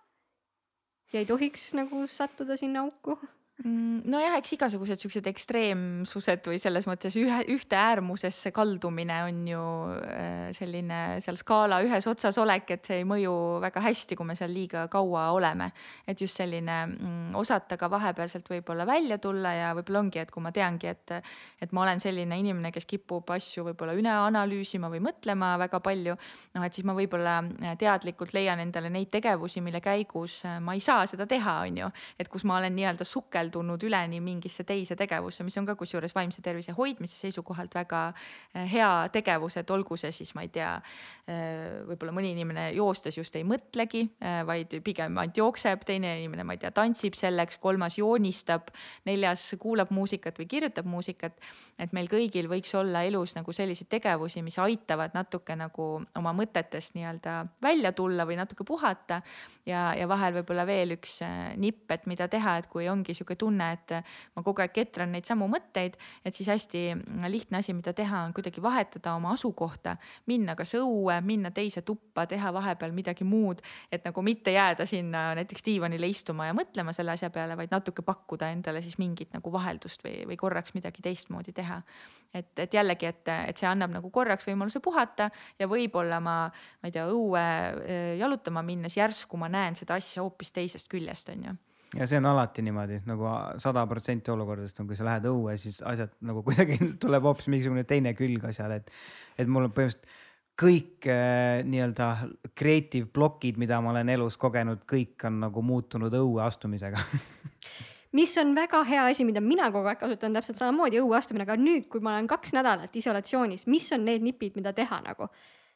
ja ei tohiks nagu sattuda sinna auku. Mm, nojah, eks igasugused siuksed ekstreemsused või selles mõttes ühe, ühte äärmusesse kaldumine on ju äh, selline seal skaala ühes otsas olek, et see ei mõju väga hästi, kui me seal liiga kaua oleme. et just selline mm, osata ka vahepealselt võib-olla välja tulla ja võib-olla ongi, et kui ma teangi, et, et ma olen selline inimene, kes kipub asju võib-olla üle analüüsima või mõtlema väga palju, noh, et siis ma võib-olla äh, teadlikult leian endale neid tegevusi, mille käigus äh, ma ei saa seda teha, on ju, et kus ma olen nii-öelda sukeldunud üleni mingisse teise tegevusse, mis on ka kusjuures vaimse tervise hoidmise seisukohalt väga eh, hea tegevus, et olgu see siis, ma ei tea, võib-olla mõni inimene joostes just ei mõtlegi, vaid pigem ainult jookseb, teine inimene, ma ei tea, tantsib selleks, kolmas joonistab, neljas kuulab muusikat või kirjutab muusikat. et meil kõigil võiks olla elus nagu selliseid tegevusi, mis aitavad natuke nagu oma mõtetest nii-öelda välja tulla või natuke puhata ja, ja vahel võib-olla veel üks eh, nipp, et mida teha, et kui ongi niisugune tunne, et ma kogu aeg ketran neid samu mõtteid, et siis hästi lihtne asi, mida teha, on kuidagi vahetada oma asukohta, minna kas õue, minna teise tuppa, teha vahepeal midagi muud, et nagu mitte jääda sinna näiteks diivanile istuma ja mõtlema selle asja peale, vaid natuke pakkuda endale siis mingit nagu vaheldust või, või korraks midagi teistmoodi teha. et, et jällegi, et, et see annab nagu korraks võimaluse puhata ja võib-olla ma, ma ei tea, õue eh, jalutama minnes järsku ma näen seda asja hoopis teisest küljest, on ju ja see on alati niimoodi nagu sada protsenti olukordadest on, kui sa lähed õue, siis asjad nagu kuidagi tuleb hoopis mingisugune teine külg asjale, et, et mul on põhimõtteliselt kõik äh, nii-öelda creative plokid, mida ma olen elus kogenud, kõik on nagu muutunud õue astumisega mis on väga hea asi, mida mina kogu aeg kasutan täpselt samamoodi õueastumine, aga nüüd, kui ma olen kaks nädalat isolatsioonis, mis on need nipid, mida teha nagu?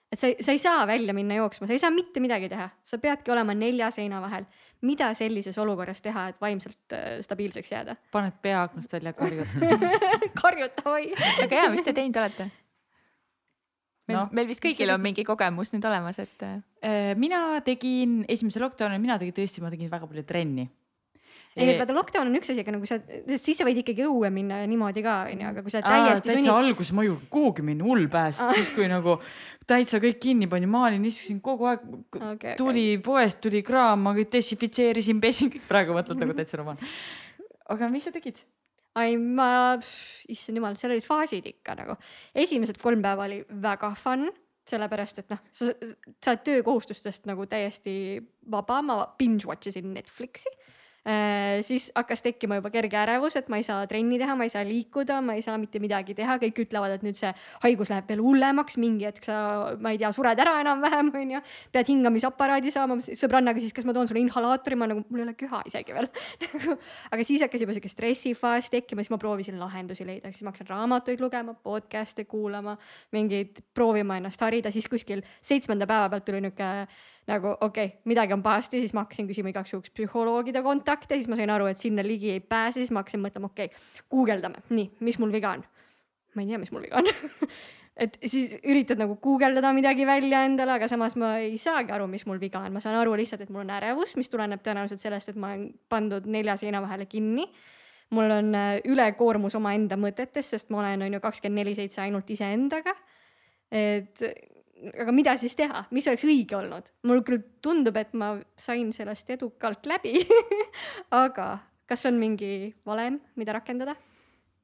et sa, sa ei saa välja minna jooksma, sa ei saa mitte midagi teha, sa peadki olema nelja seina vahel. Mida sellises olukorras teha, et vaimselt äh, stabiilseks jääda? paned pea aknast välja, karjud. karjuta oi. väga hea, mis te teinud olete? meil no,, meil vist kõigil on mingi kogemus nüüd olemas, et äh, Äh, mina tegin esimese lockdown'i, mina tegin tõesti, ma tegin väga palju trenni. ei, et vaata lockdown on üks asi, aga nagu sa, siis sa võid ikkagi õue minna ja niimoodi ka onju, aga kui sa täiesti täitsa sunnid. alguses ma ei julgenud kuhugi minna, hull pääs, siis kui nagu täitsa kõik kinni pani, ma olin, istusin kogu aeg okei. tuli poest, tuli kraam, ma desinfitseerisin, pesin, praegu mõtled nagu täitsa rumal. aga mis sa tegid? ai, ma, issand jumal, seal olid faasid ikka nagu. esimesed kolm päeva oli väga fun, sellepärast et noh, sa, sa oled töökohustustest nagu täiesti vaba, ma binge watch isin Netflixi. Siis hakkas tekkima juba kerge ärevus, et ma ei saa trenni teha, ma ei saa liikuda, ma ei saa mitte midagi teha, kõik ütlevad, et nüüd see haigus läheb veel hullemaks, mingi hetk sa, ma ei tea, sured ära enam-vähem, onju. pead hingamisaparaadi saama, sõbranna küsis, kas ma toon sulle inhalaatori, ma nagu, mul ei ole köha isegi veel. aga siis hakkas juba sihuke stressifaas tekkima, siis ma proovisin lahendusi leida, siis ma hakkasin raamatuid lugema, podcast'e kuulama, mingeid proovima ennast harida, siis kuskil seitsmenda päeva pealt tuli nihuke nagu okei okay,, midagi on pahasti, siis ma hakkasin küsima igaks juhuks psühholoogide kontakte, siis ma sain aru, et sinna ligi ei pääse, siis ma hakkasin mõtlema, okei okay,, guugeldame, nii, mis mul viga on. ma ei tea, mis mul viga on et siis üritad nagu guugeldada midagi välja endale, aga samas ma ei saagi aru, mis mul viga on, ma saan aru lihtsalt, et mul on ärevus, mis tuleneb tõenäoliselt sellest, et ma olen pandud nelja seina vahele kinni. mul on äh, ülekoormus omaenda mõtetes, sest ma olen on ju kakskümmend neli seitse ainult iseendaga. et aga mida siis teha, mis oleks õige olnud, mul küll tundub, et ma sain sellest edukalt läbi aga kas on mingi valem, mida rakendada?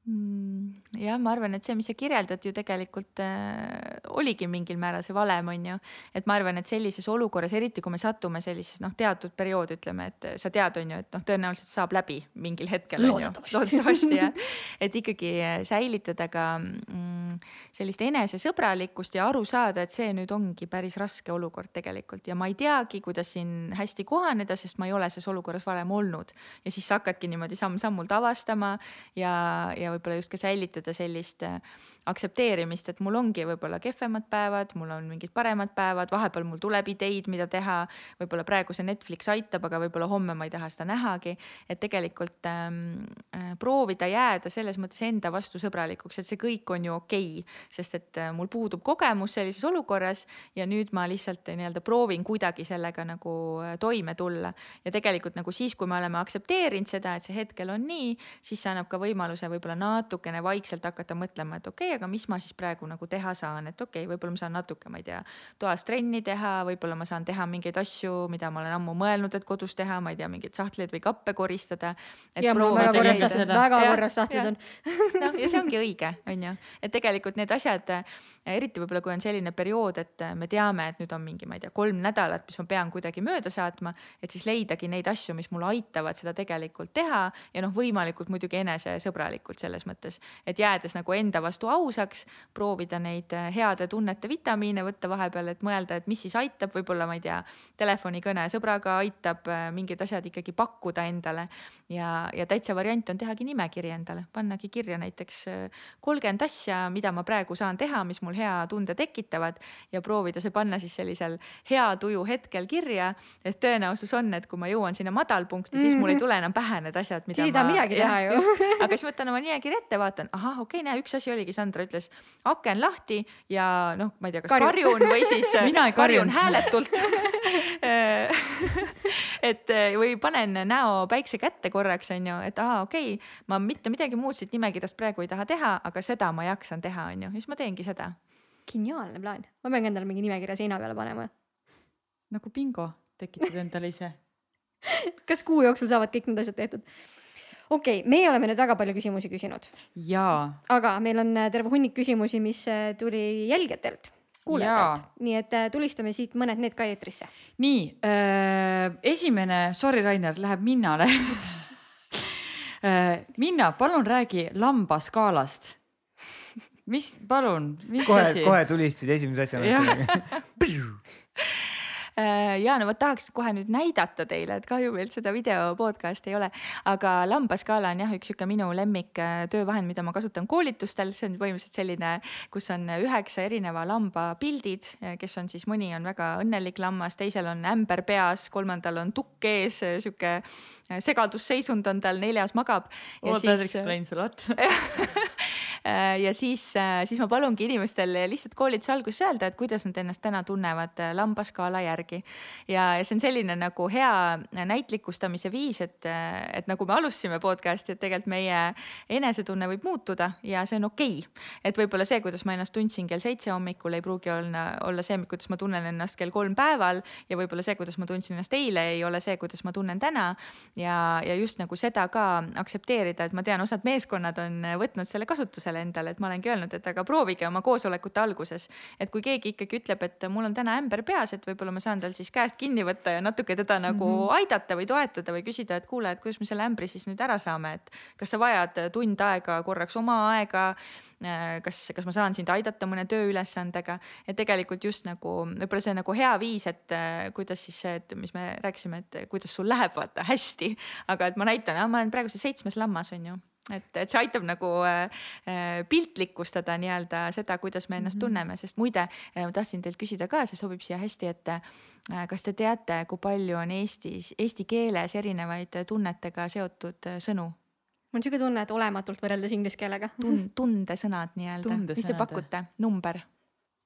Mm, jah, ma arvan, et see, mis sa kirjeldad ju tegelikult äh, oligi mingil määral see valem, on ju. et ma arvan, et sellises olukorras, eriti kui me satume sellises noh, teatud periood, ütleme, et sa tead, on ju, et noh, tõenäoliselt saab läbi mingil hetkel. loodetavasti jah, et ikkagi säilitada ka mm, sellist enesesõbralikkust ja aru saada, et see nüüd ongi päris raske olukord tegelikult ja ma ei teagi, kuidas siin hästi kohaneda, sest ma ei ole selles olukorras varem olnud. ja siis sa hakkadki niimoodi samm-sammult avastama ja, ja võib-olla just ka säilitada sellist äh, aktsepteerimist, et mul ongi võib-olla kehvemad päevad, mul on mingid paremad päevad, vahepeal mul tuleb ideid, mida teha. võib-olla praegu see Netflix aitab, aga võib-olla homme ma ei taha seda nähagi. et tegelikult ähm, äh, proovida jääda selles mõttes enda vastu sõbralikuks, et see kõik on ju okei okay,, sest et äh, mul puudub kogemus sellises olukorras ja nüüd ma lihtsalt äh, nii-öelda proovin kuidagi sellega nagu äh, toime tulla. ja tegelikult nagu siis, kui me oleme aktsepteerinud seda, et see hetkel on nii, siis see annab ka võimaluse võib-olla natukene vaikselt hakata mõtlema, et okei okay,, aga mis ma siis praegu nagu teha saan, et okei okay,, võib-olla ma saan natuke, ma ei tea, toas trenni teha, võib-olla ma saan teha mingeid asju, mida ma olen ammu mõelnud, et kodus teha, ma ei tea, mingeid sahtleid või kappe koristada. ja mul väga korras sahtlid, väga korras sahtlid on. noh, ja see ongi õige, on ju, et tegelikult need asjad, eriti võib-olla kui on selline periood, et me teame, et nüüd on mingi, ma ei tea, kolm nädalat, mis ma pean kuidagi mööda saatma, et siis leidagi neid asju, mis mulle aitavad seda tegelikult teha ja noh, võimalikult muidugi enesesõbralikult selles mõttes, et jäädes nagu enda vastu ausaks, proovida neid äh, heade tunnete vitamiine võtta vahepeal, et mõelda, et mis siis aitab, võib-olla ma ei tea, telefonikõne sõbraga aitab äh, mingid asjad ikkagi pakkuda endale. Ja, ja täitsa variant on tehagi nimekiri endale, pannagi kirja näiteks äh, kolmkümmend asja, mida ma praegu saan teha, mis mul hea tunde tekitavad ja proovida see panna siis sellisel hea tuju hetkel kirja, sest tõenäosus on, et kui ma jõuan sinna madalpunkti, siis mul ei tule enam pähe need asjad, mida siis ei taha midagi teha ju. aga siis võtan oma nimekirja ette, vaatan, ahah, okei okay,, näe, üks asi oligi, Sandra ütles, aken lahti ja noh, ma ei tea, kas Karju. karjun või siis mina ei karjun hääletult et või panen näo päikse kätte korraks onju, et aa, okei okay,, ma mitte midagi muud siit nimekirjast praegu ei taha teha, aga seda ma jaksan teha, onju, siis ma teengi seda. geniaalne plaan, ma pean endale mingi nimekirja seina peale panema. nagu bingo tekitad endale ise kas kuu jooksul saavad kõik need asjad tehtud? Okei okay,, meie oleme nüüd väga palju küsimusi küsinud. jaa. aga meil on äh, terve hunnik küsimusi, mis äh, tuli jälgijatelt, kuulajatelt, nii et äh, tulistame siit mõned need ka eetrisse. nii äh,, esimene, sorry, Rainer, läheb Minnale äh, Minna, palun räägi lambaskaalast. mis, palun, mis kohe, asi? kohe tulistasid esimese asjana ja no vot tahaks kohe nüüd näidata teile, et kahju meil seda video podcast'i ei ole, aga lambaskaala on jah, üks sihuke minu lemmik äh, töövahend, mida ma kasutan koolitustel, see on põhimõtteliselt selline, kus on üheksa erineva lamba pildid, kes on siis, mõni on väga õnnelik lammas, teisel on ämber peas, kolmandal on tukk ees, sihuke segadusseisund on tal, neljas magab. All that explains a lot Äh, ja siis, äh, siis ma palungi inimestel lihtsalt koolituse alguses öelda, et kuidas nad ennast täna tunnevad äh, lambaskaala järgi. ja, ja see on selline nagu hea näitlikustamise viis, et, et nagu me alustasime podcast'i, et tegelikult meie enesetunne võib muutuda ja see on okei okay.. et võib-olla see, kuidas ma ennast tundsin kell seitse hommikul, ei pruugi olla, olla see, kuidas ma tunnen ennast kell kolm päeval ja võib-olla see, kuidas ma tundsin ennast eile, ei ole see, kuidas ma tunnen täna. ja, ja just nagu seda ka aktsepteerida, et ma tean, osad meeskonnad on võtnud selle kasutusele endale endale, et ma olengi öelnud, et aga proovige oma koosolekute alguses. et kui keegi ikkagi ütleb, et mul on täna ämber peas, et võib-olla ma saan tal siis käest kinni võtta ja natuke teda nagu mm -hmm. aidata või toetada või küsida, et kuule, et kuidas me selle ämbri siis nüüd ära saame, et kas sa vajad tund aega korraks oma aega kas, kas ma saan sind aidata mõne tööülesandega, et tegelikult just nagu võib-olla see nagu hea viis, et kuidas siis see, et mis me rääkisime, et kuidas sul läheb, vaata hästi, aga et ma näitan, ma olen praegu see seitsmes lammas on ju et, et see aitab nagu äh, äh, piltlikustada nii-öelda seda, kuidas me ennast mm -hmm. tunneme, sest muide äh, ma tahtsin teilt küsida ka, see sobib siia hästi, et äh, kas te teate, kui palju on Eestis, eesti keeles erinevaid tunnetega seotud äh, sõnu? mul on siuke tunne, et olematult võrreldes inglise keelega Tun-, tundesõnad nii-öelda, mis te pakute, number?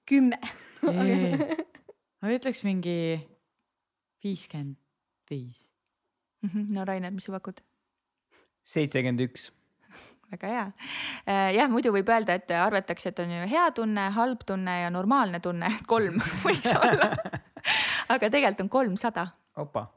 kümme ma ütleks mingi viiskümmend viis. Mhm, no Rainer, mis sa pakud? seitsekümmend üks väga hea. Äh, jah, muidu võib öelda, et arvatakse, et on ju hea tunne, halb tunne ja normaalne tunne, kolm võiks olla. aga tegelikult on kolmsada. opa.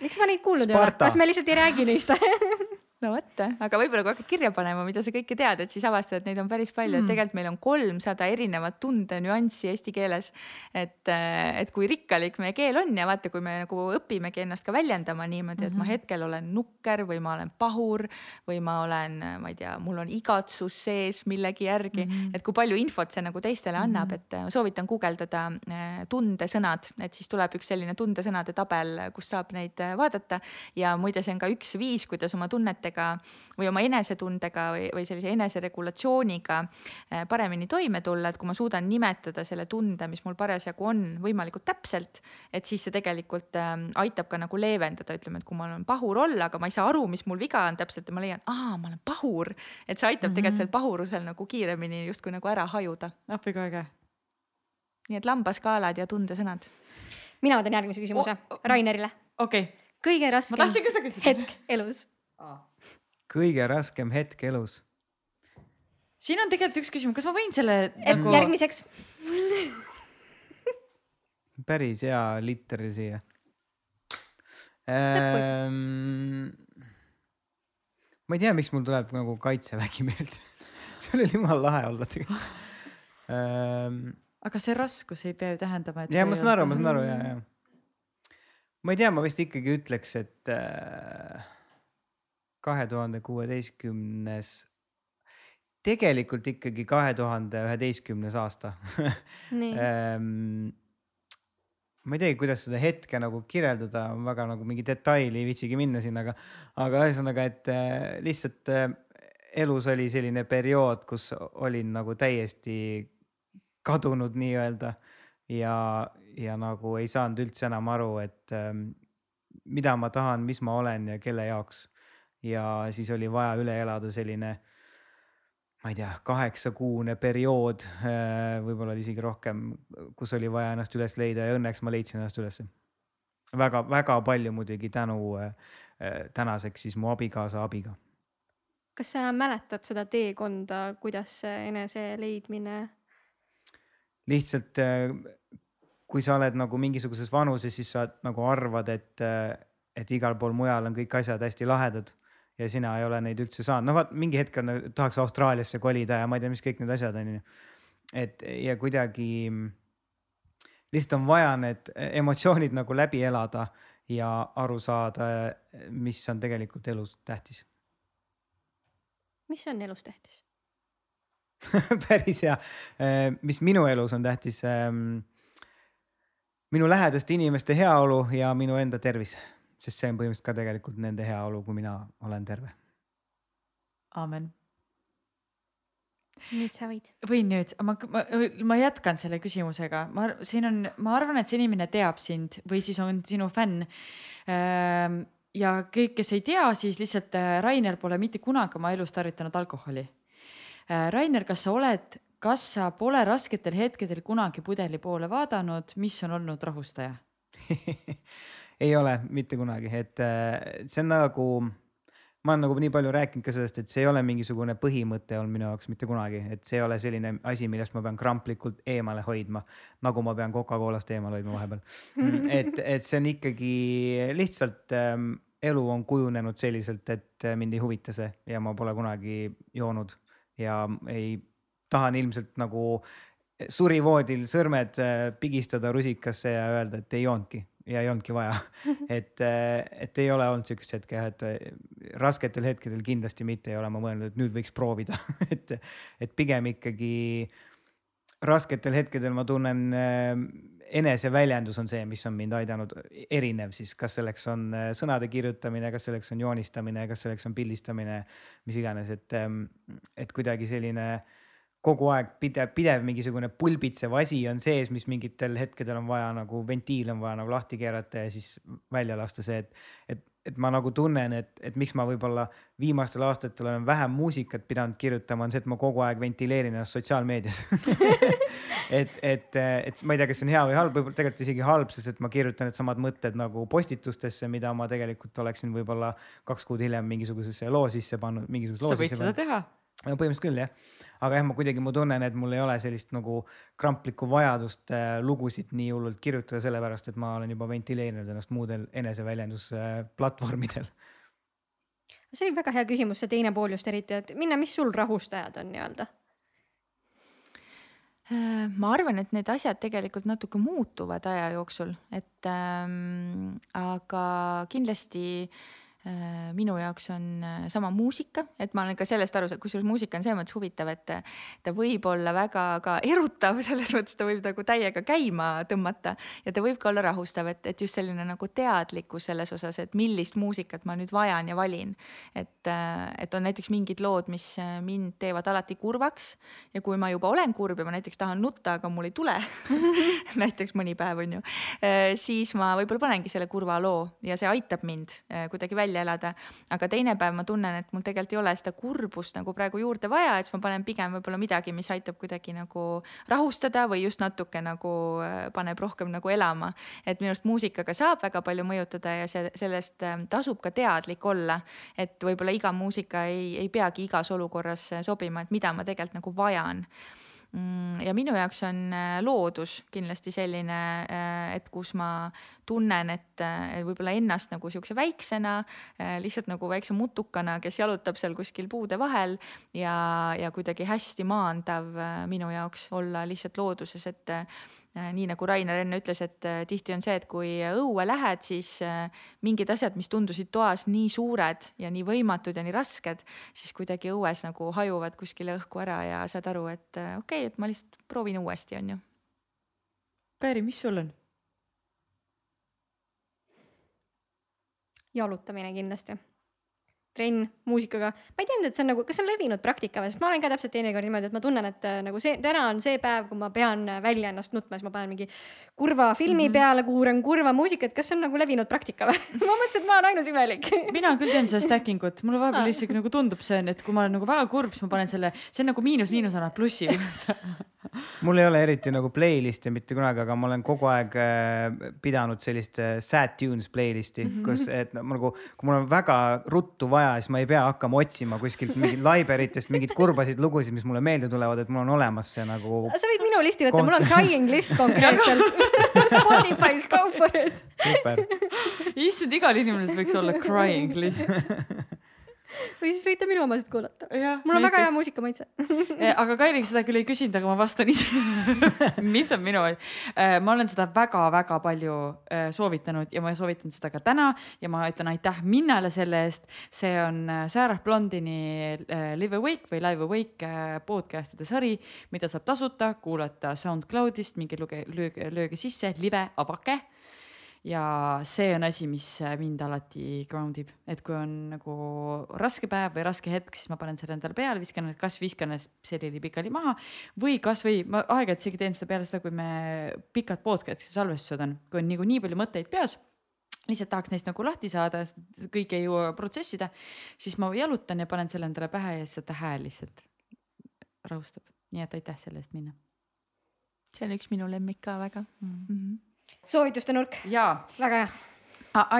miks ma neid kuulnud ei ole, kas me lihtsalt ei räägi neist no vot, aga võib-olla kui hakkad kirja panema, mida sa kõike tead, et siis avastad, et neid on päris palju mm., et tegelikult meil on kolmsada erinevat tundenüanssi eesti keeles. et, et kui rikkalik meie keel on ja vaata, kui me nagu õpimegi ennast ka väljendama niimoodi, et mm -hmm. ma mhm. hetkel olen nukker või ma olen pahur või ma olen, ma ei tea, mul on igatsus sees millegi järgi mm, -hmm. et kui palju infot see nagu teistele annab mm, -hmm. et soovitan guugeldada äh, tundesõnad, et siis tuleb üks selline tundesõnade tabel, kus saab neid äh, vaadata ja muide, see on ka üks viis, kuidas oma tunnetega tunnetega või oma enesetundega või, või sellise eneseregulatsiooniga äh, paremini toime tulla, et kui ma suudan nimetada selle tunde, mis mul parasjagu on, võimalikult täpselt, et siis see tegelikult ähm, aitab ka nagu leevendada, ütleme, et kui ma olen pahur olla, aga ma ei saa aru, mis mul viga on täpselt ja ma leian, aa, ma olen pahur, et see aitab mm -hmm. tegelikult sel pahurusel nagu kiiremini justkui nagu ära hajuda. appi kui äge. nii et lambaskaalad ja tundesõnad. mina teen järgmise küsimuse oh, oh. Rainerile. okei okay. kõige raskem hetk elus ah kõige raskem hetk elus? siin on tegelikult üks küsimus, kas ma võin selle nagu... järgmiseks päris hea liter siia ähm,. ma ei tea, miks mul tuleb nagu kaitsevägi meelde see oli jumala lahe olla tegelikult ähm,. aga see raskus ei pea ju tähendama, et. ja ma saan aru, ma saan aru ja, ja. ma ei tea, ma vist ikkagi ütleks, et äh, kahe tuhande kuueteistkümnes, tegelikult ikkagi kahe tuhande üheteistkümnes aasta ehm, ma ei teagi, kuidas seda hetke nagu kirjeldada, väga nagu mingi detaili ei viitsigi minna sinna, aga, aga ühesõnaga, et äh, lihtsalt äh, elus oli selline periood, kus olin nagu täiesti kadunud nii-öelda ja, ja nagu ei saanud üldse enam aru, et äh, mida ma tahan, mis ma olen ja kelle jaoks ja siis oli vaja üle elada selline, ma ei tea, kaheksakuune periood, äh, võib-olla isegi rohkem, kus oli vaja ennast üles leida ja õnneks ma leidsin ennast ülesse. väga-väga palju muidugi tänu äh, äh, tänaseks siis mu abikaasa abiga. kas sa mäletad seda teekonda, kuidas see enese leidmine? lihtsalt kui sa oled nagu mingisuguses vanuses, siis sa nagu arvad, et, et igal pool mujal on kõik asjad hästi lahedad ja sina ei ole neid üldse saanud, no vaat mingi hetk on, tahaks Austraaliasse kolida ja ma ei tea, mis kõik need asjad on ju. et ja kuidagi lihtsalt on vaja need emotsioonid nagu läbi elada ja aru saada, mis on tegelikult elus tähtis. mis on elus tähtis päris hea, mis minu elus on tähtis? Ehm, minu lähedaste inimeste heaolu ja minu enda tervis sest see on põhimõtteliselt ka tegelikult nende heaolu, kui mina olen terve. aamen. nüüd sa võid. võin nüüd, ma, ma, ma jätkan selle küsimusega, ma, siin on, ma arvan, et see inimene teab sind või siis on sinu fänn ehm, ja kõik, kes ei tea, siis lihtsalt äh, Rainer pole mitte kunagi oma elus tarvitanud alkoholi. Äh, Rainer, kas sa oled, kas sa pole rasketel hetkedel kunagi pudeli poole vaadanud, mis on olnud rahustaja ei ole mitte kunagi, et äh, see on nagu, ma olen nagu nii palju rääkinud ka sellest, et see ei ole mingisugune põhimõte olnud minu jaoks mitte kunagi, et see ei ole selline asi, millest ma pean kramplikult eemale hoidma, nagu ma pean Coca-Colast eemale hoidma vahepeal. Mm, et, et see on ikkagi lihtsalt ähm, elu on kujunenud selliselt, et äh, mind ei huvita see ja ma pole kunagi joonud ja ei tahan ilmselt nagu surivoodil sõrmed äh, pigistada rusikasse ja öelda, et ei joonudki ja ei olnudki vaja. Et, äh, et ei ole olnud sihukest hetke jah, et äh, rasketel hetkedel kindlasti mitte ei ole ma mõelnud, et nüüd võiks proovida. Et, et pigem ikkagi rasketel hetkedel ma tunnen äh, eneseväljendus on see, mis on mind aidanud, erinev siis, kas selleks on sõnade kirjutamine, kas selleks on joonistamine, kas selleks on pildistamine, mis iganes, et, et kuidagi selline äh, kogu aeg pidev, pidev mingisugune pulbitsev asi on sees, mis mingitel hetkedel on vaja nagu ventiil on vaja nagu lahti keerata ja siis välja lasta see, et, et, et ma nagu tunnen, et, et miks ma võib-olla viimastel aastatel olen vähem muusikat pidanud kirjutama, on see, et ma kogu aeg ventileerin ennast sotsiaalmeedias et, et, et ma ei tea, kas see on hea või halb, võib-olla tegelikult isegi halb, sest et ma kirjutan needsamad mõtted nagu postitustesse, mida ma tegelikult oleksin võib-olla kaks kuud hiljem mingisugusesse loo sisse pannud, mingisuguse loo sisse pannud. sa võid seda teha põhimõtteliselt küll jah, aga jah, ma kuidagi, ma tunnen, et mul ei ole sellist nagu kramplikku vajadust äh, lugusid nii hullult kirjutada, sellepärast et ma olen juba ventileerinud ennast muudel eneseväljendusplatvormidel äh,. see oli väga hea küsimus, see teine pool just eriti, et Minna, mis sul rahustajad on nii-öelda? Äh, ma arvan, et need asjad tegelikult natuke muutuvad aja jooksul, et ähm, aga kindlasti äh, Äh, minu jaoks on äh, sama muusika, et ma olen ka sellest aru saanud, kusjuures muusika on selles mõttes huvitav, et ta võib olla väga ka erutav, selles mõttes ta võib nagu täiega käima tõmmata ja ta võib ka olla rahustav, et, et just selline nagu teadlikkus selles osas, et millist muusikat ma nüüd vajan ja valin. et, äh, et on näiteks mingid lood, mis mind teevad alati kurvaks ja kui ma juba olen kurb ja ma näiteks tahan nutta, aga mul ei tule näiteks mõni päev on ju, siis ma võib-olla panengi selle kurva loo ja see aitab mind kuidagi välja välja elada. aga teine päev ma tunnen, et mul tegelikult ei ole seda kurbust nagu praegu juurde vaja, et siis ma panen pigem võib-olla midagi, mis aitab kuidagi nagu rahustada või just natuke nagu äh, paneb rohkem nagu elama. et minu arust muusikaga saab väga palju mõjutada ja see, sellest äh, tasub ka teadlik olla, et võib-olla iga muusika ei, ei peagi igas olukorras äh, sobima, et mida ma tegelikult nagu vajan ja minu jaoks on äh, loodus kindlasti selline, äh, et kus ma tunnen, et äh, võib-olla ennast nagu sihukese väiksena, lihtsalt nagu väikse mutukana, kes jalutab seal kuskil puude vahel ja, ja kuidagi hästi maandav minu jaoks olla lihtsalt looduses, et nii nagu Rainer enne ütles, et äh, tihti on see, et kui õue lähed, siis äh, mingid asjad, mis tundusid toas nii suured ja nii võimatud ja nii rasked, siis kuidagi õues nagu hajuvad kuskile õhku ära ja saad aru, et okei okay,, et ma lihtsalt proovin uuesti, on ju. Päri, mis sul on? jalutamine kindlasti trenn muusikaga, ma ei teadnud, et see on nagu, kas see on levinud praktika või, sest ma olen ka täpselt teinekord niimoodi, et ma tunnen, et äh, nagu see, täna on see päev, kui ma pean äh, välja ennast nutma, siis ma panen mingi kurva filmi mm -hmm. peale, kuulan kurva muusikat, kas see on nagu levinud praktika või? Ma mõtlesin, et ma olen ainus imelik. Mina küll teen seda stacking ut, mulle vahepeal isegi nagu tundub see, et kui ma olen nagu väga kurb, siis ma panen selle, see on nagu miinus, miinus annab plussi mul ei ole eriti nagu playlist'e mitte kunagi, aga ma olen kogu aeg äh, pidanud sellist sad tunes playlist'i mm, -hmm. kus, et no, nagu, kui mul on väga ruttu vaja siis ma ei pea hakkama otsima kuskilt mingit laiberitest mingeid kurbasid lugusid, mis mulle meelde tulevad, et mul on olemas see nagu. sa võid minu listi võtta, mul on crying list konkreetselt Spotify's go for it. super. issand, igal inimesel võiks olla crying list või siis võite minu omasid kuulata. mul on väga hea muusikamaitse. Aga Kairi seda küll ei küsinud, aga ma vastan ise. Mis on minu, äh, ma olen seda väga-väga palju äh, soovitanud ja ma soovitan seda ka täna ja ma ütlen aitäh Minnale selle eest. see on äh, Sarah Blondini Live Awake või Live Awake podcast'ide sari, mida saab tasuta kuulata SoundCloudist, minge luge, lööge, lööge sisse, live abake ja see on asi, mis mind alati ground ib, et kui on nagu raske päev või raske hetk, siis ma panen selle endale peale, viskan, kas viskan selili pikali maha või kasvõi ma aeg-ajalt isegi teen seda peale seda, kui me pikad podcast'i salvestused on, kui on nagu nii palju mõtteid peas lihtsalt tahaks neist nagu lahti saada, kõike ei jõua protsessida, siis ma jalutan ja panen selle endale pähe ja siis seda hääl lihtsalt rahustab. nii et aitäh selle eest, Minna. see on üks minu lemmik ka väga mm. -hmm soovituste nurk. jaa. väga hea.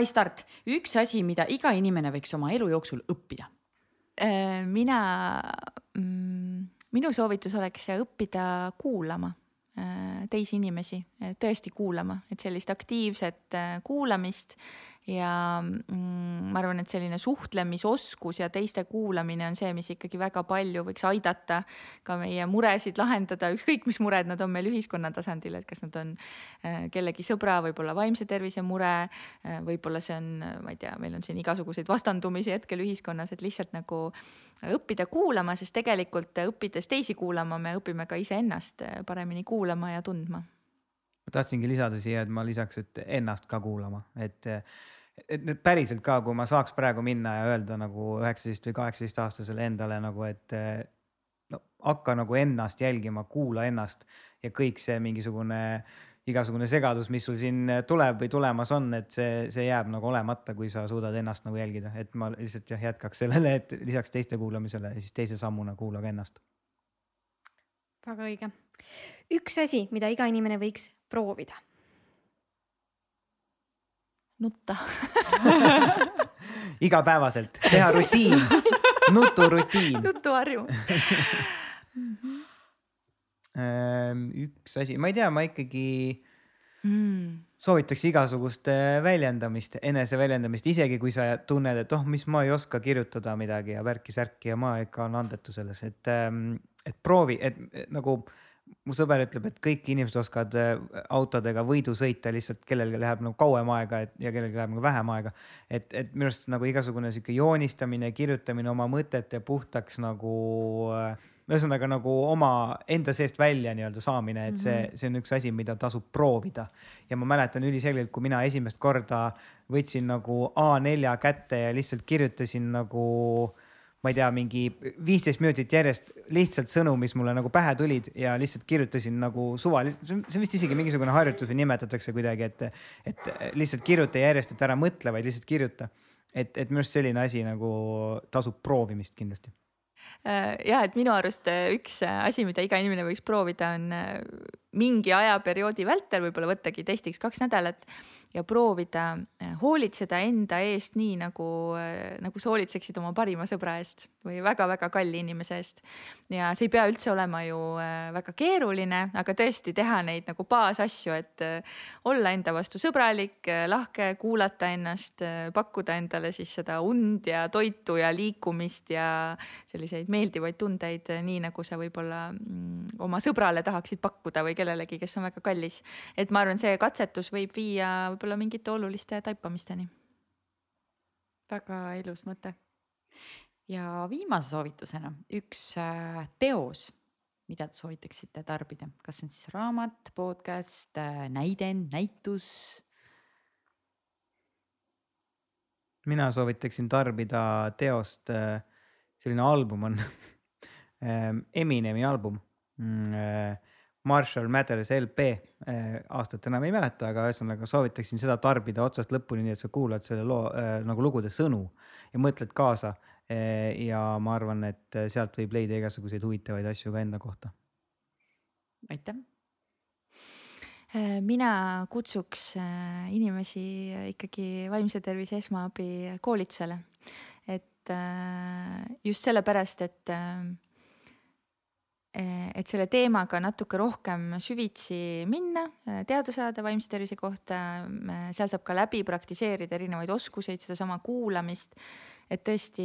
I start, üks asi, mida iga inimene võiks oma elu jooksul õppida. Äh, mina, mm, minu soovitus oleks õppida kuulama äh, teisi inimesi, tõesti kuulama, et sellist aktiivset äh, kuulamist ja mm, ma arvan, et selline suhtlemisoskus ja teiste kuulamine on see, mis ikkagi väga palju võiks aidata ka meie muresid lahendada, ükskõik mis mured nad on meil ühiskonna tasandil, et kas nad on äh, kellegi sõbra, võib-olla vaimse tervise mure, äh, võib-olla see on, ma ei tea, meil on siin igasuguseid vastandumisi hetkel ühiskonnas, et lihtsalt nagu õppida kuulama, sest tegelikult õppides teisi kuulama, me õpime ka iseennast paremini kuulama ja tundma ma tahtsingi lisada siia, et ma lisaks, et ennast ka kuulama, et et nüüd päriselt ka, kui ma saaks praegu minna ja öelda nagu üheksateist või kaheksateist aastasele endale nagu, et no hakka nagu ennast jälgima, kuula ennast ja kõik see mingisugune igasugune segadus, mis sul siin tuleb või tulemas on, et see, see jääb nagu olemata, kui sa suudad ennast nagu jälgida, et ma lihtsalt jah jätkaks sellele, et lisaks teiste kuulamisele, siis teise sammuna kuula ka ennast. väga õige. üks asi, mida iga inimene võiks proovida. Nutta. Igapäevaselt, teha rutiin, nuturutiin. nutuharjumus ehm, üks asi, ma ei tea, ma ikkagi mm. soovitaks igasugust äh, väljendamist, eneseväljendamist, isegi kui sa tunned, et oh, mis ma ei oska kirjutada midagi ja värki-särki ja ma ikka olen andetu selles, et, ähm, et proovi, et nagu mu sõber ütleb, et kõik inimesed oskavad äh, autodega võidu sõita, lihtsalt kellelgi läheb nagu kauem aega et, ja kellelgi läheb nagu vähem aega. et, et minu arust nagu igasugune sihuke joonistamine, kirjutamine oma mõtete puhtaks nagu äh, ühesõnaga nagu oma enda seest välja nii-öelda saamine, et see, Mhm. see on üks asi, mida tasub proovida. ja ma mäletan üliselgelt, kui mina esimest korda võtsin nagu A4 kätte ja lihtsalt kirjutasin nagu ma ei tea, mingi viisteist minutit järjest lihtsalt sõnu, mis mulle nagu pähe tulid ja lihtsalt kirjutasin nagu suvaliselt, see on vist isegi mingisugune harjutus või nimetatakse kuidagi, et, et lihtsalt kirjuta järjest, et ära mõtle, vaid lihtsalt kirjuta. et, et minu arust selline asi nagu tasub proovimist kindlasti. Äh, ja et minu arust äh, üks äh, asi, mida iga inimene võiks proovida, on mingi ajaperioodi vältel võib-olla võttagi testiks kaks nädalat ja proovida äh, hoolitseda enda eest nii nagu, nagu sa hoolitseksid oma parima sõbra eest või väga-väga kalli inimese eest. ja see ei pea üldse olema ju äh, väga keeruline, aga tõesti teha neid nagu baasasju, et olla enda vastu sõbralik, lahke, kuulata ennast, pakkuda endale siis seda und ja toitu ja liikumist ja selliseid meeldivaid tundeid, nii nagu sa võib-olla mm, oma sõbrale tahaksid pakkuda või kellelegi, kes on väga kallis. et ma arvan, see katsetus võib viia võib-olla mingite oluliste taipamisteni. väga ilus mõte. ja viimase soovitusena üks äh, teos, mida te soovitaksite tarbida, kas see on siis raamat, podcast, näidend, näitus? mina soovitaksin tarbida teost, selline album on Eminemi album. Marshall Mathers LP, aastat enam ei mäleta, aga ühesõnaga soovitaksin seda tarbida otsast lõpuni, nii et sa kuulad selle loo nagu lugude sõnu ja mõtled kaasa. ja ma arvan, et sealt võib leida igasuguseid huvitavaid asju ka enda kohta. aitäh. mina kutsuks äh, inimesi ikkagi vaimse tervise esmaabi koolitusele, et äh, just sellepärast, et äh, et selle teemaga natuke rohkem süvitsi minna, teada saada vaimse tervise kohta, seal saab ka läbi praktiseerida erinevaid oskuseid, sedasama kuulamist. et tõesti,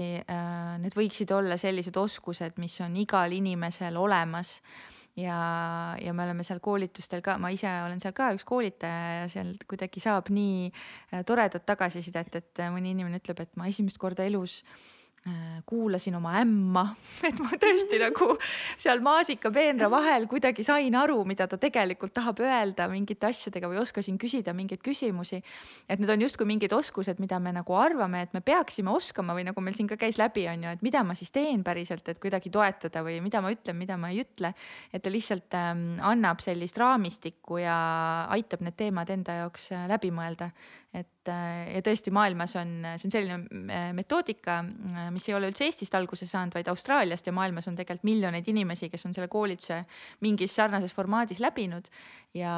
need võiksid olla sellised oskused, mis on igal inimesel olemas ja, ja me oleme seal koolitustel ka, ma ise olen seal ka üks koolitaja ja seal kuidagi saab nii toredat tagasisidet, et mõni inimene ütleb, et ma esimest korda elus kuulasin oma ämma, et ma tõesti nagu seal maasikapeenra vahel kuidagi sain aru, mida ta tegelikult tahab öelda mingite asjadega või oskasin küsida mingeid küsimusi. et need on justkui mingid oskused, mida me nagu arvame, et me peaksime oskama või nagu meil siin ka käis läbi, on ju, et mida ma siis teen päriselt, et kuidagi toetada või mida ma ütlen, mida ma ei ütle. et ta lihtsalt ähm, annab sellist raamistikku ja aitab need teemad enda jaoks äh, läbi mõelda. Et äh, ja tõesti maailmas on, see on selline metoodika mis ei ole üldse Eestist alguse saanud, vaid Austraaliast ja maailmas on tegelikult miljoneid inimesi, kes on selle koolituse mingis sarnases formaadis läbinud. ja,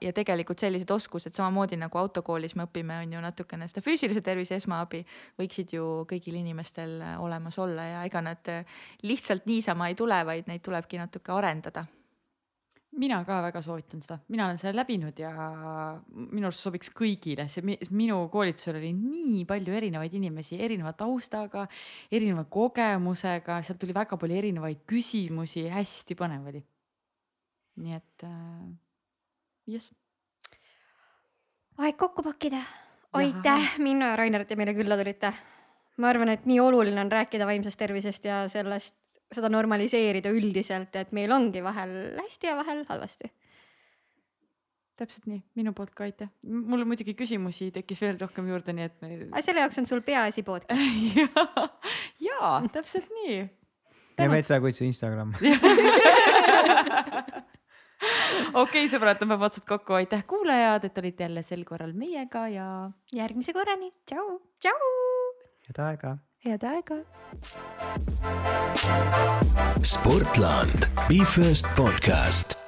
ja tegelikult sellised oskused samamoodi nagu autokoolis me õpime, on ju natukene seda füüsilise tervise esmaabi, võiksid ju kõigil inimestel olemas olla ja ega nad lihtsalt niisama ei tule, vaid neid tulebki natuke arendada mina ka väga soovitan seda, mina olen selle läbinud ja minu arust sobiks kõigile, see minu koolitusel oli nii palju erinevaid inimesi, erineva taustaga, erineva kogemusega, sealt tuli väga palju erinevaid küsimusi, hästi põnev oli. nii et äh, jess. aeg kokku pakkida. aitäh, Minno ja Rainer, et te meile külla tulite. ma arvan, et nii oluline on rääkida vaimsest tervisest ja sellest seda normaliseerida üldiselt, et meil ongi vahel hästi ja vahel halvasti. täpselt nii, minu poolt ka aitäh. mul muidugi küsimusi tekkis veel rohkem juurde, nii et me.... selle jaoks on sul Peaasi podcast ja, ja täpselt nii. ja Metsakutsu Instagram okei okay,, sõbrad, tõmbame otsad kokku, aitäh kuulajad, et olite jälle sel korral meiega ja järgmise korrani. tšau. tšau. head aega head aega. Sportland, Be First podcast